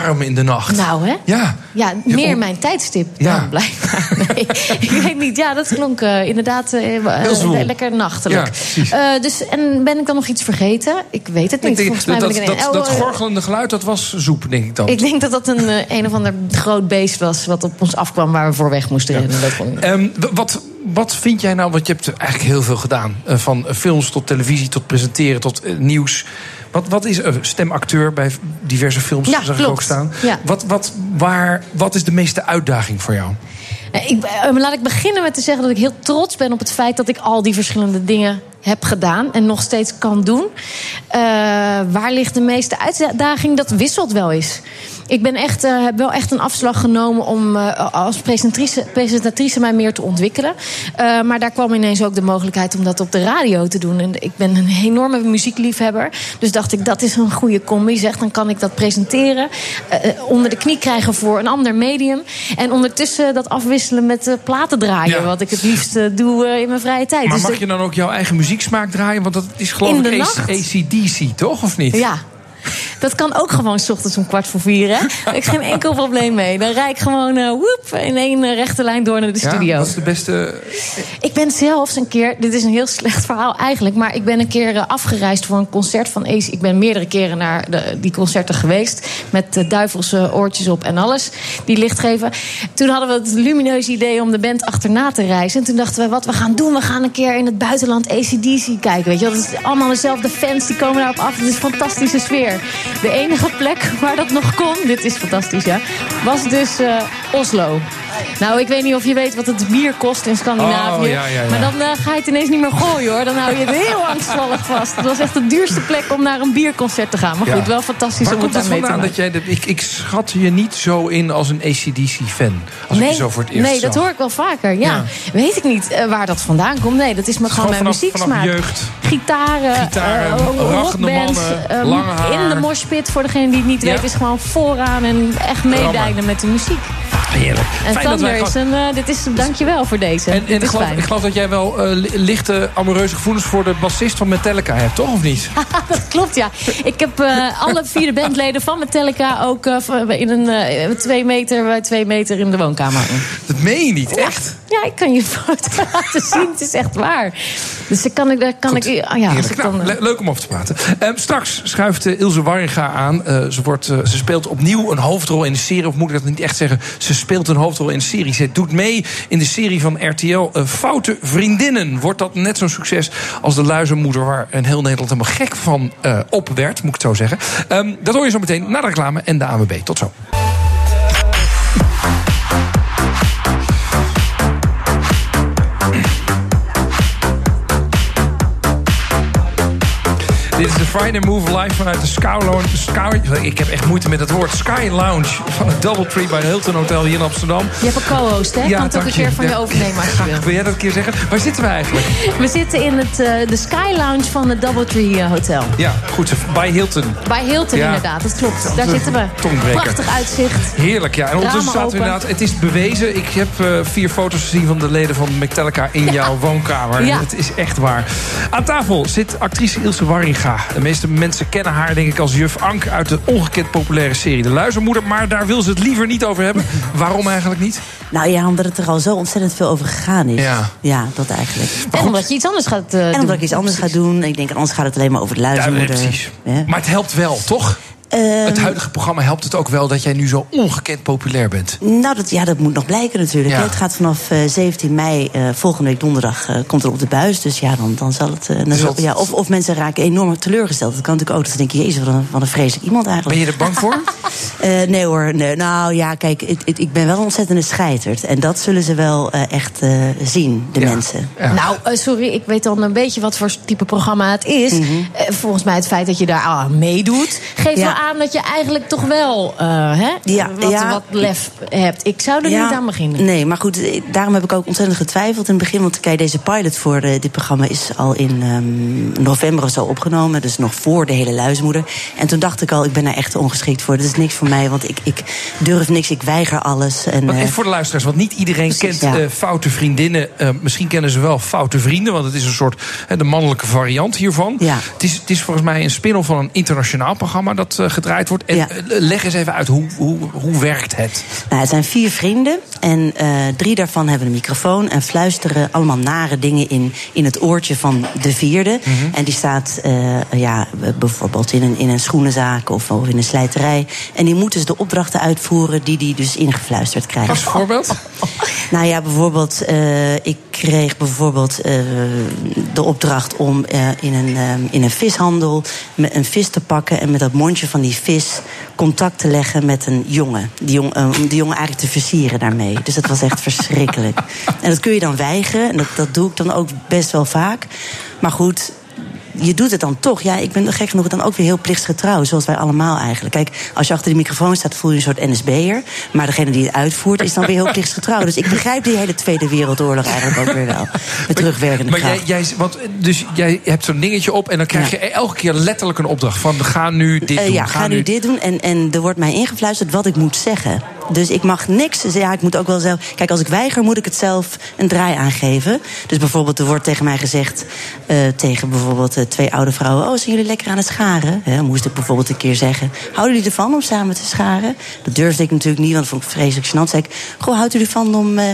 warm in de nacht. Nou, hè? Ja. Ja, meer mijn tijdstip Ja. dan blijkbaar. Nee, ik weet niet. Ja, dat klonk eh, inderdaad Heel zwoel. lekker nachtelijk. Ja, dus, en ben ik dan nog iets vergeten? Ik weet het niet. Ik denk, Volgens mij dat, ben ik dat, dat, eh, gorgelende geluid, dat was zoep, denk ik dan. ik denk dat dat een, een of ander groot beest was... wat op ons afkwam waar we voor weg moesten rennen. Dat Ehm, wat, wat vind jij nou, want je hebt eigenlijk heel veel gedaan. Van films tot televisie, tot presenteren, tot nieuws. Wat, wat is een stemacteur bij diverse films, Ja, zag ik ook staan. Ja. Wat, wat, waar, wat is de meeste uitdaging voor jou? Eh, Ik, eh, laat ik beginnen met te zeggen dat ik heel trots ben op het feit dat ik al die verschillende dingen heb gedaan en nog steeds kan doen. Eh, waar ligt de meeste uitdaging? Dat wisselt wel eens. Ik ben echt, eh, heb wel echt een afslag genomen om eh, als presentatrice, presentatrice mij meer te ontwikkelen. Eh, maar daar kwam ineens ook de mogelijkheid om dat op de radio te doen. En ik ben een enorme muziekliefhebber. Dus dacht ik, dat is een goede combi. Zeg, dan kan ik dat presenteren. onder de knie krijgen voor een ander medium. En ondertussen dat afwisselen met platen draaien. Ja. Wat ik het liefst doe in mijn vrije tijd. Maar Dus mag je dan ook jouw eigen muzieksmaak draaien? Want dat is geloof ik AC-? ACDC, toch? Of niet? Ja. Dat kan ook gewoon 's ochtends om kwart voor vier. Hè? Daar heb ik geen enkel probleem mee. Dan rijd ik gewoon woep, in één eh, rechte lijn door naar de Ja, studio. wat is de beste... Ik ben zelfs een keer, dit is een heel slecht verhaal eigenlijk, maar ik ben een keer eh, afgereisd voor een concert van AC. Ik ben meerdere keren naar de, die concerten geweest met duivelse oortjes op en alles, die licht geven. Toen hadden we het lumineuze idee om de band achterna te reizen. En toen dachten we, wat we gaan doen, we gaan een keer in het buitenland ACDC kijken. Weet je, dat is allemaal dezelfde fans, die komen daarop af. Het is een fantastische sfeer. De enige plek waar dat nog kon, dit is fantastisch ja, was dus eh, Oslo. Nou, ik weet niet of je weet wat het bier kost in Scandinavië. Oh, ja, ja, ja. Maar dan eh, ga je het ineens niet meer gooien hoor. Dan hou je het heel angstvallig vast. Het was echt de duurste plek om naar een bierconcert te gaan. Maar goed, wel fantastisch Waar om het daar mee te vandaan maken. dat jij... Dat, ik, ik schat je niet zo in als een ACDC-fan. Als ik je zo voor het eerst nee, dat zag. hoor ik wel vaker. Ja. Weet ik niet eh, waar dat vandaan komt. Nee, dat is maar gewoon, Gewoon mijn vanaf muzieksmaak. jeugd. Gitaren, Gitaren, eh, rockbands, eh, lange haar. in de moshpit, voor degene die het niet weet, is gewoon vooraan en echt meedijnen met de muziek. Heerlijk. En Fijn dat wij gewoon- een, eh, dit is, dankjewel voor deze. En, en ik, geloof, ik geloof dat jij wel eh, li- lichte amoureuze gevoelens voor de bassist van Metallica hebt, toch? Of niet? dat klopt, ja. Ik heb eh, alle vier de bandleden van Metallica ook in een twee meter bij twee meter in de woonkamer. Dat meen je niet, echt? Ja, ik kan je foto laten zien. Het is echt waar. Dus dan kan ik, daar kan ik, ah ja, als ik dan, Nou, le- leuk om over te praten. Ehm, straks schuift Ilse Warringa aan. Ze, wordt, ze speelt opnieuw een hoofdrol in de serie. Of moet ik dat niet echt zeggen? Ze speelt een hoofdrol in de serie. Ze doet mee in de serie van RTL eh, Foute Vriendinnen. Wordt dat net zo'n succes als de luizenmoeder... waar een heel Nederland helemaal gek van eh, op werd, moet ik het zo zeggen. Ehm, dat hoor je zo meteen na de reclame en de ANWB. Tot zo. Dit is de Friday Move live vanuit de Sky Lounge. Sky, ik heb echt moeite met het woord. Sky Lounge van het Doubletree bij Hilton Hotel hier in Amsterdam. je hebt een co-host, hè? Ik kan het ook een keer van je Ja. overnemen als je wil. Wil jij dat een keer zeggen? Waar zitten we eigenlijk? We zitten in het, eh, de Sky Lounge van het Doubletree eh, Hotel. Ja, goed. Bij Hilton. Bij Hilton Ja. inderdaad, dat klopt. Daar zitten we. Prachtig uitzicht. Heerlijk, ja. En ondertussen we open. inderdaad... Het is bewezen. Ik heb eh, vier foto's gezien van de leden van Metallica in jouw woonkamer. Ja. Het is echt waar. Aan tafel zit actrice Ilse Warringa. De meeste mensen kennen haar denk ik als juf Ank... uit de ongekend populaire serie De Luizenmoeder. Maar daar wil ze het liever niet over hebben. Waarom eigenlijk niet? Nou ja, omdat het er al zo ontzettend veel over gegaan is. Ja. Ja, dat eigenlijk. En omdat je iets anders gaat eh, En doen. omdat ik iets anders ga doen. Ik denk, anders gaat het alleen maar over de luizenmoeder. Ja, precies. Ja. Maar het helpt wel, toch? Ehm, het huidige programma helpt het ook wel dat jij nu zo ongekend populair bent. Nou, dat, ja, dat moet nog blijken natuurlijk. Ja. Het gaat vanaf eh, 17 mei, eh, volgende week donderdag, eh, komt er op de buis. Dus ja, dan, dan zal het... eh, dan zal- dat- ja, of, of mensen raken enorm teleurgesteld. Dat kan natuurlijk ook. Dat ze denken, jezus, wat een, wat een vreselijk iemand eigenlijk. Ben je er bang voor? Eh, nee hoor, nee. nou ja, kijk, ik ben wel een ontzettende scheiterd. En dat zullen ze wel eh, echt eh, zien, de mensen. Nou, eh, sorry, ik weet dan een beetje wat voor type programma het is. Mhm. Eh, volgens mij het feit dat je daar aan meedoet... geeft Ja. wel aan dat je eigenlijk toch wel eh, hè, Ja, wat, ja. wat lef hebt. Ik zou er Ja, niet aan beginnen. Nee, maar goed, eh, daarom heb ik ook ontzettend getwijfeld in het begin. Want kijk, deze pilot voor eh, dit programma is al in ehm, november of zo opgenomen. Dus nog voor de hele luismoeder. En toen dacht ik al, ik ben daar echt ongeschikt voor. Dit is niks voor mij, want ik, ik durf niks, ik weiger alles. En, Maar even voor de luisteraars, want niet iedereen kent ja. eh, foute vriendinnen. Eh, misschien kennen ze wel foute vrienden, want het is een soort hè, de mannelijke variant hiervan. Ja. Het, is, het is volgens mij een spin-off van een internationaal programma dat gedraaid wordt. En Ja. eh, leg eens even uit, hoe, hoe, hoe werkt het? Nou, het zijn vier vrienden en eh, drie daarvan hebben een microfoon en fluisteren allemaal nare dingen in, in het oortje van de vierde. En die staat eh, ja, bijvoorbeeld in een, in een schoenenzaak of, of in een slijterij. En die moeten dus de opdrachten uitvoeren die die dus ingefluisterd krijgt. Als voorbeeld? Nou ja, bijvoorbeeld, eh, ik kreeg bijvoorbeeld eh, de opdracht om eh, in, een, eh, in een vishandel met een vis te pakken en met dat mondje van die vis contact te leggen met een jongen. Die jong, eh, die jongen eigenlijk te versieren daarmee. Dus dat was echt verschrikkelijk. En dat kun je dan weigeren. En dat, dat doe ik dan ook best wel vaak. Maar goed, je doet het dan toch. Ja, ik ben gek genoeg dan ook weer heel plichtsgetrouw. Zoals wij allemaal eigenlijk. Kijk, als je achter de microfoon staat, voel je een soort NSB'er. Maar degene die het uitvoert, is dan weer heel plichtsgetrouw. Dus ik begrijp die hele Tweede Wereldoorlog eigenlijk ook weer wel. Met terugwerkende Maar kracht. jij, jij, want, dus jij hebt zo'n dingetje op en dan krijg je elke keer letterlijk een opdracht van ga nu dit Eh, doen. ja, ga nu dit doen. En, en er wordt mij ingefluisterd wat ik moet zeggen. Dus ik mag niks. Ja, ik moet ook wel zelf. Kijk, als ik weiger, moet ik het zelf een draai aangeven. Dus bijvoorbeeld, er wordt tegen mij gezegd. eh, tegen bijvoorbeeld eh, twee oude vrouwen. Oh, zijn jullie lekker aan het scharen? Moest ik bijvoorbeeld een keer zeggen. Houden jullie ervan om samen te scharen? Dat durfde ik natuurlijk niet, want dat vond ik vreselijk gênant. Zei ik, goh, houdt u ervan om eh,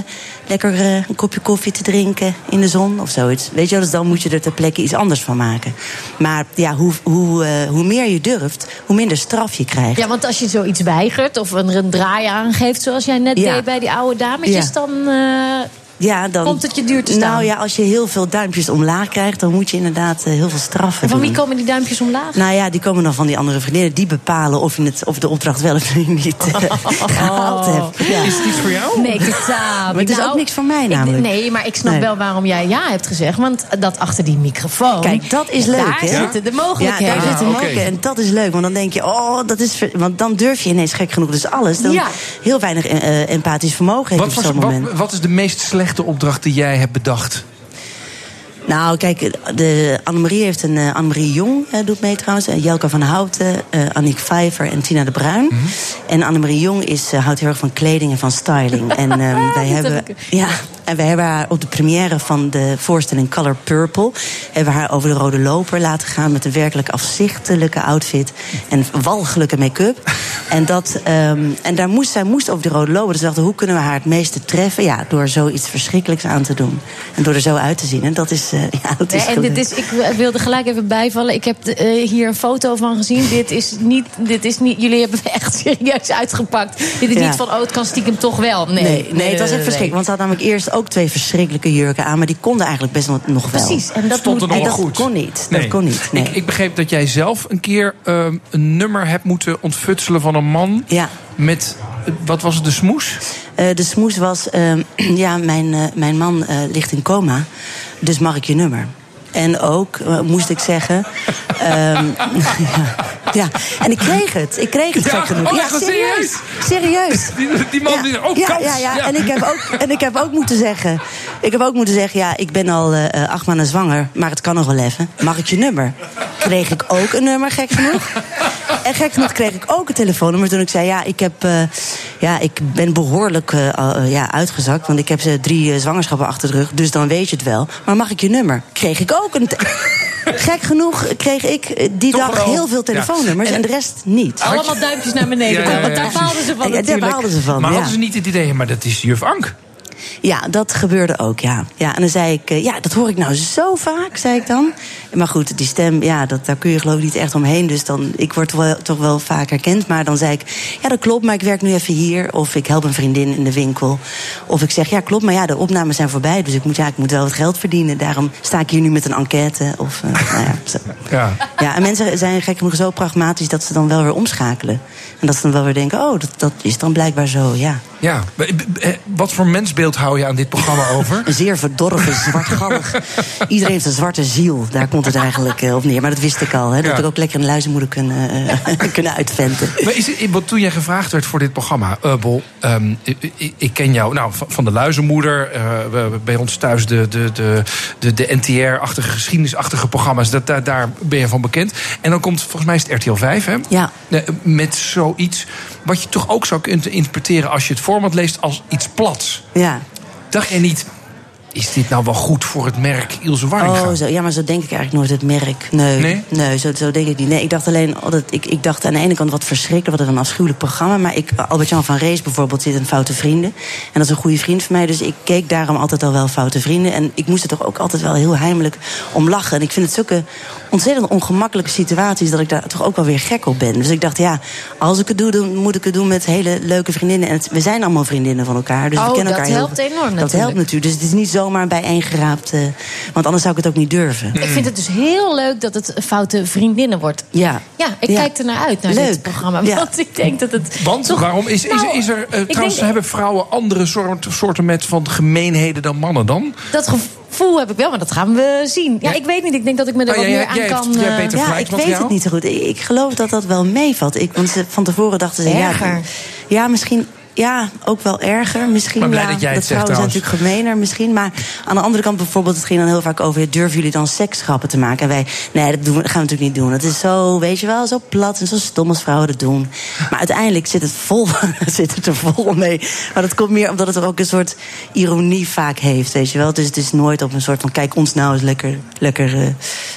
lekker eh, een kopje koffie te drinken in de zon of zoiets? Weet je wel, dus dan moet je er ter plekke iets anders van maken. Maar ja, hoe, hoe, eh, hoe meer je durft, hoe minder straf je krijgt. Ja, want als je zoiets weigert of een draai aangeeft... zoals jij net Ja. deed bij die oude dametjes... Ja. dan eh, Ja, dan, komt het je duur te staan. Nou ja, als je heel veel duimpjes omlaag krijgt, dan moet je inderdaad eh, heel veel straffen En van wie komen die duimpjes omlaag? Nou ja, die komen dan van die andere vriendinnen. Die bepalen of je het, of de opdracht wel of niet eh, gehaald hebt. Ja. Is het iets voor jou? Nee, totaal. Het is ook niks voor mij ik- namelijk. nee, maar ik snap Nee. wel waarom jij ja hebt gezegd. Want dat achter die microfoon... Kijk, dat is leuk, Daar hè? zitten de Ja, mogelijkheden. daar zitten mogelijkheden. En dat is leuk, want dan denk je, oh, dat is. ver- Want dan durf je ineens gek genoeg. Dus alles. Dan Ja. heel weinig eh, empathisch vermogen heeft Wat, op zo'n moment. wat, wat is de meest slechte opdracht die jij hebt bedacht? Nou, kijk, de Annemarie heeft een. eh, Annemarie Jong eh, doet mee trouwens. eh, Jelka van Houten, Annick Vijver en Tina de Bruin. Mhm. En Annemarie Jong is, houdt heel erg van kleding en van styling. en ehm, wij hebben. Ja, en wij hebben haar op de première van de voorstelling Color Purple. hebben we haar over de rode loper laten gaan met een werkelijk afzichtelijke outfit. En walgelijke make-up. en, dat, ehm, en daar moest, zij moest over de rode loper. Dus we dachten, hoe kunnen we haar het meeste treffen? Ja, door zoiets verschrikkelijks aan te doen. En door er zo uit te zien. En dat is. ja, dat is Nee, en dit is, ik wilde gelijk even bijvallen. Ik heb de, eh, hier een foto van gezien. Dit is niet, dit is niet. Jullie hebben me echt serieus uitgepakt. Dit is Ja. niet van, oh, het kan stiekem toch wel. Nee, Nee, nee, het was echt verschrikkelijk. Want ze had namelijk eerst ook twee verschrikkelijke jurken aan. Maar die konden eigenlijk best wel nog wel. Precies, en dat Stond er nog en dat goed? kon niet. Nee. Dat kon niet. Nee. Ik, ik begreep dat jij zelf een keer ehm, een nummer hebt moeten ontfutselen van een man. Ja. Met, wat was het, de smoes? Eh, de smoes was, ehm, ja, mijn, eh, mijn man ligt in coma. Dus mag ik je nummer? En ook, eh, moest ik zeggen... ehm, ja, ja, en ik kreeg het. Ik kreeg het Ja, gek genoeg. oh, ja, serieus. Serieus. Die, die man Ja, die ook ja, kans. ja, ja. Ja. En, ik heb ook, en ik heb ook moeten zeggen... Ik heb ook moeten zeggen, ja, ik ben al eh, acht maanden zwanger... maar het kan nog wel even. Mag ik je nummer? Kreeg ik ook een nummer, gek genoeg. En gek genoeg kreeg ik ook een telefoonnummer toen ik zei... ja, ik, heb, eh, ja, ik ben behoorlijk eh, eh, ja, uitgezakt... want ik heb ze drie zwangerschappen achter de rug, dus dan weet je het wel. Maar mag ik je nummer? Kreeg ik ook een... Gek genoeg kreeg ik die Toch dag wel. heel veel telefoonnummers... Ja. en de rest niet. Allemaal duimpjes naar beneden. Ja, ja, want daar baalden ze van Ja, daar baalden ze van, Maar ja. hadden ze niet het idee, maar dat is juf Ank. Ja, dat gebeurde ook, ja. ja en dan zei ik, eh, ja, dat hoor ik nou zo vaak, zei ik dan. Maar goed, die stem, ja, dat, daar kun je geloof ik niet echt omheen. Dus dan, ik word wel, toch wel vaak herkend. Maar dan zei ik, ja, dat klopt, maar ik werk nu even hier. Of ik help een vriendin in de winkel. Of ik zeg, ja, klopt, maar ja, de opnames zijn voorbij. Dus ik moet, ja, ik moet wel wat geld verdienen. Daarom sta ik hier nu met een enquête. Of, eh, nou ja, zo. Ja. ja, en mensen zijn gek genoeg zo pragmatisch... dat ze dan wel weer omschakelen. En dat ze dan wel weer denken, oh, dat, dat is dan blijkbaar zo, ja. Ja, eh, wat voor mens ben beeld hou je aan dit programma over? Een zeer verdorven, zwartgallig. Iedereen heeft een zwarte ziel. Daar komt het eigenlijk eh, op neer. Maar dat wist ik al. Hè, dat Ja. ik ook lekker een luizenmoeder kunnen, eh, kunnen uitventen. Maar is het, want toen jij gevraagd werd voor dit programma, uh, Bol, ik, ken jou nou, van- de Luizenmoeder. eh, bij ons thuis de, de, de, de, de NTR-achtige, geschiedenisachtige programma's. Dat, daar, daar ben je van bekend. En dan komt, volgens mij is het RTL 5, hè? Ja. Eh, Zoiets wat je toch ook zou kunnen interpreteren als je het format leest als iets plats. Ja. Dacht jij niet, is dit nou wel goed voor het merk Ilse Warringa? Oh, zo. Ja, maar zo denk ik eigenlijk nooit het merk. Nee, Nee? zo, zo denk ik niet. Nee, ik dacht alleen altijd. Ik, ik dacht aan de ene kant wat verschrikkelijk, wat een afschuwelijk programma. Maar ik, Albert-Jan van Rees bijvoorbeeld zit in Foute Vrienden. En dat is een goede vriend van mij. Dus ik keek daarom altijd al wel Foute Vrienden. En ik moest er toch ook altijd wel heel heimelijk om lachen. En ik vind het zulke ontzettend ongemakkelijke situaties dat ik daar toch ook wel weer gek op ben. Dus ik dacht, ja, als ik het doe, dan moet ik het doen met hele leuke vriendinnen. En het- we zijn allemaal vriendinnen van elkaar. Dus we Oh, kennen dat elkaar heel helpt enorm Dat natuurlijk. helpt natuurlijk. Dus het is niet zomaar bijeengeraapt. eh want anders zou ik het ook niet durven. Ik vind het dus heel leuk dat het foute vriendinnen wordt. Ja. Ja, ik Ja. kijk er naar uit, naar Leuk. dit programma. Ja. Want ik denk dat het... Want toch- waarom is, is, Nou, is er. eh, trouwens, denk- hebben vrouwen andere soort, soorten met van gemeenheden dan mannen dan? Dat gevoel heb ik wel, maar dat gaan we zien. Ja, ik weet niet. Ik denk dat ik me er Oh, wat meer aan jij kan... eh, Ja, ik weet het niet zo goed. Ik, geloof dat dat wel meevalt. Ik, want ze, van tevoren dachten ze... Erger. ja, misschien... Ja, ook wel erger. Misschien, Maar blij ja, dat jij het zegt, vrouwen zijn trouwens. natuurlijk gemener misschien. Maar aan de andere kant bijvoorbeeld... het ging dan heel vaak over... durven jullie dan seksgrappen te maken? En wij, nee, dat doen we, gaan we natuurlijk niet doen. Het is zo, weet je wel, zo plat en zo stom als vrouwen dat doen. Maar uiteindelijk zit het, vol, zit het er vol mee. Maar dat komt meer omdat het er ook een soort ironie vaak heeft, weet je wel. Dus het is nooit op een soort van... kijk, ons nou eens lekker, lekker eh,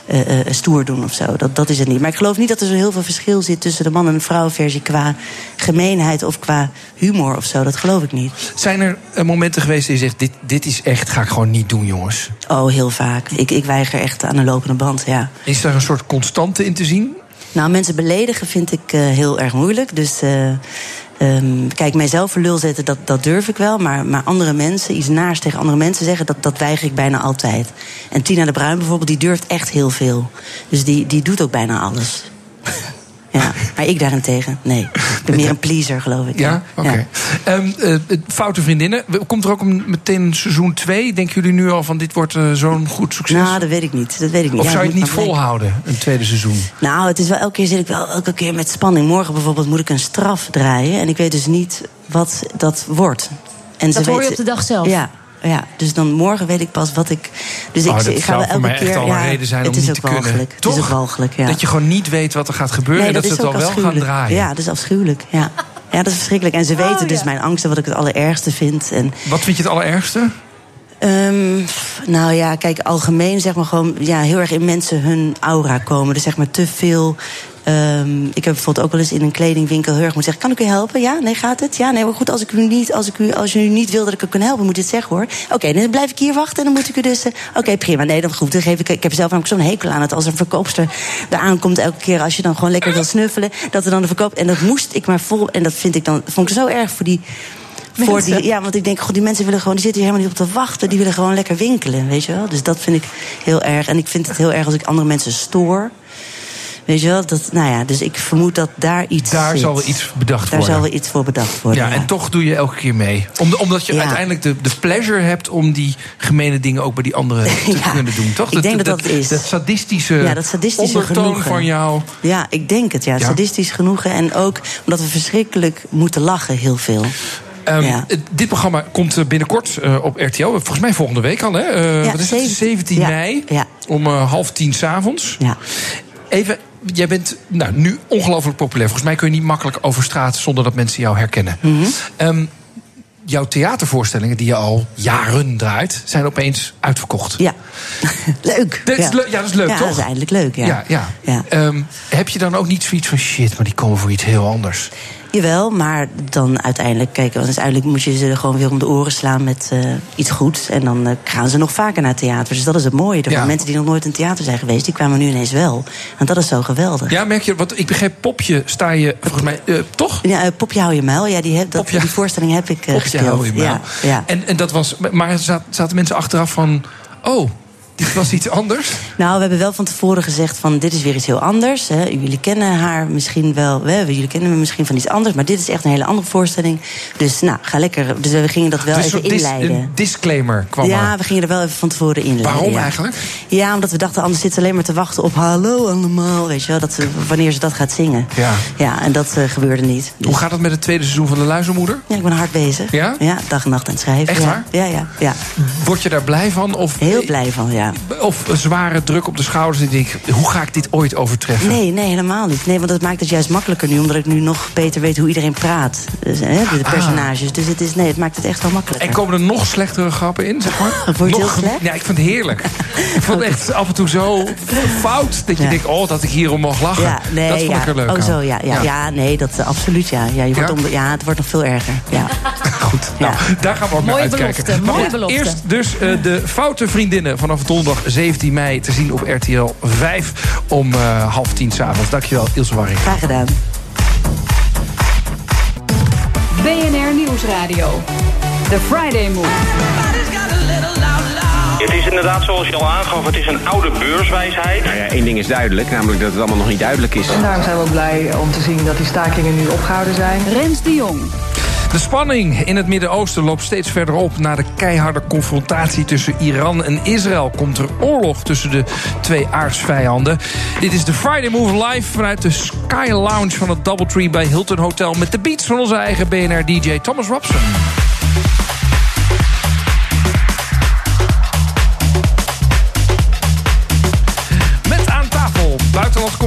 eh, eh, stoer doen of zo. Dat, dat is het niet. Maar ik geloof niet dat er zo heel veel verschil zit... tussen de man- en de vrouwenversie qua gemeenheid of qua humor of zo. Dat geloof ik niet. Zijn er eh, momenten geweest dat je zegt: dit, dit is echt, ga ik gewoon niet doen, jongens? Oh, heel vaak. Ik, ik weiger echt aan de lopende band, ja. Is daar een soort constante in te zien? Nou, mensen beledigen vind ik eh, heel erg moeilijk. Dus eh, ehm, kijk, mijzelf voor lul zetten, dat, dat durf ik wel. Maar, maar andere mensen, iets naars tegen andere mensen zeggen, dat, dat weiger ik bijna altijd. En Tina de Bruin bijvoorbeeld, die durft echt heel veel. Dus die, die doet ook bijna alles. Ja, maar ik daarentegen, nee. Ik ben meer een pleaser, geloof ik. Ja, oké. Ehm, eh, foute vriendinnen. Komt er ook een, meteen een seizoen 2? Denken jullie nu al van dit wordt eh, zo'n goed succes? Nou, dat weet ik niet. Dat weet ik niet. of Ja, zou je het niet volhouden, een tweede seizoen? Nou, het is wel elke keer zit ik wel elke keer met spanning. Morgen bijvoorbeeld moet ik een straf draaien. En ik weet dus niet wat dat wordt. En Dat ze hoor je weten- op de dag zelf? Ja. Ja, dus dan morgen weet ik pas wat ik. Dus Oh, ik, ik ga zou wel voor elke mij keer. echt al ja, een reden zijn het om is niet ook te kunnen. walgelijk. Het Toch? is ook walgelijk, ja. Dat je gewoon niet weet wat er gaat gebeuren Nee, en dat, ze het al ook wel gaan draaien. Ja, dat is afschuwelijk. Ja. ja, dat is verschrikkelijk. En ze Oh, weten dus mijn angsten, wat ik het allerergste vind. En Wat vind je het allerergste? Ehm, nou ja, kijk, algemeen zeg maar gewoon ja, heel erg in mensen hun aura komen. Dus zeg maar te veel. Ehm, ik heb bijvoorbeeld ook wel eens in een kledingwinkel heel erg moeten zeggen: Kan ik u helpen? Ja, nee, gaat het? Ja, nee, maar goed, als, ik u niet, als, ik u, als u niet wil dat ik u kan helpen, moet je het zeggen hoor. Oké, dan blijf ik hier wachten en dan moet ik u dus. eh, Oké, prima. Nee, dan goed. Dan geef ik, ik heb zelf namelijk zo'n hekel aan het als een verkoopster eraan komt elke keer als je dan gewoon lekker wil snuffelen. Dat er dan de verkoop. En dat moest ik maar vol. En dat vind ik dan, vond ik zo erg voor die. Voor die, ja, want ik denk, god, die mensen willen gewoon, die zitten hier helemaal niet op te wachten. Die willen gewoon lekker winkelen, weet je wel. Dus dat vind ik heel erg. En ik vind het heel erg als ik andere mensen stoor. Weet je wel, dat, nou ja, dus ik vermoed dat daar iets Daar zit. zal wel iets bedacht Daar worden. zal wel iets voor bedacht worden. Ja, en toch doe je elke keer mee. Om, omdat je Ja. uiteindelijk de, de pleasure hebt om die gemene dingen ook bij die anderen te Ja, kunnen doen, toch? ik denk dat dat is. Dat sadistische, Ja, dat sadistische ondertoon genoegen. van jou. Ja, ik denk het, ja. Ja. Sadistisch genoegen. En ook omdat we verschrikkelijk moeten lachen, heel veel. Ehm, Ja. Dit programma komt eh, binnenkort eh, op RTL. Volgens mij volgende week al, hè? Eh, Ja, wat is het? 17 17 ja, mei. ja. Om half tien s'avonds. Ja. Even, jij bent nou, nu ongelooflijk populair. Volgens mij kun je niet makkelijk over straat zonder dat mensen jou herkennen. Mhm. Ehm, jouw theatervoorstellingen die je al jaren draait, zijn opeens uitverkocht. Ja. leuk. Dat is ja. ja, dat is leuk, ja, toch? dat is eindelijk leuk, ja. Ja, ja. Ja. Ehm, heb je dan ook niet zoiets van shit, maar die komen voor iets heel anders? Jawel, maar dan uiteindelijk, kijk, want uiteindelijk moet je ze gewoon weer om de oren slaan met eh, iets goeds. En dan eh, gaan ze nog vaker naar theater. Dus dat is het mooie. Ja. Mensen die nog nooit in theater zijn geweest, die kwamen nu ineens wel. En dat is zo geweldig. Ja, merk je, want ik begreep, Popje sta je volgens mij, eh, toch? Ja, Popje hou je muil. Ja, die, heb, dat, Popje- die voorstelling heb ik Popje gespeeld. hou je muil. Ja, ja. En, en dat was, maar zaten mensen achteraf van, oh, Dit was iets anders? Nou, we hebben wel van tevoren gezegd van dit is weer iets heel anders. Hè. Jullie kennen haar misschien wel, hè, jullie kennen me misschien van iets anders, maar dit is echt een hele andere voorstelling. Dus nou, ga lekker. Dus we gingen dat wel Dus even dis- inleiden. een disclaimer kwam ja, er. we gingen er wel even van tevoren inleiden. Waarom ja. eigenlijk? Ja, omdat we dachten, anders zitten ze alleen maar te wachten op hallo allemaal. Weet je wel, dat ze, wanneer ze dat gaat zingen. Ja. Ja, en dat eh, gebeurde niet. Dus, Hoe gaat het met het tweede seizoen van De Luizenmoeder? ja, ik ben hard bezig. Ja? Ja, dag en nacht aan het schrijven. Echt ja. waar? Ja, ja, ja. Word je daar blij van? Of, Heel blij van, ja. Of zware druk op de schouders en denk hoe ga ik dit ooit overtreffen? Nee, nee, helemaal niet. Nee, want dat maakt het juist makkelijker nu, omdat ik nu nog beter weet hoe iedereen praat. Dus, hè, de Ah. personages. Dus het, is, nee, het maakt het echt wel makkelijker. En komen er nog slechtere grappen in, zeg maar? Vond je het nog, heel slecht? Ja, ik vind het heerlijk. ik vond het echt af en toe zo fout dat je Ja. denkt, oh, dat ik hierom mag lachen. Ja, nee, dat vond ik er leuk Oh, aan. zo, ja, ja, ja. nee, dat absoluut, ja. Ja, je wordt onder- ja, het wordt nog veel erger. Ja. Goed, nou, daar gaan we ook naar uitkijken. belofte, Maar mooie goed, belofte. Eerst dus eh, de Foute Vriendinnen vanaf donderdag 17 mei te zien op RTL 5 om eh, half tien s'avonds. Dankjewel, Ilse Warring. Graag gedaan. BNR Nieuwsradio. The Friday Move. Het is inderdaad zoals je al aangaf, het is een oude beurswijsheid. Nou ja, één ding is duidelijk, namelijk dat het allemaal nog niet duidelijk is. En daarom zijn we ook blij om te zien dat die stakingen nu opgehouden zijn. Rens de Jong. De spanning in het Midden-Oosten loopt steeds verder op. Na de keiharde confrontatie tussen Iran en Israël komt er oorlog tussen de twee aardsvijanden. Dit is de Friday Move live vanuit de Sky Lounge van het Doubletree bij Hilton Hotel met de beats van onze eigen BNR-DJ Thomas Robson.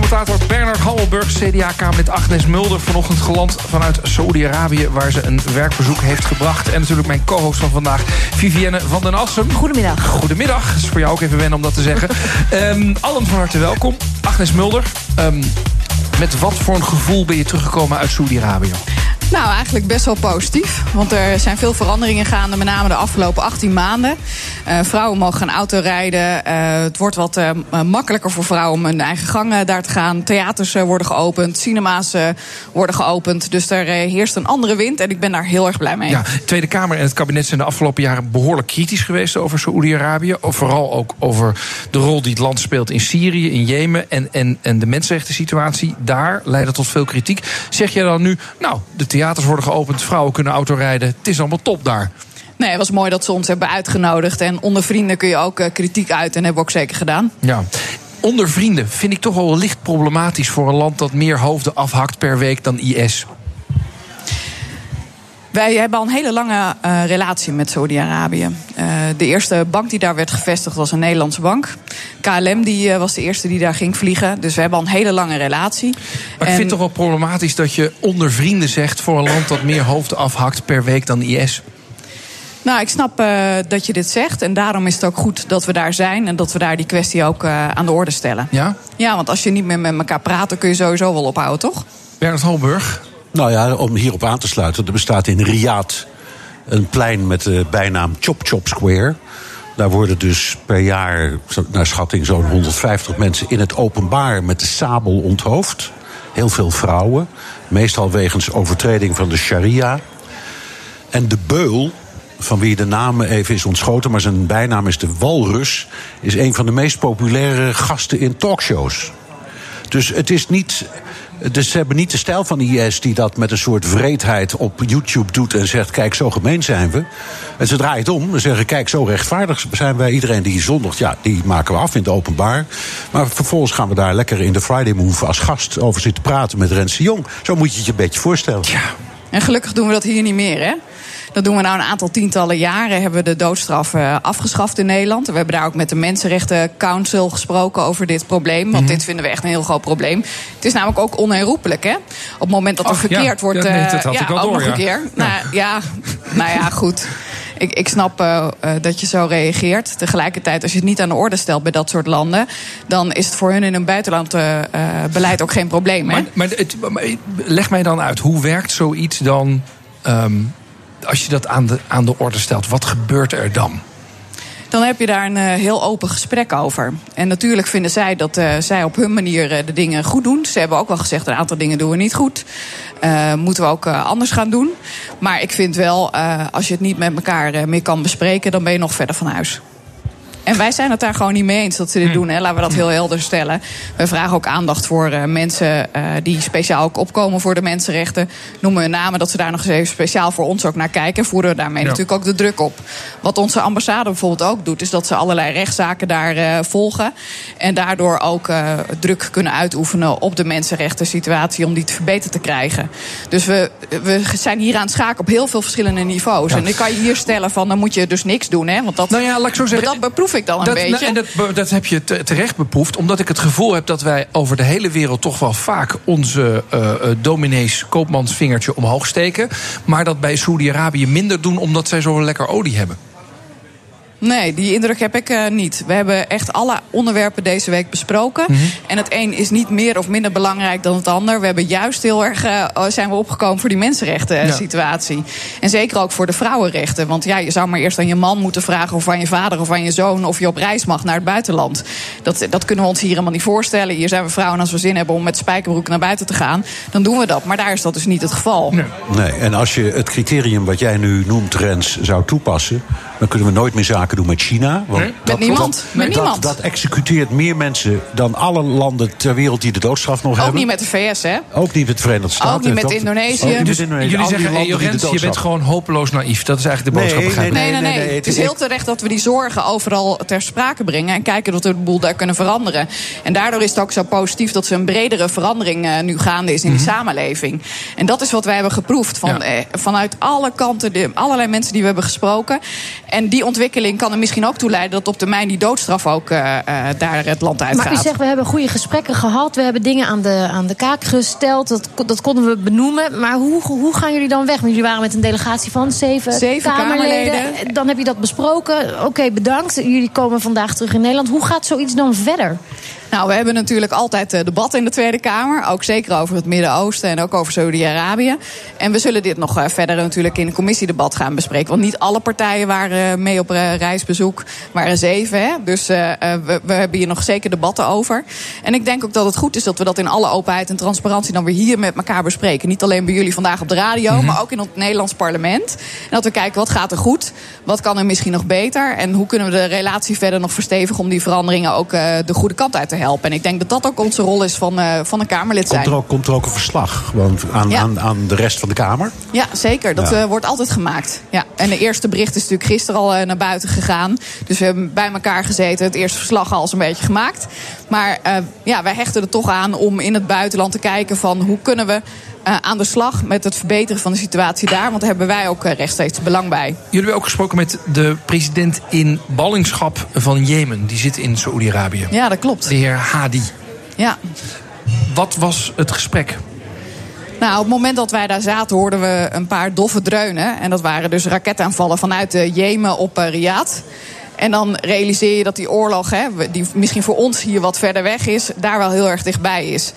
Commentator Bernard Hammelburg, CDA-kamerlid Agnes Mulder, vanochtend geland vanuit Saudi-Arabië, waar ze een werkbezoek heeft gebracht. En natuurlijk mijn co-host van vandaag, Vivienne van den Assem. Goedemiddag. Goedemiddag. Is voor jou ook even wennen om dat te zeggen. Ehm, allen van harte welkom. Agnes Mulder, ehm, met wat voor een gevoel ben je teruggekomen uit Saudi-Arabië? Nou, eigenlijk best wel positief. Want er zijn veel veranderingen gaande, met name de afgelopen 18 maanden. Eh, vrouwen mogen gaan autorijden. Eh, het wordt wat eh, makkelijker voor vrouwen om hun eigen gang daar te gaan. Theaters worden geopend, cinema's worden geopend. Dus er heerst een andere wind en ik ben daar heel erg blij mee. Ja, de Tweede Kamer en het kabinet zijn de afgelopen jaren behoorlijk kritisch geweest over Saoedi-Arabië. Vooral ook over de rol die het land speelt in Syrië, in Jemen en, en, en de mensenrechten situatie. Daar leidde tot veel kritiek. Zeg jij dan nu, nou, de theaters worden geopend, vrouwen kunnen autorijden. Het is allemaal top daar. Nee, het was mooi dat ze ons hebben uitgenodigd. En onder vrienden kun je ook eh, kritiek uit en hebben we ook zeker gedaan. Ja. Onder vrienden vind ik toch wel licht problematisch voor een land dat meer hoofden afhakt per week dan IS. Wij hebben al een hele lange eh, relatie met Saudi-Arabië. Eh, de eerste bank die daar werd gevestigd was een Nederlandse bank. KLM die, eh, was de eerste die daar ging vliegen. Dus we hebben al een hele lange relatie. Maar ik vind het toch wel problematisch dat je onder vrienden zegt voor een land dat meer hoofden afhakt per week dan IS. Nou, ik snap dat je dit zegt. En daarom is het ook goed dat we daar zijn. En dat we daar die kwestie ook aan de orde stellen. Ja? Ja, want als je niet meer met elkaar praat, dan kun je sowieso wel ophouden, toch? Bernard Holburg. Nou ja, om hierop aan te sluiten. Er bestaat in Riyadh een plein met de bijnaam Chop Chop Square. Daar worden dus per jaar, naar schatting, zo'n 150 mensen in het openbaar met de sabel onthoofd. Heel veel vrouwen, meestal wegens overtreding van de sharia. En de beul, van wie de naam even is ontschoten, maar zijn bijnaam is de Walrus, is een van de meest populaire gasten in talkshows. Dus het is niet. Dus ze hebben niet de stijl van IS die dat met een soort vreedheid op YouTube doet en zegt: Kijk, zo gemeen zijn we. En ze draaien het om en zeggen: Kijk, zo rechtvaardig zijn wij. Iedereen die zondigt, ja, die maken we af in het openbaar. Maar vervolgens gaan we daar lekker in de Friday Move als gast over zitten praten met Rens de Jong. Zo moet je het je een beetje voorstellen. En gelukkig doen we dat hier niet meer, hè? Dat doen we nou een aantal tientallen jaren. Hebben we de doodstraf eh, afgeschaft in Nederland. We hebben daar ook met de Mensenrechten Council gesproken over dit probleem. Want Mhm. dit vinden we echt een heel groot probleem. Het is namelijk ook onherroepelijk, hè? Op het moment dat er Ach, ja. verkeerd wordt. Ja, nee, eh, dat had ja, ik wel ook door, nog ja. een keer. Nou ja, nou ja, goed. Ik, ik snap eh, dat je zo reageert. Tegelijkertijd, als je het niet aan de orde stelt bij dat soort landen, dan is het voor hun in een buitenland beleid ook geen probleem. Hè? Maar, maar, het, maar leg mij dan uit, hoe werkt zoiets dan ehm, als je dat aan de, aan de orde stelt? Wat gebeurt er dan? Dan heb je daar een eh, heel open gesprek over. En natuurlijk vinden zij dat eh, zij op hun manier eh, de dingen goed doen. Ze hebben ook wel gezegd, een aantal dingen doen we niet goed. Eh, moeten we ook anders gaan doen. Maar ik vind wel, als je het niet met elkaar meer kan bespreken... dan ben je nog verder van huis. En wij zijn het daar gewoon niet mee eens dat ze dit doen. Hè. Laten we dat heel helder stellen. We vragen ook aandacht voor eh, mensen eh, die speciaal ook opkomen voor de mensenrechten. Noemen we namen dat ze daar nog eens even speciaal voor ons ook naar kijken. En voeren we daarmee Ja. natuurlijk ook de druk op. Wat onze ambassade bijvoorbeeld ook doet, is dat ze allerlei rechtszaken daar eh, volgen. En daardoor ook druk kunnen uitoefenen op de mensenrechten situatie om die te verbeterd te krijgen. Dus we, we zijn hier aan het schaken op heel veel verschillende niveaus. En ik kan je hier stellen van dan moet je dus niks doen. Hè? Want dat, nou ja, laat ik zo zeggen, dat beproef ik dan een dat, beetje. nou, en dat, dat heb je te- terecht beproefd, omdat ik het gevoel heb dat wij over de hele wereld toch wel vaak onze eh eh, dominees koopmansvingertje omhoog steken. Maar dat bij Saoedi-Arabië minder doen omdat zij zo lekker olie hebben. Nee, die indruk heb ik eh, niet. We hebben echt alle onderwerpen deze week besproken. Mhm. En het een is niet meer of minder belangrijk dan het ander. We hebben juist heel erg eh, zijn we opgekomen voor die mensenrechten eh, Ja. situatie. En zeker ook voor de vrouwenrechten. Want ja, je zou maar eerst aan je man moeten vragen of aan je vader of aan je zoon of je op reis mag naar het buitenland. Dat, dat kunnen we ons hier helemaal niet voorstellen. Hier zijn we vrouwen en als we zin hebben om met spijkerbroek naar buiten te gaan, dan doen we dat. Maar daar is dat dus niet het geval. Nee, en als je het criterium wat jij nu noemt, Rens, zou toepassen... dan kunnen we nooit meer zaken doen met China. Want Nee. Met niemand. Met dat, niemand. Dat executeert meer mensen dan alle landen ter wereld die de doodstraf nog Ook hebben. niet met de VS, hè? Ook niet met de Verenigde Staten. Ook niet met Dat- Indonesië. Ook niet Dus met Indonesië. Jullie zeggen, hey, Jorens, je bent gewoon hopeloos naïef. Dat is eigenlijk de boodschap. Nee, nee, nee. nee, Het is heel terecht dat we die zorgen overal ter sprake brengen. En kijken dat we de boel daar kunnen veranderen. En daardoor is het ook zo positief dat er een bredere verandering eh, nu gaande is in die samenleving. En dat is wat wij hebben geproefd. Van, eh, vanuit alle kanten, de, allerlei mensen die we hebben gesproken. En die ontwikkeling kan er misschien ook toe leiden dat op termijn die doodstraf ook eh, eh, daar het land uitgaat. Maar u zegt, we hebben goede gesprekken gehad. We hebben dingen aan de, aan de kaak gesteld. Dat, dat konden we benoemen. Maar hoe, hoe gaan jullie dan weg? Want jullie waren met een delegatie van zeven, Zeven Kamerleden. Dan heb je dat besproken. Oké, bedankt. Jullie komen vandaag terug in Nederland. Hoe gaat zoiets dan verder? Nou, we hebben natuurlijk altijd eh, debatten in de Tweede Kamer. Ook zeker over het Midden-Oosten en ook over Saudi-Arabië. En we zullen dit nog eh, verder natuurlijk in een commissiedebat gaan bespreken. Want niet alle partijen waren eh, mee op reisbezoek. waren zeven, hè? Dus we, we hebben hier nog zeker debatten over. En ik denk ook dat het goed is dat we dat in alle openheid en transparantie... dan weer hier met elkaar bespreken. Niet alleen bij jullie vandaag op de radio, maar ook in het Nederlands parlement. En dat we kijken, wat gaat er goed? Wat kan er misschien nog beter? En hoe kunnen we de relatie verder nog verstevigen... om die veranderingen ook de goede kant uit te helpen? En ik denk dat dat ook onze rol is van, eh, van een Kamerlid zijn. Komt er, ook, komt er ook een verslag gewoon aan, Ja. aan, aan de rest van de Kamer? Ja, zeker. Dat Ja. eh, wordt altijd gemaakt. Ja. En de eerste bericht is natuurlijk gisteren al eh, naar buiten gegaan. Dus we hebben bij elkaar gezeten. Het eerste verslag al eens een beetje gemaakt. Maar ja, wij hechten er toch aan om in het buitenland te kijken van hoe kunnen we eh, aan de slag met het verbeteren van de situatie daar. Want daar hebben wij ook eh, rechtstreeks belang bij. Jullie hebben ook gesproken met de president in ballingschap van Jemen. Die zit in Saoedi-Arabië. Ja, dat klopt. De heer Hadi. Ja. Wat was het gesprek? Nou, op het moment dat wij daar zaten, hoorden we een paar doffe dreunen. En dat waren dus raketaanvallen vanuit eh, Jemen op eh, Riyadh. En dan realiseer je dat die oorlog, hè, die misschien voor ons hier wat verder weg is, daar wel heel erg dichtbij is.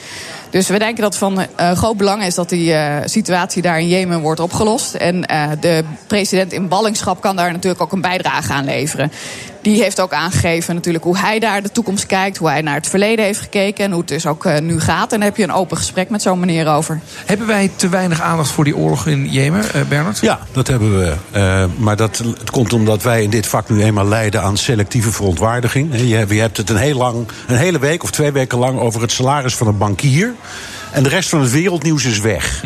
Dus we denken dat van eh, groot belang is dat die eh, situatie daar in Jemen wordt opgelost. En eh, de president in ballingschap kan daar natuurlijk ook een bijdrage aan leveren. Die heeft ook aangegeven natuurlijk hoe hij daar de toekomst kijkt, hoe hij naar het verleden heeft gekeken en hoe het dus ook eh, nu gaat. En daar heb je een open gesprek met zo'n meneer over. Hebben wij te weinig aandacht voor die oorlog in Jemen, eh, Bernard? Ja, dat hebben we. Eh, maar dat, het komt omdat wij in dit vak nu eenmaal leiden aan selectieve verontwaardiging. Hè, Je, hebt- je hebt het een, heel lang, een hele week of twee weken lang over het salaris van een bankier. En de rest van het wereldnieuws is weg.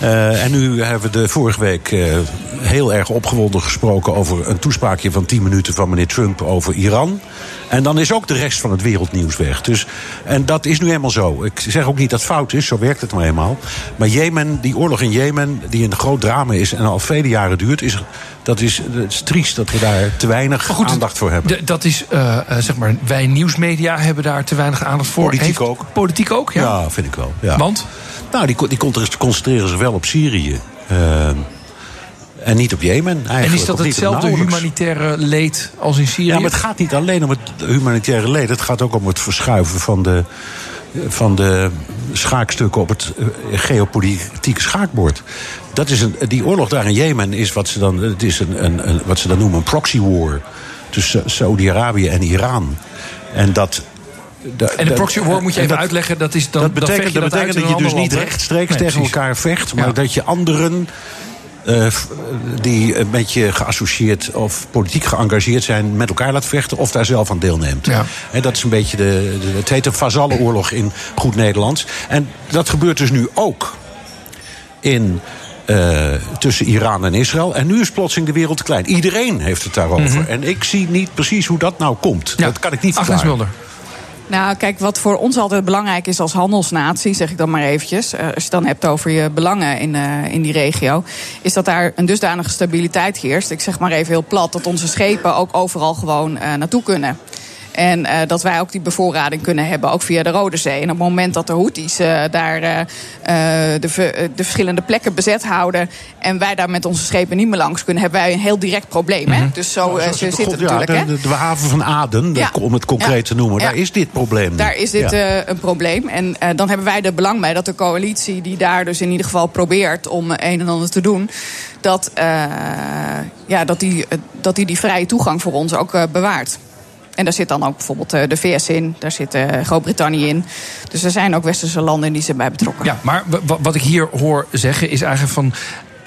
Eh, en nu hebben we de vorige week eh, heel erg opgewonden gesproken over een toespraakje van 10 minuten van meneer Trump over Iran. En dan is ook de rest van het wereldnieuws weg. Dus, en dat is nu eenmaal zo. Ik zeg ook niet dat het fout is, zo werkt het nou eenmaal. Maar Jemen, die oorlog in Jemen, die een groot drama is en al vele jaren duurt, is, dat is, het is triest dat we daar te weinig aandacht voor hebben. Dat is, eh, eh, zeg maar, wij nieuwsmedia hebben daar te weinig aandacht voor. Politiek Heeft- ook. Politiek ook, ja? Ja, vind ik wel. Ja. Want? Nou, die, die concentreren zich wel op Syrië. Eh, en niet op Jemen. Eigenlijk. En is dat hetzelfde humanitaire leed als in Syrië? Ja, maar het gaat niet alleen om het humanitaire leed. Het gaat ook om het verschuiven van de, van de schaakstukken op het eh, geopolitieke schaakbord. Dat is een, die oorlog daar in Jemen is wat ze dan, het is een, een, een- wat ze dan noemen een proxy war. Tussen Saudi-Arabië en Iran. En dat. En de proxy war moet je en even dat- uitleggen. Dat, is dan, dat betekent, dat, betekent dat je dus niet rechtstreeks Nee, tegen elkaar vecht, maar Ja. dat je anderen eh, die een beetje geassocieerd of politiek geëngageerd zijn met elkaar laat vechten of daar zelf aan deelneemt. Ja. En dat is een beetje de, de het heet een vazallenoorlog in goed Nederlands. En dat gebeurt dus nu ook in. eh, tussen Iran en Israël. En nu is plotseling de wereld klein. Iedereen heeft het daarover. Mhm. En ik zie niet precies hoe dat nou komt. Dat kan ik niet Agnes verklaren. Mulder. Nou, kijk, wat voor ons altijd belangrijk is als handelsnatie, zeg ik dan maar eventjes. eh, als je het dan hebt over je belangen in, eh, in die regio. Is dat daar een dusdanige stabiliteit heerst. Ik zeg maar even heel plat, dat onze schepen ook overal gewoon eh, naartoe kunnen. En eh, dat wij ook die bevoorrading kunnen hebben, ook via de Rode Zee. En op het moment dat de Houthis eh, daar eh, de, ver- de verschillende plekken bezet houden... en wij daar met onze schepen niet meer langs kunnen... hebben wij een heel direct probleem. Hè? Dus zo, zo zit het natuurlijk. de, haven van Aden, Ja. om het concreet te noemen, daar is dit probleem. Daar is dit een probleem. En dan hebben wij er belang bij dat de coalitie, die daar dus in ieder geval probeert om een en ander te doen, dat, ja, dat, die, dat die die vrije toegang voor ons ook bewaart. En daar zit dan ook bijvoorbeeld eh, de VS in, daar zit eh, Groot-Brittannië in. Dus er zijn ook westerse landen die zijn bij betrokken. Ja, maar wa- wa- wat ik hier hoor zeggen is eigenlijk van...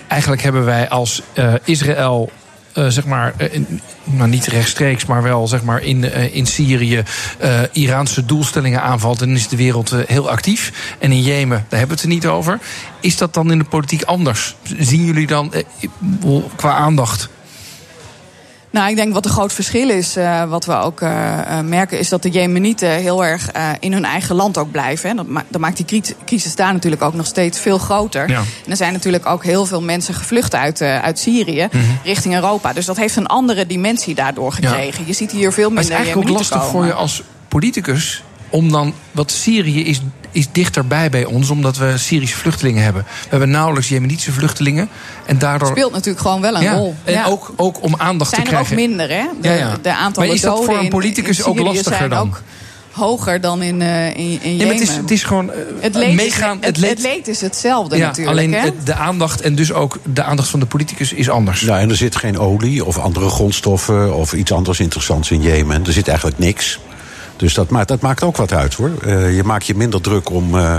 Eigenlijk hebben wij als eh, Israël... zeg maar, in- nou niet rechtstreeks, maar wel zeg maar in, in Syrië Iraanse doelstellingen aanvalt, dan is de wereld heel actief. En in Jemen, daar hebben we het er niet over. Is dat dan in de politiek anders? Zien jullie dan qua aandacht? Nou, ik denk wat een groot verschil is, eh, wat we ook eh, eh, merken, is dat de Jemenieten heel erg in hun eigen land ook blijven. Hè. Dat, ma- dat maakt die cri- crisis daar natuurlijk ook nog steeds veel groter. Ja. En er zijn natuurlijk ook heel veel mensen gevlucht uit, uit Syrië Mhm. richting Europa. Dus dat heeft een andere dimensie daardoor gekregen. Je ziet hier veel Maar het minder is eigenlijk ook lastig voor je als politicus om dan. Want Syrië is, is dichterbij bij ons, omdat we Syrische vluchtelingen hebben. We hebben nauwelijks Jemenitische vluchtelingen. En daardoor. speelt natuurlijk gewoon wel een ja, rol. En Ja. ook, ook om aandacht zijn te er ook krijgen. minder, hè? De, Ja, ja. de aantallen Maar is dat voor een politicus in ook lastiger zijn dan? ook hoger dan in, eh in, in Ja, Jemen. maar het, is, het is gewoon. eh, Het leed, meegaan. is, het, het leed is hetzelfde ja, natuurlijk. alleen hè? het- de aandacht en dus ook de aandacht van de politicus is anders. Ja, en er zit geen olie of andere grondstoffen of iets anders interessants in Jemen. Er zit eigenlijk niks. Dus dat maakt, dat maakt ook wat uit hoor. Eh, je maakt je minder druk om, eh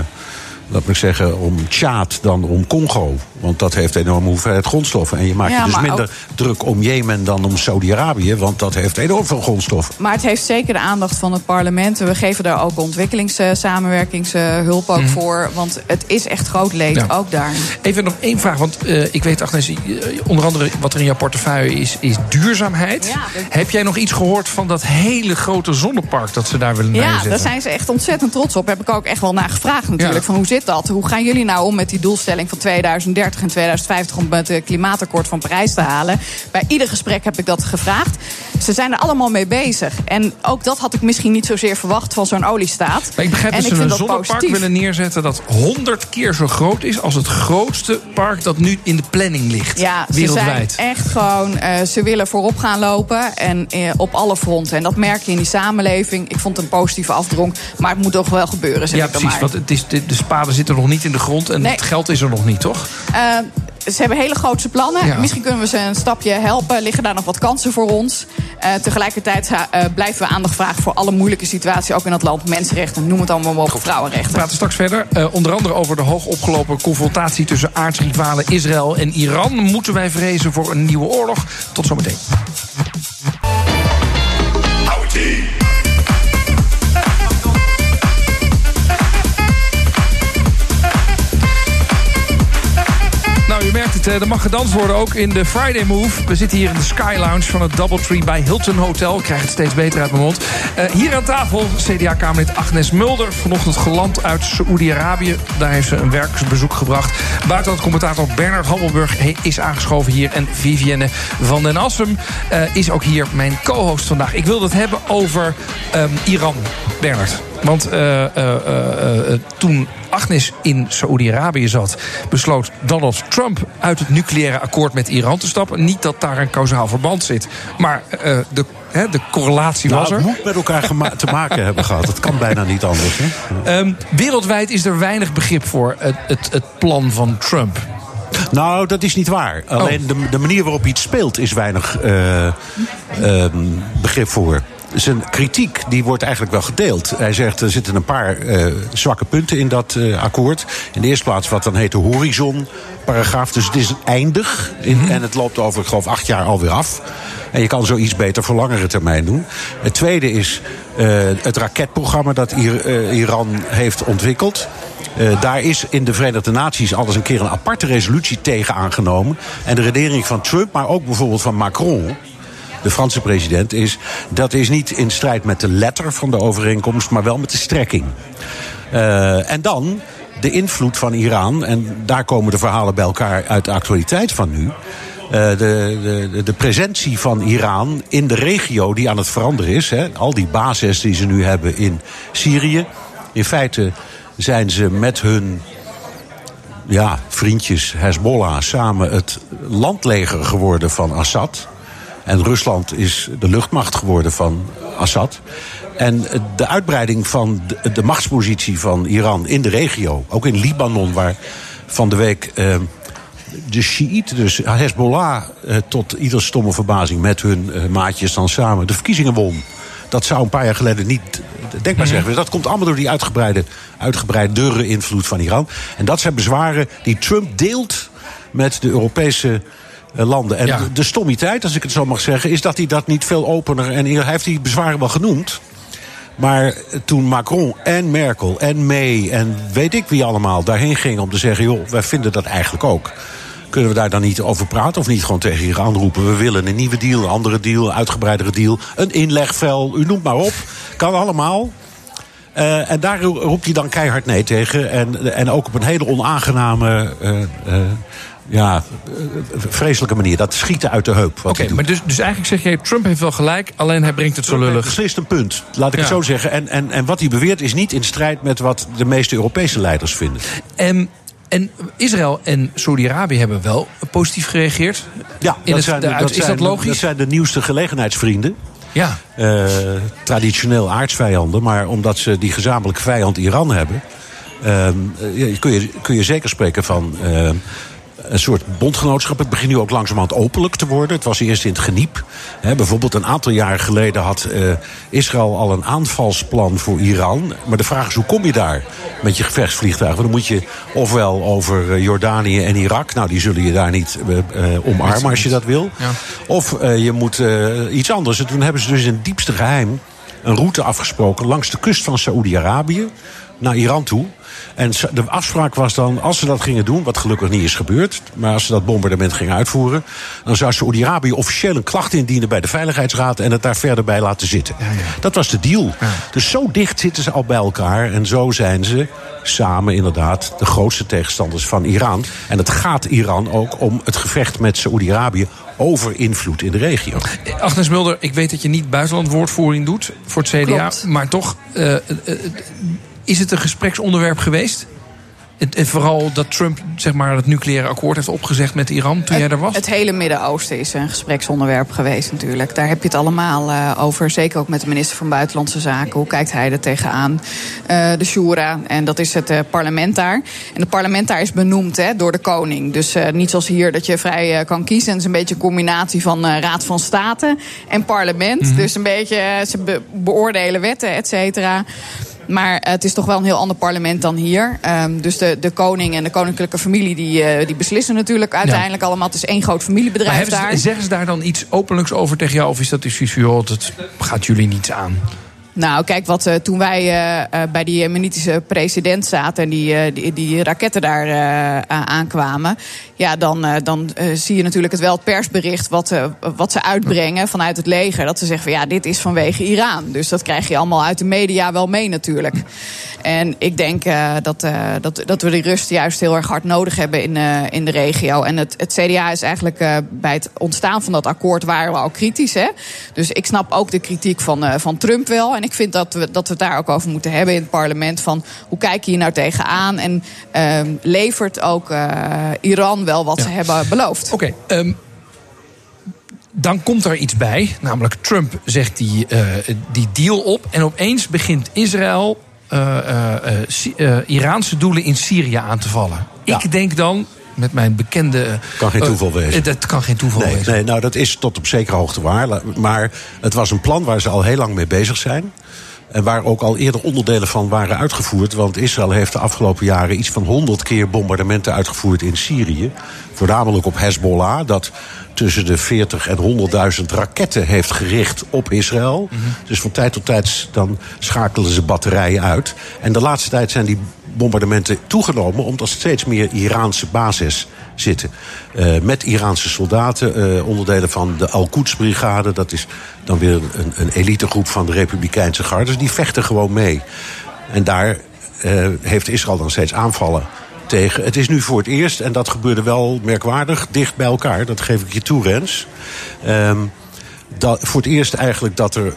laat ik zeggen, om Tjaad dan om Congo. Want dat heeft een enorme hoeveelheid grondstoffen. En je maakt Ja, je dus minder druk om Jemen dan om Saudi-Arabië. Want dat heeft enorm veel grondstoffen. Maar het heeft zeker de aandacht van het parlement. En we geven daar ook ontwikkelingssamenwerkingshulp ook Mhm. voor. Want het is echt groot leed, Ja. ook daar. Even nog één vraag, want eh, ik weet, Agnes, eh, onder andere wat er in jouw portefeuille is, is duurzaamheid. Heb jij nog iets gehoord van dat hele grote zonnepark dat ze daar willen Ja, neerzetten? daar zijn ze echt ontzettend trots op. Heb ik ook echt wel naar gevraagd natuurlijk. Ja. Van hoe zit dat? Hoe gaan jullie nou om met die doelstelling van 2030 en 2050... om het eh, klimaatakkoord van Parijs te halen? Bij ieder gesprek heb ik dat gevraagd. Ze zijn er allemaal mee bezig. En ook dat had ik misschien niet zozeer verwacht van zo'n oliestaat. Maar ik begrijp en dat ze een zonnepark positief. willen neerzetten dat 100 keer zo groot is als het grootste park dat nu in de planning ligt. Ja, ze wereldwijd. zijn echt gewoon, eh, ze willen voorop gaan lopen en eh, op alle fronten. En dat merk je in die samenleving. Ik vond het een positieve afdronk, maar het moet toch wel gebeuren, zeg Ja, precies. Want het is, de, de spaden zitten nog niet in de grond en Nee. het geld is er nog niet, toch? Ze hebben hele grootse plannen. Ja. Misschien kunnen we ze een stapje helpen. Liggen daar nog wat kansen voor ons? Eh, tegelijkertijd eh, blijven we aandacht vragen voor alle moeilijke situaties, ook in het land. Mensenrechten, noem het allemaal maar op, We vrouwenrechten. praten straks verder. Eh, onder andere over de hoog opgelopen confrontatie tussen aardsrivalen Israël en Iran. Moeten wij vrezen voor een nieuwe oorlog? Tot zometeen. Het, eh, er mag gedanst worden ook in de Friday Move. We zitten hier in de Sky Lounge van het Doubletree bij Hilton Hotel. Ik krijg het steeds beter uit mijn mond. Eh, hier aan tafel CDA-kamerlid Agnes Mulder. Vanochtend geland uit Saoedi-Arabië. Daar heeft ze een werkersbezoek gebracht. Buitenlandcommentator Bernard Hammelburg is aangeschoven hier. En Vivienne van den Assem eh, is ook hier mijn co-host vandaag. Ik wilde het hebben over ehm, Iran, Bernard. Want eh, eh, eh, toen Agnes in Saoedi-Arabië zat, besloot Donald Trump uit het nucleaire akkoord met Iran te stappen. Niet dat daar een kausaal verband zit, maar de, de correlatie Nou, was er. het moet met elkaar te maken hebben gehad. Dat kan bijna niet anders. Hè? Ehm, wereldwijd is er weinig begrip voor het, het, het plan van Trump. Nou, dat is niet waar. Alleen de, de manier waarop iets speelt is weinig eh, ehm, begrip voor. Zijn kritiek die wordt eigenlijk wel gedeeld. Hij zegt er zitten een paar eh, zwakke punten in dat eh, akkoord. In de eerste plaats wat dan heet de horizon-paragraaf. Dus het is eindig in, en het loopt over, ik geloof, acht jaar alweer af. En je kan zoiets beter voor langere termijn doen. Het tweede is eh, het raketprogramma dat Ir- Iran heeft ontwikkeld. Daar is in de Verenigde Naties al eens een keer een aparte resolutie tegen aangenomen. En de redenering van Trump, maar ook bijvoorbeeld van Macron de Franse president, is dat is niet in strijd met de letter van de overeenkomst, maar wel met de strekking. Eh, en dan de invloed van Iran, en daar komen de verhalen bij elkaar uit de actualiteit van nu. Eh, de, de, de presentie van Iran in de regio die aan het veranderen is. Hè, al die bases die ze nu hebben in Syrië. In feite zijn ze met hun ja, vriendjes Hezbollah samen het landleger geworden van Assad. En Rusland is de luchtmacht geworden van Assad. En de uitbreiding van de, de machtspositie van Iran in de regio, ook in Libanon, waar van de week eh, de Shiiten, dus Hezbollah, eh, tot ieder stomme verbazing met hun eh, maatjes dan samen de verkiezingen won. Dat zou een paar jaar geleden niet denkbaar zijn geweest. Dat komt allemaal door die uitgebreide, uitgebreidere invloed van Iran. En dat zijn bezwaren die Trump deelt met de Europese landen. En Ja. de, de stommiteit, als ik het zo mag zeggen, is dat hij dat niet veel opener. En hij heeft die bezwaren wel genoemd. Maar toen Macron en Merkel en May en weet ik wie allemaal daarheen gingen om te zeggen: joh, wij vinden dat eigenlijk ook. Kunnen we daar dan niet over praten of niet gewoon tegen Iran roepen? We willen een nieuwe deal, een andere deal, een uitgebreidere deal, een inlegvel, u noemt maar op. Kan allemaal. Eh, en daar ro- roep je dan keihard nee tegen. En, en ook op een hele onaangename, eh, eh, ja, eh, vreselijke manier. Dat schieten uit de heup. Oké, maar dus, dus eigenlijk zeg jij, Trump heeft wel gelijk, alleen hij brengt het zo lullig. beslist een punt, laat ik het zo zeggen. En, en, en wat hij beweert is niet in strijd met wat de meeste Europese leiders vinden. En, en Israël en Saudi-Arabië hebben wel positief gereageerd. Ja, in het, de uit- is zijn, dat logisch? Dat zijn de nieuwste gelegenheidsvrienden. Ja. Eh, traditioneel aardsvijanden, maar omdat ze die gezamenlijke vijand Iran hebben, ehm, eh, kun, je, kun je zeker spreken van eh, een soort bondgenootschap. Het begint nu ook langzamerhand openlijk te worden. Het was eerst in het geniep. Bijvoorbeeld een aantal jaren geleden had eh, Israël al een aanvalsplan voor Iran. Maar de vraag is, hoe kom je daar met je gevechtsvliegtuigen? Dan moet je ofwel over eh, Jordanië en Irak. Nou, die zullen je daar niet eh, omarmen als je dat wil. Ja. Of je moet iets anders. En toen hebben ze dus in het diepste geheim een route afgesproken langs de kust van Saoedi-Arabië naar Iran toe. En de afspraak was dan, als ze dat gingen doen, wat gelukkig niet is gebeurd, maar als ze dat bombardement gingen uitvoeren, dan zou Saoedi-Arabië officieel een klacht indienen bij de Veiligheidsraad en het daar verder bij laten zitten. Dat was de deal. Dus zo dicht zitten ze al bij elkaar en zo zijn ze samen inderdaad de grootste tegenstanders van Iran. En het gaat Iran ook om het gevecht met Saoedi-Arabië over invloed in de regio. Agnes Mulder, ik weet dat je niet buitenlandwoordvoering doet voor het CDA. Klopt. Maar toch, eh, eh, eh, is het een gespreksonderwerp geweest? En vooral dat Trump zeg maar, het nucleaire akkoord heeft opgezegd met Iran toen jij er was? Het hele Midden-Oosten is een gespreksonderwerp geweest natuurlijk. Daar heb je het allemaal eh, over. Zeker ook met de minister van Buitenlandse Zaken. Hoe kijkt hij er tegenaan? Eh de Shura, en dat is het eh, parlement daar. En het parlement daar is benoemd hè, door de koning. Dus niet zoals hier dat je vrij kan kiezen. En het is een beetje een combinatie van Raad van State en parlement. Mhm. Dus een beetje, ze be- beoordelen wetten, et cetera. Maar eh, het is toch wel een heel ander parlement dan hier. Ehm, dus de, de koning en de koninklijke familie die, eh, die beslissen natuurlijk uiteindelijk allemaal. Het is één groot Maar familiebedrijf ze- daar. zeggen ze daar dan iets openlijks over tegen jou? Of is dat iets van, dat gaat jullie niets aan? Nou, kijk, wat, eh, toen wij eh, eh, bij die Jemenitische president zaten en die, die, raketten daar aankwamen. Ja, dan, dan zie je natuurlijk het wel het persbericht wat, wat ze uitbrengen vanuit het leger. Dat ze zeggen van ja, dit is vanwege Iran. Dus dat krijg je allemaal uit de media wel mee natuurlijk. En ik denk dat, dat, dat we die rust juist heel erg hard nodig hebben in, in de regio. En het, het CDA is eigenlijk bij het ontstaan van dat akkoord waren we al kritisch. Hè? Dus ik snap ook de kritiek van, van Trump wel. En ik vind dat we, dat we het daar ook over moeten hebben in het parlement. Van hoe kijk je hier nou tegenaan? En ehm, levert ook eh, Iran wel wat ze hebben beloofd? Oké, ehm, dan komt er iets bij. Namelijk Trump zegt die, eh, die deal op. En opeens begint Israël eh, eh, eh, eh, Iraanse doelen in Syrië aan te vallen. Ik denk dan, met mijn bekende... Kan geen eh, toeval wezen. eh, dat kan geen toeval Nee, wezen. nee, nou dat is tot op zekere hoogte waar. Maar het was een plan waar ze al heel lang mee bezig zijn. En waar ook al eerder onderdelen van waren uitgevoerd. Want Israël heeft de afgelopen jaren iets van 100 keer bombardementen uitgevoerd in Syrië. Voornamelijk op Hezbollah, dat tussen de 40 en 100.000 raketten heeft gericht op Israël. Dus van tijd tot tijd dan schakelen ze batterijen uit. En de laatste tijd zijn die bombardementen toegenomen omdat er steeds meer Iraanse bases zitten. Eh, met Iraanse soldaten, eh, onderdelen van de Al-Quds-brigade. Dat is dan weer een, een elitegroep van de Republikeinse gardes. Die vechten gewoon mee. En daar eh, heeft Israël dan steeds aanvallen tegen. Het is nu voor het eerst, en dat gebeurde wel merkwaardig, dicht bij elkaar. Dat geef ik je toe, Rens. Ehm, dat, voor het eerst eigenlijk dat er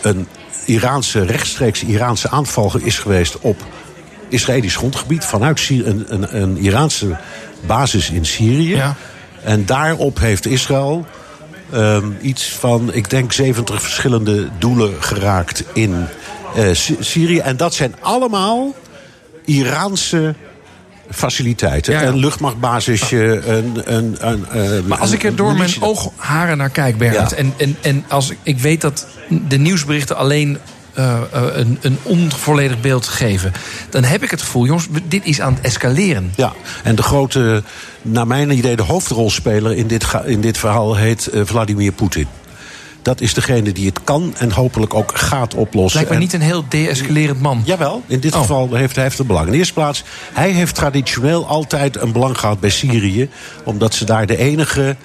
een Iraanse, rechtstreeks Iraanse aanval is geweest op Israëlisch grondgebied vanuit Syri- een, een, een Iraanse basis in Syrië. En daarop heeft Israël ehm, iets van, ik denk, 70 verschillende doelen geraakt in eh, Sy- Syrië. En dat zijn allemaal Iraanse faciliteiten. Een luchtmachtbasisje, een... een, een, Maar als ik er door mijn oogharen naar kijk, Bernard... Ja. En, en, en als ik, ik weet dat de nieuwsberichten alleen eh, eh, een, een onvolledig beeld geven... dan heb ik het gevoel, jongens, dit is aan het escaleren. Ja, en de grote, naar mijn idee, de hoofdrolspeler in dit, in dit verhaal heet eh, Vladimir Poetin. Dat is degene die het kan en hopelijk ook gaat oplossen. Lijkt me En- niet een heel de-escalerend man. Jawel, in dit Oh. geval heeft hij heeft een belang. In de eerste plaats, hij heeft traditioneel altijd een belang gehad bij Syrië. Omdat ze daar de enige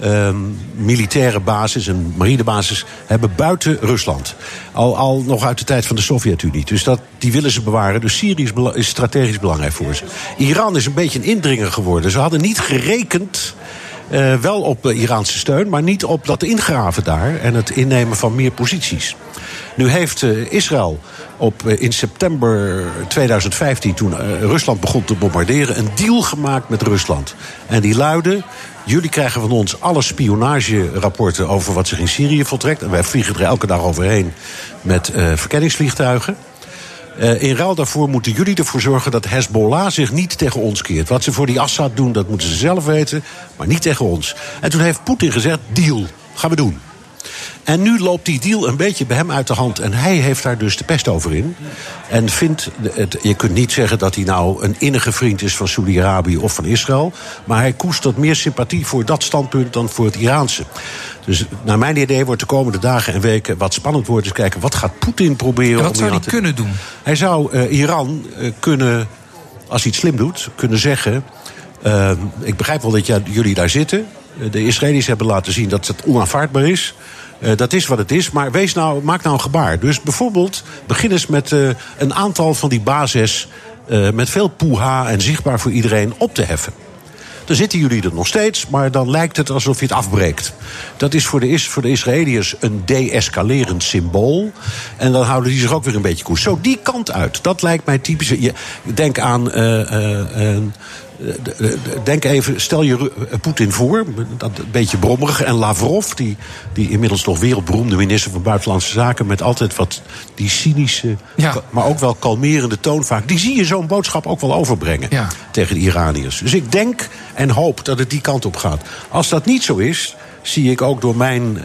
ehm, militaire basis, een marinebasis, hebben buiten Rusland. Al, al nog uit de tijd van de Sovjet-Unie. Dus dat, die willen ze bewaren. Dus Syrië is, strategisch belangrijk voor ze. Iran is een beetje een indringer geworden. Ze hadden niet gerekend. eh, wel op eh, Iraanse steun, maar niet op dat ingraven daar en het innemen van meer posities. Nu heeft eh, Israël op, eh, in september 2015, toen Rusland begon te bombarderen, een deal gemaakt met Rusland. En die luidde: jullie krijgen van ons alle spionagerapporten over wat zich in Syrië voltrekt. En wij vliegen er elke dag overheen met eh, verkenningsvliegtuigen. Eh, in ruil daarvoor moeten jullie ervoor zorgen dat Hezbollah zich niet tegen ons keert. Wat ze voor die Assad doen, dat moeten ze zelf weten, maar niet tegen ons. En toen heeft Poetin gezegd: deal, gaan we doen. En nu loopt die deal een beetje bij hem uit de hand. En hij heeft daar dus de pest over in. En vindt, het, je kunt niet zeggen dat hij nou een innige vriend is van Saudi-Arabië of van Israël. Maar hij koestert meer sympathie voor dat standpunt dan voor het Iraanse. Dus naar mijn idee wordt de komende dagen en weken wat spannend worden. Is kijken wat gaat Poetin proberen. En wat om zou hij te- kunnen doen? Hij zou eh, Iran eh, kunnen, als hij het slim doet, kunnen zeggen. eh, ik begrijp wel dat jij- jullie daar zitten. Eh, De Israëli's hebben laten zien dat het onaanvaardbaar is. Eh, dat is wat het is, maar wees nou, maak nou een gebaar. Dus bijvoorbeeld, begin eens met eh, een aantal van die bases... met veel poeha en zichtbaar voor iedereen op te heffen. Dan zitten jullie er nog steeds, maar dan lijkt het alsof je het afbreekt. Dat is voor de, Is- voor de Israëliërs een de-escalerend symbool. En dan houden die zich ook weer een beetje koers. Zo die kant uit. Dat lijkt mij typisch. Je, denk aan. De- de- Denk even, stel je eh, Poetin voor, dat een beetje brommerig. En Lavrov, die, die inmiddels toch wereldberoemde minister van Buitenlandse Zaken... met altijd wat die cynische, maar ook wel kalmerende toon vaak... die zie je zo'n boodschap ook wel overbrengen tegen de Iraniërs. Dus ik denk en hoop dat het die kant op gaat. Als dat niet zo is, zie ik ook door mijn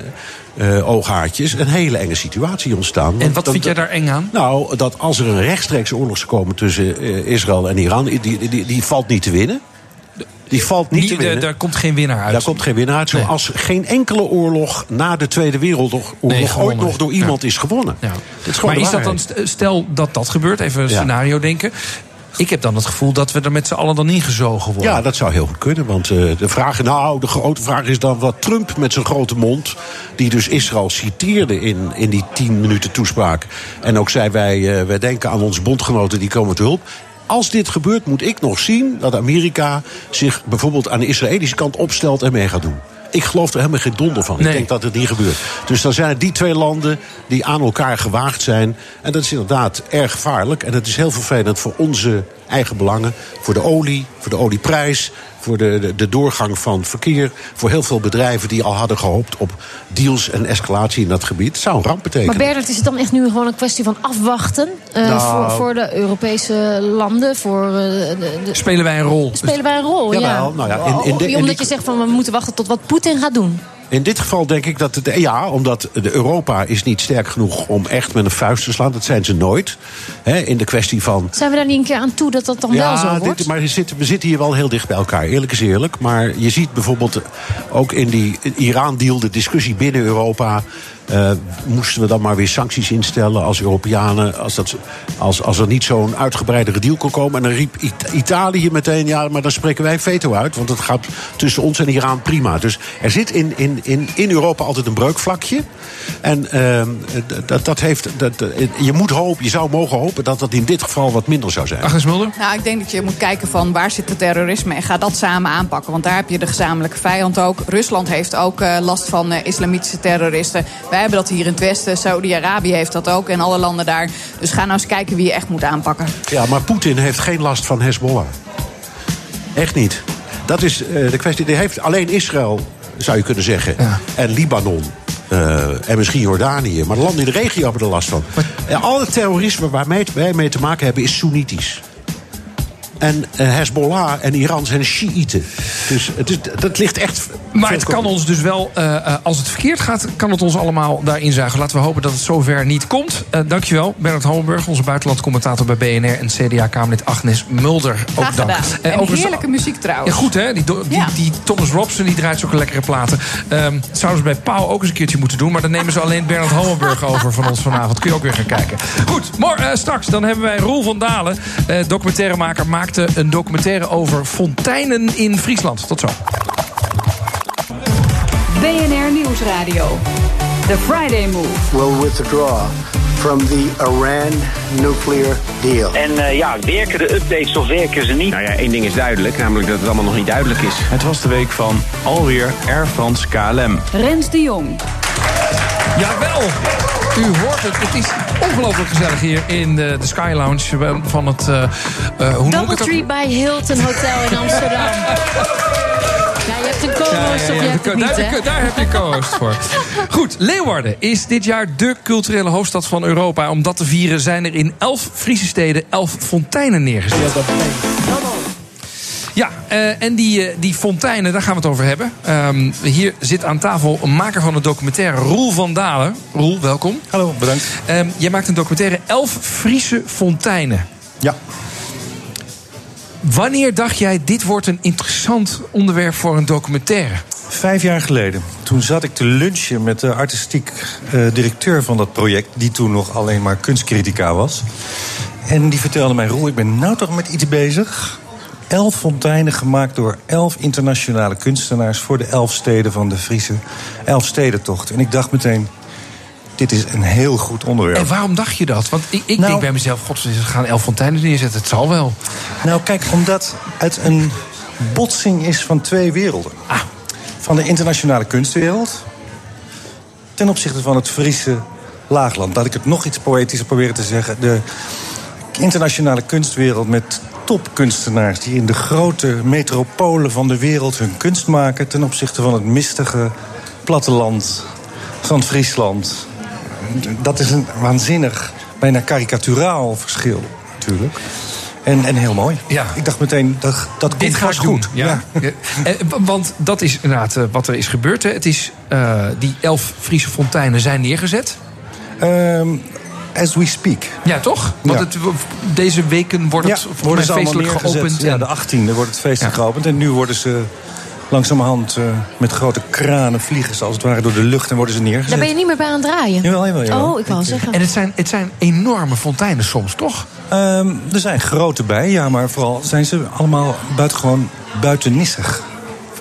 eh ooghaartjes... een hele enge situatie ontstaan. En wat dan- vind jij daar eng aan? nou, dat als er een rechtstreekse oorlog zou komen tussen eh, Israël en Iran, die, die, die, die valt niet te winnen. Die valt niet te winnen. daar komt geen winnaar uit. Daar komt geen winnaar uit. Zoals geen enkele oorlog na de Tweede Wereldoorlog Nee, ooit nog door iemand is gewonnen. Ja. Dit is maar is dat dan, stel dat dat gebeurt, even een Ja. scenario denken. Ik heb dan het gevoel dat we er met z'n allen dan ingezogen worden. Ja, dat zou heel goed kunnen. Want eh, de, vraag, nou, de grote vraag is dan wat Trump met zijn grote mond... die dus Israël citeerde in, in die tien minuten toespraak... en ook zei wij, eh, wij denken aan onze bondgenoten, die komen te hulp... Als dit gebeurt, moet ik nog zien dat Amerika zich bijvoorbeeld aan de Israëlische kant opstelt en mee gaat doen. Ik geloof er helemaal geen donder van. Ik denk dat het niet gebeurt. Dus dan zijn het die twee landen die aan elkaar gewaagd zijn. En dat is inderdaad erg gevaarlijk. En het is heel vervelend voor onze eigen belangen. Voor de olie, voor de olieprijs, voor de, de, de doorgang van verkeer. Voor heel veel bedrijven die al hadden gehoopt op deals en escalatie in dat gebied. Het zou een ramp betekenen. Maar Bernard, is het dan echt nu gewoon een kwestie van afwachten eh, Nou. voor, voor de Europese landen? Voor, eh, de, de- Spelen wij een rol? Spelen wij een rol? Jawel, ja. nou ja, in- in de- in Omdat die- je zegt van we moeten wachten tot wat Poetin gaat doen. In dit geval denk ik dat het. Ja, omdat de Europa is niet sterk genoeg om echt met een vuist te slaan. Dat zijn ze nooit. Hè, in de kwestie van. Zijn we daar niet een keer aan toe dat dat dan wel zo wordt? dit, maar we zitten, we zitten hier wel heel dicht bij elkaar, eerlijk is eerlijk. Maar je ziet bijvoorbeeld ook in die Iran-deal de discussie binnen Europa. Eh, moesten we dan maar weer sancties instellen als Europeanen... als, dat, als, als er niet zo'n uitgebreidere deal kon komen. En dan riep It- Italië meteen, ja, maar dan spreken wij veto uit... want het gaat tussen ons en Iran prima. Dus er zit in, in, in, in Europa altijd een breukvlakje. En ehm, dat, dat heeft, dat, je, moet hopen, je zou mogen hopen dat dat in dit geval wat minder zou zijn. Agnes Mulder? Nou, ik denk dat je moet kijken van waar zit het terrorisme en ga dat samen aanpakken. Want daar heb je de gezamenlijke vijand ook. Rusland heeft ook eh, last van eh, islamitische terroristen. Wij hebben dat hier in het Westen. Saudi-Arabië heeft dat ook en alle landen daar. Dus ga nou eens kijken wie je echt moet aanpakken. Ja, maar Poetin heeft geen last van Hezbollah. Echt niet. Dat is eh, de kwestie. Die heeft alleen Israël, zou je kunnen zeggen. En Libanon. eh, en misschien Jordanië. Maar de landen in de regio hebben er last van. En al het terrorisme waar wij- wij mee te maken hebben is Soenitisch. En eh, Hezbollah en Iran zijn Shiiten. Dus het is, dat ligt echt. Maar het kan ons dus wel, eh, eh, als het verkeerd gaat, kan het ons allemaal daarin zuigen. Laten we hopen dat het zover niet komt. Eh dankjewel, Bernard Homenburg, onze buitenlandcommentator bij BNR... en CDA-Kamerlid Agnes Mulder. Ook Graag dank. en heerlijke muziek trouwens. Ja, goed hè, die, die, Ja. die Thomas Robson die draait zulke lekkere platen. Ehm dat zouden ze bij Pauw ook eens een keertje moeten doen... maar dan nemen ze alleen Bernard Homenburg over van ons vanavond. Kun je ook weer gaan kijken. Goed, eh, straks dan hebben wij Roel van Dalen. eh, documentairemaker maakte een documentaire over fonteinen in Friesland. Tot zo. BNR Nieuwsradio. The Friday Move. will withdraw from the Iran nuclear deal. En eh, ja, werken de updates of werken ze niet? Nou ja, één ding is duidelijk, namelijk dat het allemaal nog niet duidelijk is. Het was de week van alweer Air France KLM. Rens de Jong. Jawel! U hoort het. Het is ongelooflijk gezellig hier in de, de Sky Lounge van het... eh, eh, hoe ook? Doubletree by Hilton Hotel in Amsterdam. Ja, je hebt een co-host hebt niet, daar, je, daar heb je co-host voor. Goed, Leeuwarden is dit jaar de culturele hoofdstad van Europa. Om dat te vieren zijn er in elf Friese steden elf fonteinen neergezet. Ja, eh, en die, eh, die fonteinen, daar gaan we het over hebben. Ehm, hier zit aan tafel een maker van de documentaire, Roel van Dalen. Roel, welkom. Hallo, bedankt. Ehm, jij maakt een documentaire Elf Friese fonteinen. Ja. Wanneer dacht jij, dit wordt een interessant onderwerp voor een documentaire? Vijf jaar geleden. Toen zat ik te lunchen met de artistiek eh, directeur van dat project... die toen nog alleen maar kunstcritica was. En die vertelde mij, Roel, ik ben nou toch met iets bezig. Elf fonteinen gemaakt door elf internationale kunstenaars... voor de elf steden van de Friese Elfstedentocht. En ik dacht meteen, dit is een heel goed onderwerp. En waarom dacht je dat? Want ik, ik Nou- denk bij mezelf, god, ze gaan elf fonteinen neerzetten. Het zal wel. Nou, kijk, omdat het een botsing is van twee werelden. Van de internationale kunstwereld ten opzichte van het Friese laagland. Laat ik het nog iets poëtischer proberen te zeggen. De internationale kunstwereld met topkunstenaars... die in de grote metropolen van de wereld hun kunst maken... ten opzichte van het mistige platteland van Friesland. Dat is een waanzinnig, bijna karikaturaal verschil natuurlijk. En, en heel mooi. Ja. Ik dacht meteen, dat, dat Dit komt ga vast ik doen. goed. Ja. Eh, w- want dat is inderdaad eh, wat er is gebeurd. Hè. Het is, eh, die elf Friese fonteinen zijn neergezet. Ehm, as we speak. Ja, toch? Want Ja. het, deze weken wordt het Ja, worden ze allemaal feestelijk geopend. Ja, de 18e wordt het feestelijk geopend. En nu worden ze langzamerhand eh, met grote kranen vliegen ze als het ware door de lucht en worden ze neergezet. Daar ben je niet meer bij aan het draaien. Jawel, jawel, jawel. Oh, ik wou zeggen. En het zijn, het zijn enorme fonteinen soms, toch? Ehm, er zijn grote bij, ja, maar vooral zijn ze allemaal buitengewoon buitennissig.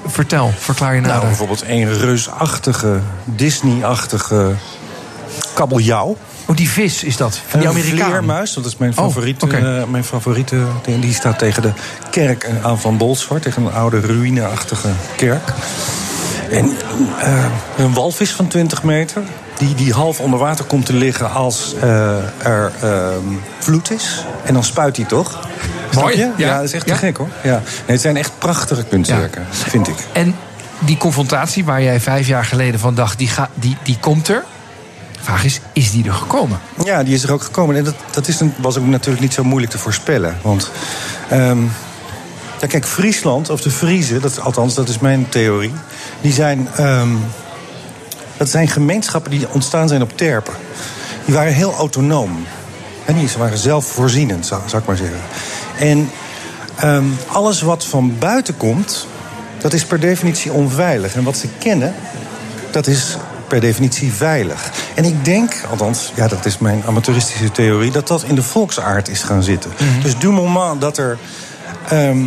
Vertel, verklaar je nou. nader. bijvoorbeeld een reusachtige, Disney-achtige kabeljauw. Oh, die vis is dat? Van die Amerikaan? vleermuis, dat is mijn Oh, favoriete. oké. eh, mijn favoriete ding. die staat tegen de kerk aan Van Bolsward. Tegen een oude ruïneachtige kerk. En eh, een walvis van 20 meter. Die, die half onder water komt te liggen als eh, er ehm, vloed is. En dan spuit hij toch. Mooi, ja. Ja, dat is echt Ja. te gek hoor. Ja. Nee, het zijn echt prachtige kunstwerken, vind ik. En die confrontatie waar jij vijf jaar geleden van dacht, die, ga, die, die komt er. Vraag is, is die er gekomen? Ja, die is er ook gekomen. En dat, dat is een, was ook natuurlijk niet zo moeilijk te voorspellen. Want, ehm, ja, kijk, Friesland, of de Friezen, dat, althans, dat is mijn theorie. Die zijn, ehm, dat zijn gemeenschappen die ontstaan zijn op terpen. Die waren heel autonoom. En die waren zelfvoorzienend, zou, ik maar zeggen. En ehm, alles wat van buiten komt, dat is per definitie onveilig. En wat ze kennen, dat is per definitie veilig. En ik denk, althans, ja, dat is mijn amateuristische theorie, dat dat in de volksaard is gaan zitten. Dus du moment dat er ehm,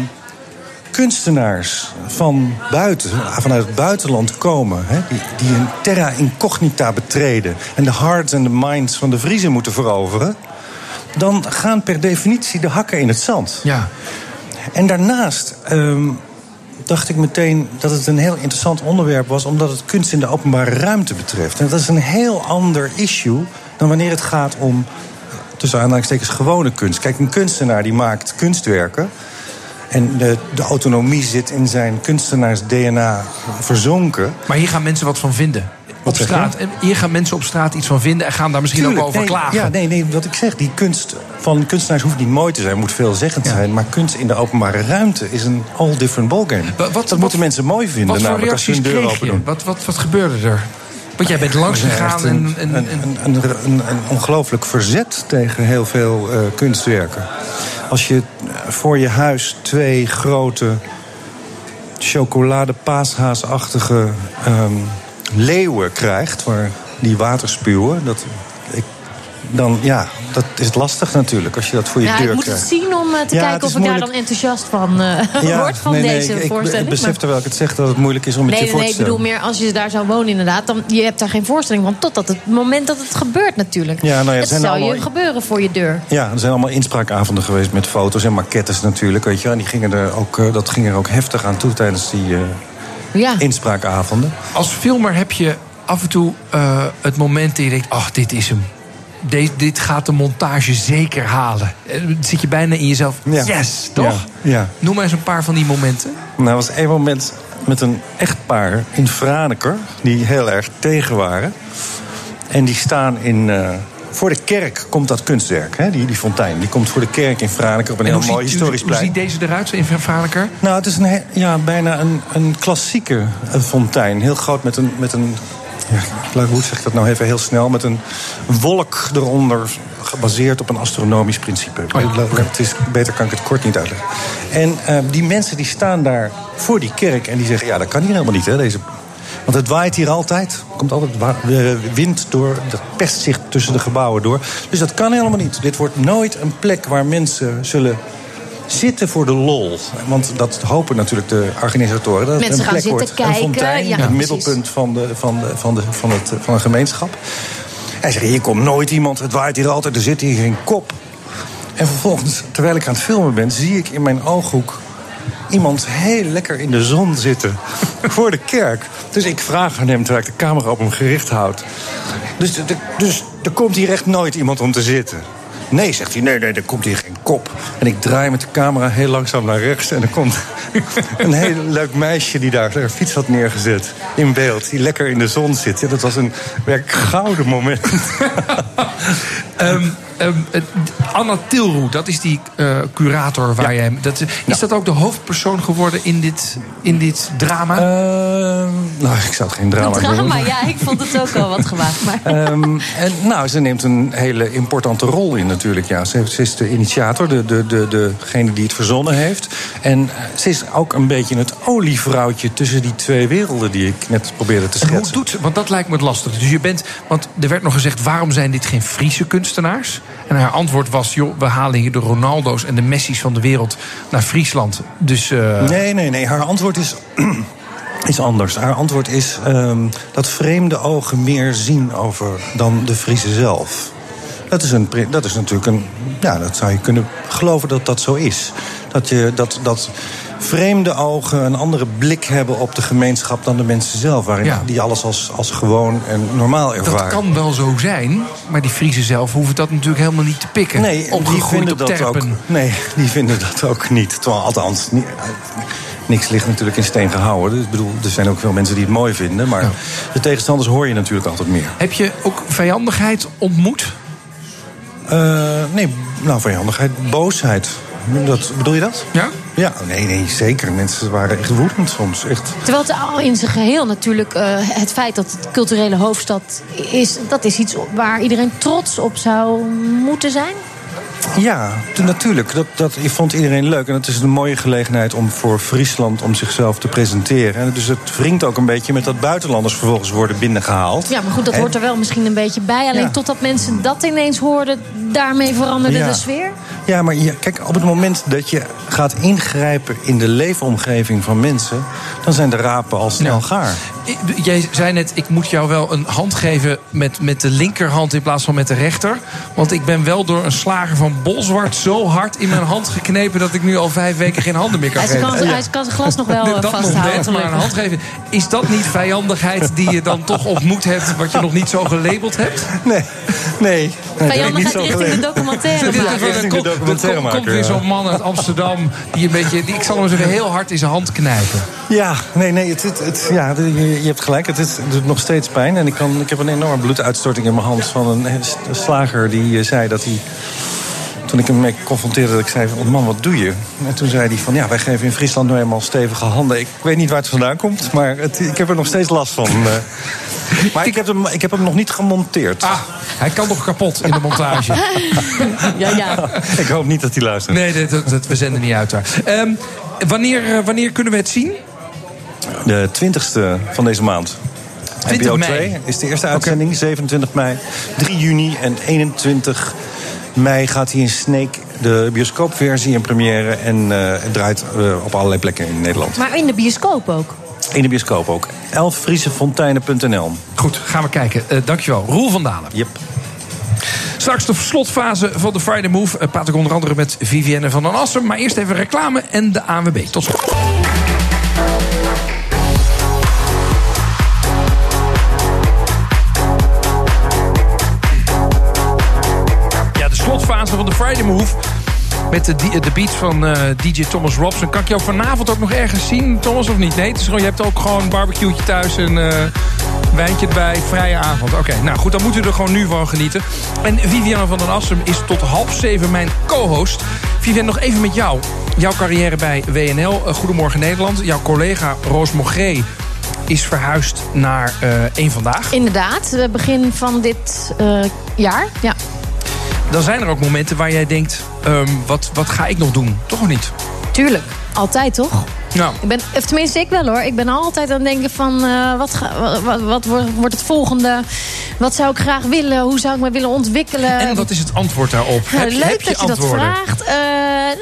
kunstenaars van buiten, vanuit het buitenland komen, hè, die, die een terra incognita betreden en de hearts en de minds van de Vriezen moeten veroveren, dan gaan per definitie de hakken in het zand. Ja. En daarnaast ehm, dacht ik meteen dat het een heel interessant onderwerp was, omdat het kunst in de openbare ruimte betreft. En dat is een heel ander issue dan wanneer het gaat om, tussen aanhalingstekens, gewone kunst. Kijk, een kunstenaar die maakt kunstwerken. En de, de autonomie zit in zijn kunstenaars-DNA verzonken. Maar hier gaan mensen wat van vinden. Op je? straat. En hier gaan mensen op straat iets van vinden en gaan daar misschien Tuurlijk, ook over nee, klagen. Ja, nee, nee, wat ik zeg, die kunst van kunstenaars hoeft niet mooi te zijn, moet veelzeggend zijn. Maar kunst in de openbare ruimte is een all different ballgame. dat moeten mensen mooi vinden, Wat namelijk als ze hun deur open je? doen. Wat, wat, wat gebeurde er? Want jij bent langs gegaan echt en... een, en, een, een, een, een, een ongelooflijk verzet tegen heel veel eh, kunstwerken. Als je eh, voor je huis twee grote chocoladepaashaasachtige ehm, leeuwen krijgt, waar die water spuwen, dat, dan ja, dat is lastig natuurlijk als je dat voor je Ja, deur ik moet krijgt. het zien om eh, te Ja, kijken het of ik daar dan enthousiast van eh word van nee, nee, deze ik, voorstelling. ik besef terwijl ik het zeg dat het moeilijk is om het Nee, je nee, voor nee, te ik bedoel stellen. meer als je daar zou wonen inderdaad. Dan, je hebt daar geen voorstelling van totdat het moment dat het gebeurt natuurlijk. Ja, nou ja, het het zijn zou allemaal- je gebeuren voor je deur. Ja, er zijn allemaal inspraakavonden geweest met foto's en maquettes natuurlijk. Weet je, wel. en die gingen er ook, eh, dat ging er ook heftig aan toe tijdens die eh, Ja. inspraakavonden. Als filmer heb je af en toe eh, het moment dat je denkt... ach, dit is hem. De- dit gaat de montage zeker halen. Eh, Dan zit je bijna in jezelf, Ja. yes, toch? Ja, ja. Noem maar eens een paar van die momenten. Nou, er was één moment met een echtpaar in Franeker... die heel erg tegen waren. En die staan in... eh, voor de kerk komt dat kunstwerk, hè? Die, die fontein. Die komt voor de kerk in Franeker op een En heel mooi ziet- historisch hoe, hoe plein. ziet deze eruit in Franeker? Nou, het is een, ja, bijna een, een klassieke eh, fontein. Heel groot met een. Met een ja, hoe zeg ik dat nou even heel snel? Met een wolk eronder, gebaseerd op een astronomisch principe. het is, beter kan ik het kort niet uitleggen. En eh, die mensen die staan daar voor die kerk en die zeggen: ja, dat kan hier helemaal niet, hè, deze. Want het waait hier altijd. Er komt altijd eh, wind door. Dat pest zich tussen de gebouwen door. Dus dat kan helemaal niet. Dit wordt nooit een plek waar mensen zullen zitten voor de lol. Want dat hopen natuurlijk de organisatoren. Dat Mensen een gaan plek zitten wordt, een kijken, fontein, ja, het middelpunt van, de, van, de, van, de, van, het, van een gemeenschap. Hij zegt, hier komt nooit iemand, het waait hier altijd, er zit hier geen kop. En vervolgens, terwijl ik aan het filmen ben, zie ik in mijn ooghoek iemand heel lekker in de zon zitten voor de kerk. Dus ik vraag aan hem, terwijl ik de camera op hem gericht houd. Dus, de- dus er komt hier echt nooit iemand om te zitten. Nee, zegt hij, nee, nee, er komt hier geen kop. En ik draai met de camera heel langzaam naar rechts... en er komt een heel leuk meisje die daar haar fiets had neergezet in beeld... die lekker in de zon zit. Dat was een werk gouden moment. Ehm, ehm, het- Anna Tilroe, dat is die eh, curator waar jij... Dat, is dat ook de hoofdpersoon geworden in dit, in dit drama? nou, ik zou het geen drama noemen. drama, ja, ik vond het ook wel wat gewaagd. Maar... Ehm, en nou, ze neemt een hele importante rol in natuurlijk. Ja. Ze, ze is de initiator, de, de, de, degene die het verzonnen heeft. En eh, ze is ook een beetje het olievrouwtje tussen die twee werelden die ik net probeerde te En hoe schetsen. doet ze? Want dat lijkt me het lastig. Dus je bent, want er werd nog gezegd: waarom zijn dit geen Friese kunstenaars? En haar antwoord was: joh, we halen hier de Ronaldo's en de Messi's van de wereld naar Friesland. Dus eh, Nee, nee, nee. Haar antwoord is, is anders. Haar antwoord is ehm, dat vreemde ogen meer zien over dan de Friese zelf. Dat is, een, dat is natuurlijk een. Ja, dat zou je kunnen geloven dat dat zo is. Dat, je, dat, dat vreemde ogen, een andere blik hebben op de gemeenschap dan de mensen zelf. Waarin Ja. die alles als, als gewoon en normaal ervaren. Dat kan wel zo zijn, maar die Friesen zelf hoeven dat natuurlijk helemaal niet te pikken. Nee, die vinden op dat ook. Nee, die vinden dat ook niet. Terwijl, althans, ni- niks ligt natuurlijk in steen gehouden. Dus, ik bedoel, er zijn ook veel mensen die het mooi vinden. Maar de tegenstanders hoor je natuurlijk altijd meer. Heb je ook vijandigheid ontmoet? Eh, nee, nou, vijandigheid, boosheid. Dat, bedoel je dat? Ja? Ja, nee, nee, zeker. Mensen waren echt woedend soms. Echt. Terwijl het al in zijn geheel natuurlijk eh, het feit dat het culturele hoofdstad is, dat is iets waar iedereen trots op zou moeten zijn. Ja, natuurlijk. Dat, dat vond iedereen leuk. En het is een mooie gelegenheid om voor Friesland om zichzelf te presenteren. En dus het wringt ook een beetje met dat buitenlanders vervolgens worden binnengehaald. Ja, maar goed, dat En- hoort er wel misschien een beetje bij. Alleen Ja. totdat mensen dat ineens hoorden, daarmee veranderde Ja. de sfeer. Ja, maar kijk, op het moment dat je gaat ingrijpen in de leefomgeving van mensen, dan zijn de rapen al snel gaar. Jij zei net, ik moet jou wel een hand geven met, met de linkerhand in plaats van met de rechter. Want ik ben wel door een slager van Bolzwart zo hard in mijn hand geknepen... dat ik nu al vijf weken geen handen meer kan Hij geven. kan, hij kan zijn glas nog wel eh, dat nog vasthouden. net, maar een hand geven. Is dat niet vijandigheid die je dan toch ontmoet hebt... wat je nog niet zo gelabeld hebt? Nee, nee. Vijandigheid richting de documentaire maken. er komt- er weer zo'n man uit Amsterdam... die een beetje, die, ik zal hem eens even heel hard in zijn hand knijpen. Ja, nee, nee, het, het, het- ja, de- je, hebt gelijk. Het, is, het doet nog steeds pijn. En ik, kan, ik heb een enorme bloeduitstorting in mijn hand van een, slager die eh, zei dat hij. Toen ik hem mee confronteerde, dat ik zei: van, Man, wat doe je? En toen zei hij: van Ja, wij geven in Friesland nu eenmaal stevige handen. Ik weet niet waar het vandaan komt, maar het, ik heb er nog steeds last van. eh. maar ik heb, hem, ik heb hem nog niet gemonteerd. Ah, hij kan nog kapot in de montage. ja, ja. ik hoop niet dat hij luistert. Nee, dat, dat, dat- we zenden niet uit daar. Ehm, wanneer, eh, wanneer kunnen we het zien? De 20ste van deze maand. 20 NPO mei. 2 is de eerste uitzending, 27 mei. 3 juni en 21 mei gaat hij in Snake de bioscoopversie in première. En eh, het draait eh, op allerlei plekken in Nederland. Maar in de bioscoop ook. In de bioscoop ook. Elfvriesefonteinen.nl Goed, gaan we kijken. Eh, dankjewel. Roel van Dalen. Yep. Straks de slotfase van de Friday Move. Praat ik onder andere met Vivienne van den Assen. Maar eerst even reclame en de ANWB. Tot zo. Van de Friday Move. Met de, de beats van eh, DJ Thomas Robson. Kan ik jou vanavond ook nog ergens zien, Thomas, of niet? Nee, het is gewoon, je hebt ook gewoon een barbecueetje thuis en eh wijntje erbij. Vrije avond. Oké, nou goed, dan moet u er gewoon nu van genieten. En Viviane van den Assem is tot half zeven mijn co-host. Viviane, nog even met jou. Jouw carrière bij WNL, eh, Goedemorgen Nederland. Jouw collega Roos Mogré is verhuisd naar één Vandaag. Inderdaad, begin van dit jaar. Ja. Dan zijn er ook momenten waar jij denkt... ehm, wat, wat ga ik nog doen? Toch of niet? Tuurlijk, altijd toch? Nou, Ik ben, of tenminste, ik wel hoor. Ik ben altijd aan het denken van eh, wat, ga- wat, wat, wordt- het volgende? Wat zou ik graag willen? Hoe zou ik me willen ontwikkelen? en wat is het antwoord daarop? Heb je, leuk heb je dat je dat vraagt. Eh,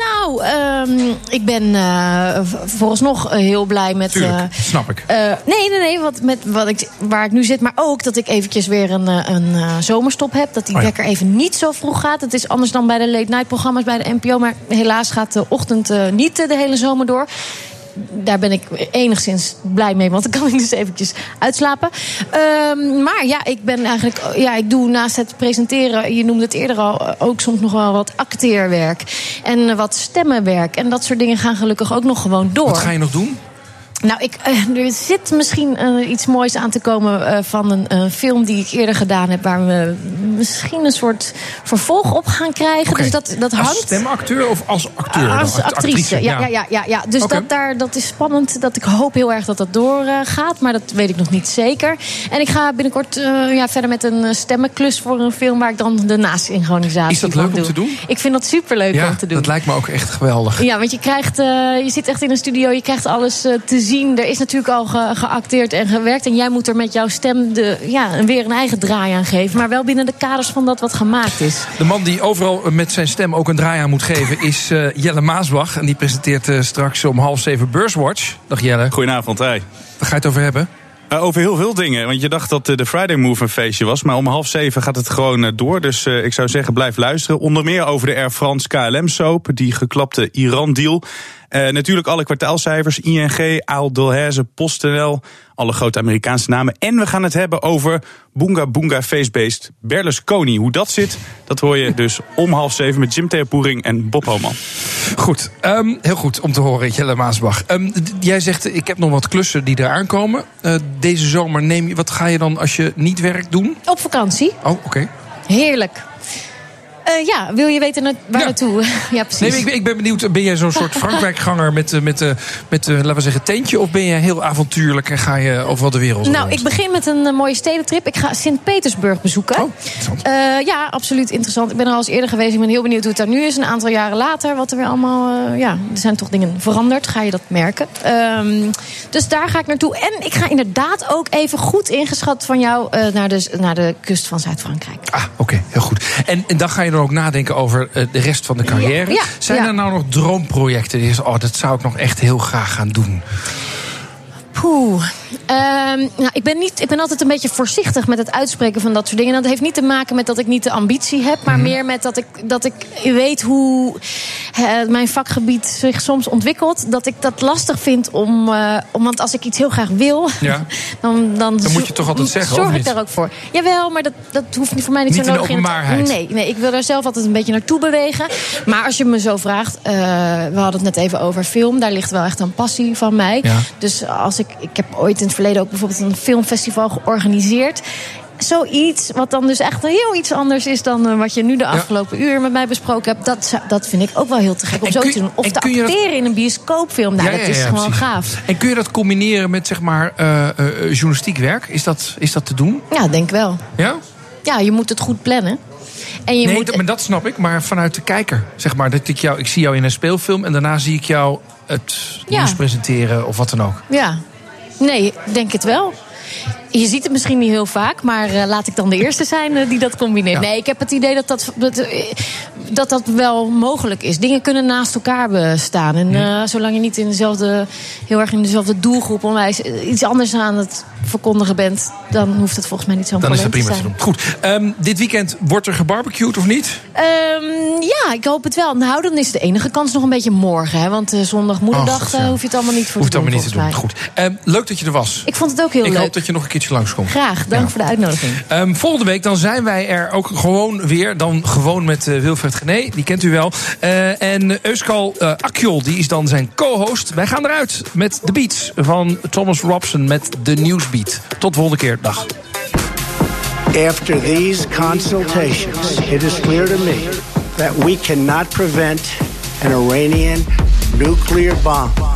nou, ehm, ik ben v- vooralsnog heel blij met... Tuurlijk, snap ik. nee, nee, nee. Wat, met wat ik, waar ik nu zit. Maar ook dat ik eventjes weer een, een zomerstop heb. Dat die Oh ja. wekker even niet zo vroeg gaat. Het is anders dan bij de late night programma's bij de NPO. Maar helaas gaat de ochtend niet de hele zomer door. Daar ben ik enigszins blij mee, want dan kan ik dus eventjes uitslapen. Ehm, maar ja, ik ben eigenlijk. Ja, ik doe naast het presenteren, je noemde het eerder al, eh, ook soms nog wel wat acteerwerk. En wat stemmenwerk. En dat soort dingen gaan gelukkig ook nog gewoon door. Wat ga je nog doen? Nou, ik, eh, er zit misschien eh, iets moois aan te komen eh, van een film die ik eerder gedaan heb. Waar we misschien een soort vervolg op gaan krijgen. Dus dat, dat Als hangt. stemacteur of als acteur? Als Act- actrice, ja, ja, ja, ja, ja. Dus dat, daar, dat is spannend. Dat ik hoop heel erg dat dat doorgaat. gaat, maar dat weet ik nog niet zeker. En ik ga binnenkort ja, verder met een stemmenklus voor een film... waar ik dan de nasynchronisatie Is dat van leuk om doe. te doen? Ik vind dat superleuk Ja, om te doen. dat lijkt me ook echt geweldig. Ja, want je krijgt, je zit echt in een studio, je krijgt alles te zien. Er is natuurlijk al ge- geacteerd en gewerkt. En jij moet er met jouw stem de, ja, weer een eigen draai aan geven. Maar wel binnen de kaders van dat wat gemaakt is. De man die overal met zijn stem ook een draai aan moet geven is eh, Jelle Maasbach. En die presenteert eh, straks om half zeven Beurswatch. Dag Jelle. Goedenavond, hey. Waar ga je het over hebben? Uh, over heel veel dingen. Want je dacht dat uh, de Friday Move een feestje was. Maar om half zeven gaat het gewoon uh, door. Dus ik zou zeggen, blijf luisteren. Onder meer over de Air France KLM-soap. Die geklapte Iran-deal. Natuurlijk alle kwartaalcijfers. ING, Aal Delhaize, PostNL. Alle grote Amerikaanse namen. En we gaan het hebben over Boonga Boonga Facebased Berlusconi. Hoe dat zit, dat hoor je dus om half zeven met Jim Theopoering en Bob Homan. Goed, um, heel goed om te horen, Jelle Maasbach. Um, jij zegt, ik heb nog wat klussen die eraan komen. Uh, deze zomer neem je, wat ga je dan als je niet werkt doen? Op vakantie. Oh, oké. Okay. Heerlijk. Uh, ja, wil je weten na waar ja. naartoe? ja, precies. Nee, ik, ik, ben benieuwd, ben jij zo'n soort Frankrijkganger met, uh, met, uh, met laten we zeggen, tentje? Of ben je heel avontuurlijk en ga je overal de wereld Nou, ik begin met een mooie stedentrip. Ik ga Sint-Petersburg bezoeken. Oh, interessant. ja, absoluut interessant. Ik ben er al eens eerder geweest. Ik ben heel benieuwd hoe het daar nu is. Een aantal jaren later, wat er weer allemaal... ja, er zijn toch dingen veranderd. Ga je dat merken. Um, dus daar ga ik naartoe. En ik ga inderdaad ook even goed ingeschat van jou... naar, de, naar de kust van Zuid-Frankrijk. Ah, oké. Okay, heel goed. En, en dan ga je dan ook nadenken over uh, de rest van de carrière. Ja, ja, Zijn ja. er nou nog droomprojecten die je oh, dat zou ik nog echt heel graag gaan doen? Poeh. Um, nou, ik, ben niet, ik ben altijd een beetje voorzichtig met het uitspreken van dat soort dingen. En dat heeft niet te maken met dat ik niet de ambitie heb, maar Mhm. meer met dat ik, dat ik weet hoe uh, mijn vakgebied zich soms ontwikkelt. Dat ik dat lastig vind om. Uh, om want als ik iets heel graag wil, Ja. dan, dan, Dan moet je toch altijd zeggen, Zorg of ik daar ook voor. Jawel, maar dat, dat hoeft niet voor mij niet, Niet zo in nodig openbaarheid. nee, nee, ik wil daar zelf altijd een beetje naartoe bewegen. Maar als je me zo vraagt, uh, we hadden het net even over film. Daar ligt wel echt een passie van mij. Ja. Dus als ik, ik heb ooit in het verleden ook bijvoorbeeld een filmfestival georganiseerd. Zoiets, wat dan dus echt heel iets anders is dan uh, wat je nu de afgelopen uur met mij besproken hebt. Dat, dat vind ik ook wel heel te gek om En zo kun te doen. Of te dat- acteren in een bioscoopfilm. Nou, Ja, dat ja, is gewoon precies. gaaf. En kun je dat combineren met zeg maar eh, eh, journalistiek werk? Is dat, is dat te doen? Ja, denk wel. Ja? Ja, je moet het goed plannen. En je nee, moet, dat, maar dat snap ik. Maar vanuit de kijker, zeg maar. Dat ik, jou, ik zie jou in een speelfilm en daarna zie ik jou het nieuws presenteren of wat dan ook. Ja, nee, denk het wel. Je ziet het misschien niet heel vaak, maar eh, laat ik dan de eerste zijn eh, die dat combineert. Nee, ik heb het idee dat dat, dat, eh, dat dat wel mogelijk is. Dingen kunnen naast elkaar bestaan. En zolang je niet in dezelfde, heel erg in dezelfde doelgroep onwijs iets anders aan het verkondigen bent, dan hoeft het volgens mij niet zo'n Dan is probleem dat prima te te zijn. doen. Goed, ehm, dit weekend wordt er gebarbecued of niet? Ehm, ja, ik hoop het wel. Nou, dan is de enige kans nog een beetje morgen. Hè? Want eh, zondag moederdag Och, eh, ja. hoef je het allemaal niet voor Hoeft te doen. allemaal niet te doen. Goed. Ehm, leuk dat je er was. Ik vond het ook heel ik leuk. hoop dat je nog een keertje langskomt. Graag, dank Ja. voor de uitnodiging. Ehm, volgende week dan zijn wij er ook gewoon weer. Dan gewoon met eh, Wilfred Gené, die kent u wel. Eh, en Euskal Akjol, die is dan zijn co-host. Wij gaan eruit met de beats van Thomas Robson met de Nieuwsbeat. Tot volgende keer. Dag. After these consultations, it is clear to me that we cannot prevent an Iranian nuclear bomb.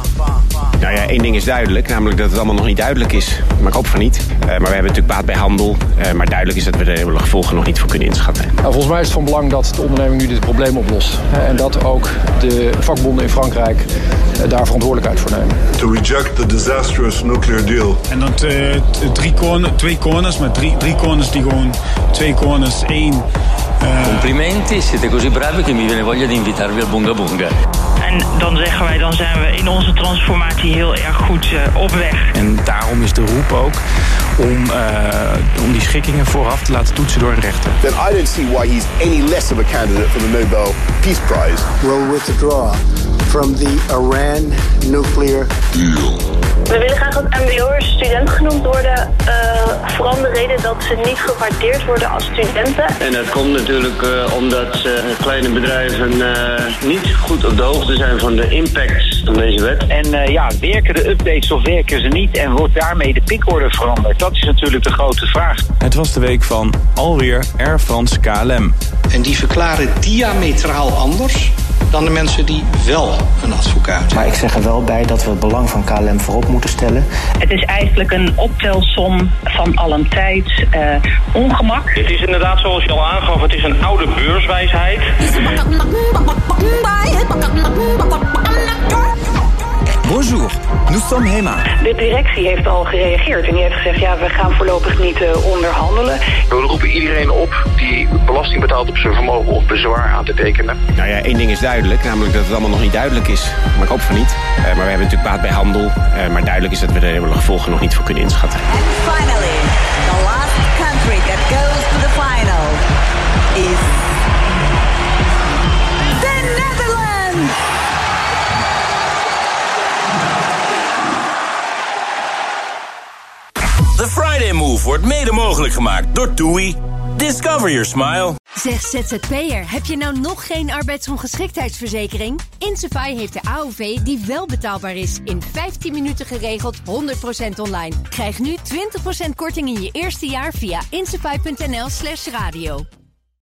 Nou ja, één ding is duidelijk, namelijk dat het allemaal nog niet duidelijk is. Maar ik hoop van niet. Eh, maar we hebben natuurlijk baat bij handel. Eh, maar duidelijk is dat we de gevolgen nog niet voor kunnen inschatten. Nou, volgens mij is het van belang dat de onderneming nu dit probleem oplost. Hè, En dat ook de vakbonden in Frankrijk eh, daar verantwoordelijkheid voor nemen. to reject the disastrous nuclear deal. En dan eh, drie corner, twee corners, maar drie, drie corners die gewoon twee corners, één. eh, Complimenti, siete così bravi che mi viene voglia di invitarvi al Bunga Bunga. En dan zeggen wij, dan zijn we in onze transformatie heel erg goed eh, op weg. En daarom is de roep ook om, eh, om die schikkingen vooraf te laten toetsen door een rechter. then I don't see why he's any less of a candidate for the Nobel Peace Prize. Will withdraw from the Iran nuclear deal. We willen graag als MBO'ers student genoemd worden. eh, vooral om de reden dat ze niet gewaardeerd worden als studenten. En dat komt natuurlijk eh, omdat eh, kleine bedrijven eh, niet goed op de hoogte zijn van de impact van deze wet. En eh, ja, werken de updates of werken ze niet? En wordt daarmee de pickorde veranderd? Dat is natuurlijk de grote vraag. Het was de week van alweer Air France KLM. En die verklaren diametraal anders dan de mensen die wel een advocaat Maar ik zeg er wel bij dat we het belang van KLM voorop moeten stellen. Het is eigenlijk een optelsom van allen tijd. eh, ongemak. Het is inderdaad zoals je al aangaf, het is een oude beurswijsheid. Bonjour, nous sommes Hema. De directie heeft al gereageerd en die heeft gezegd... ja, we gaan voorlopig niet uh, onderhandelen. We roepen iedereen op die belasting betaalt op zijn vermogen... of bezwaar aan te tekenen. Nou ja, één ding is duidelijk, namelijk dat het allemaal nog niet duidelijk is. Maar ik hoop van niet. Uh, maar we hebben natuurlijk baat bij handel. Uh, maar duidelijk is dat we de gevolgen nog niet voor kunnen inschatten. And finally, the last country that goes to the final is Move wordt mede mogelijk gemaakt door TUI. Discover your smile. Zeg ZZP'er, heb je nou nog geen arbeidsongeschiktheidsverzekering? Insafai heeft de AOV die wel betaalbaar is. In 15 minuten geregeld, 100% online. Krijg nu 20% korting in je eerste jaar via insafai.nl slash radio.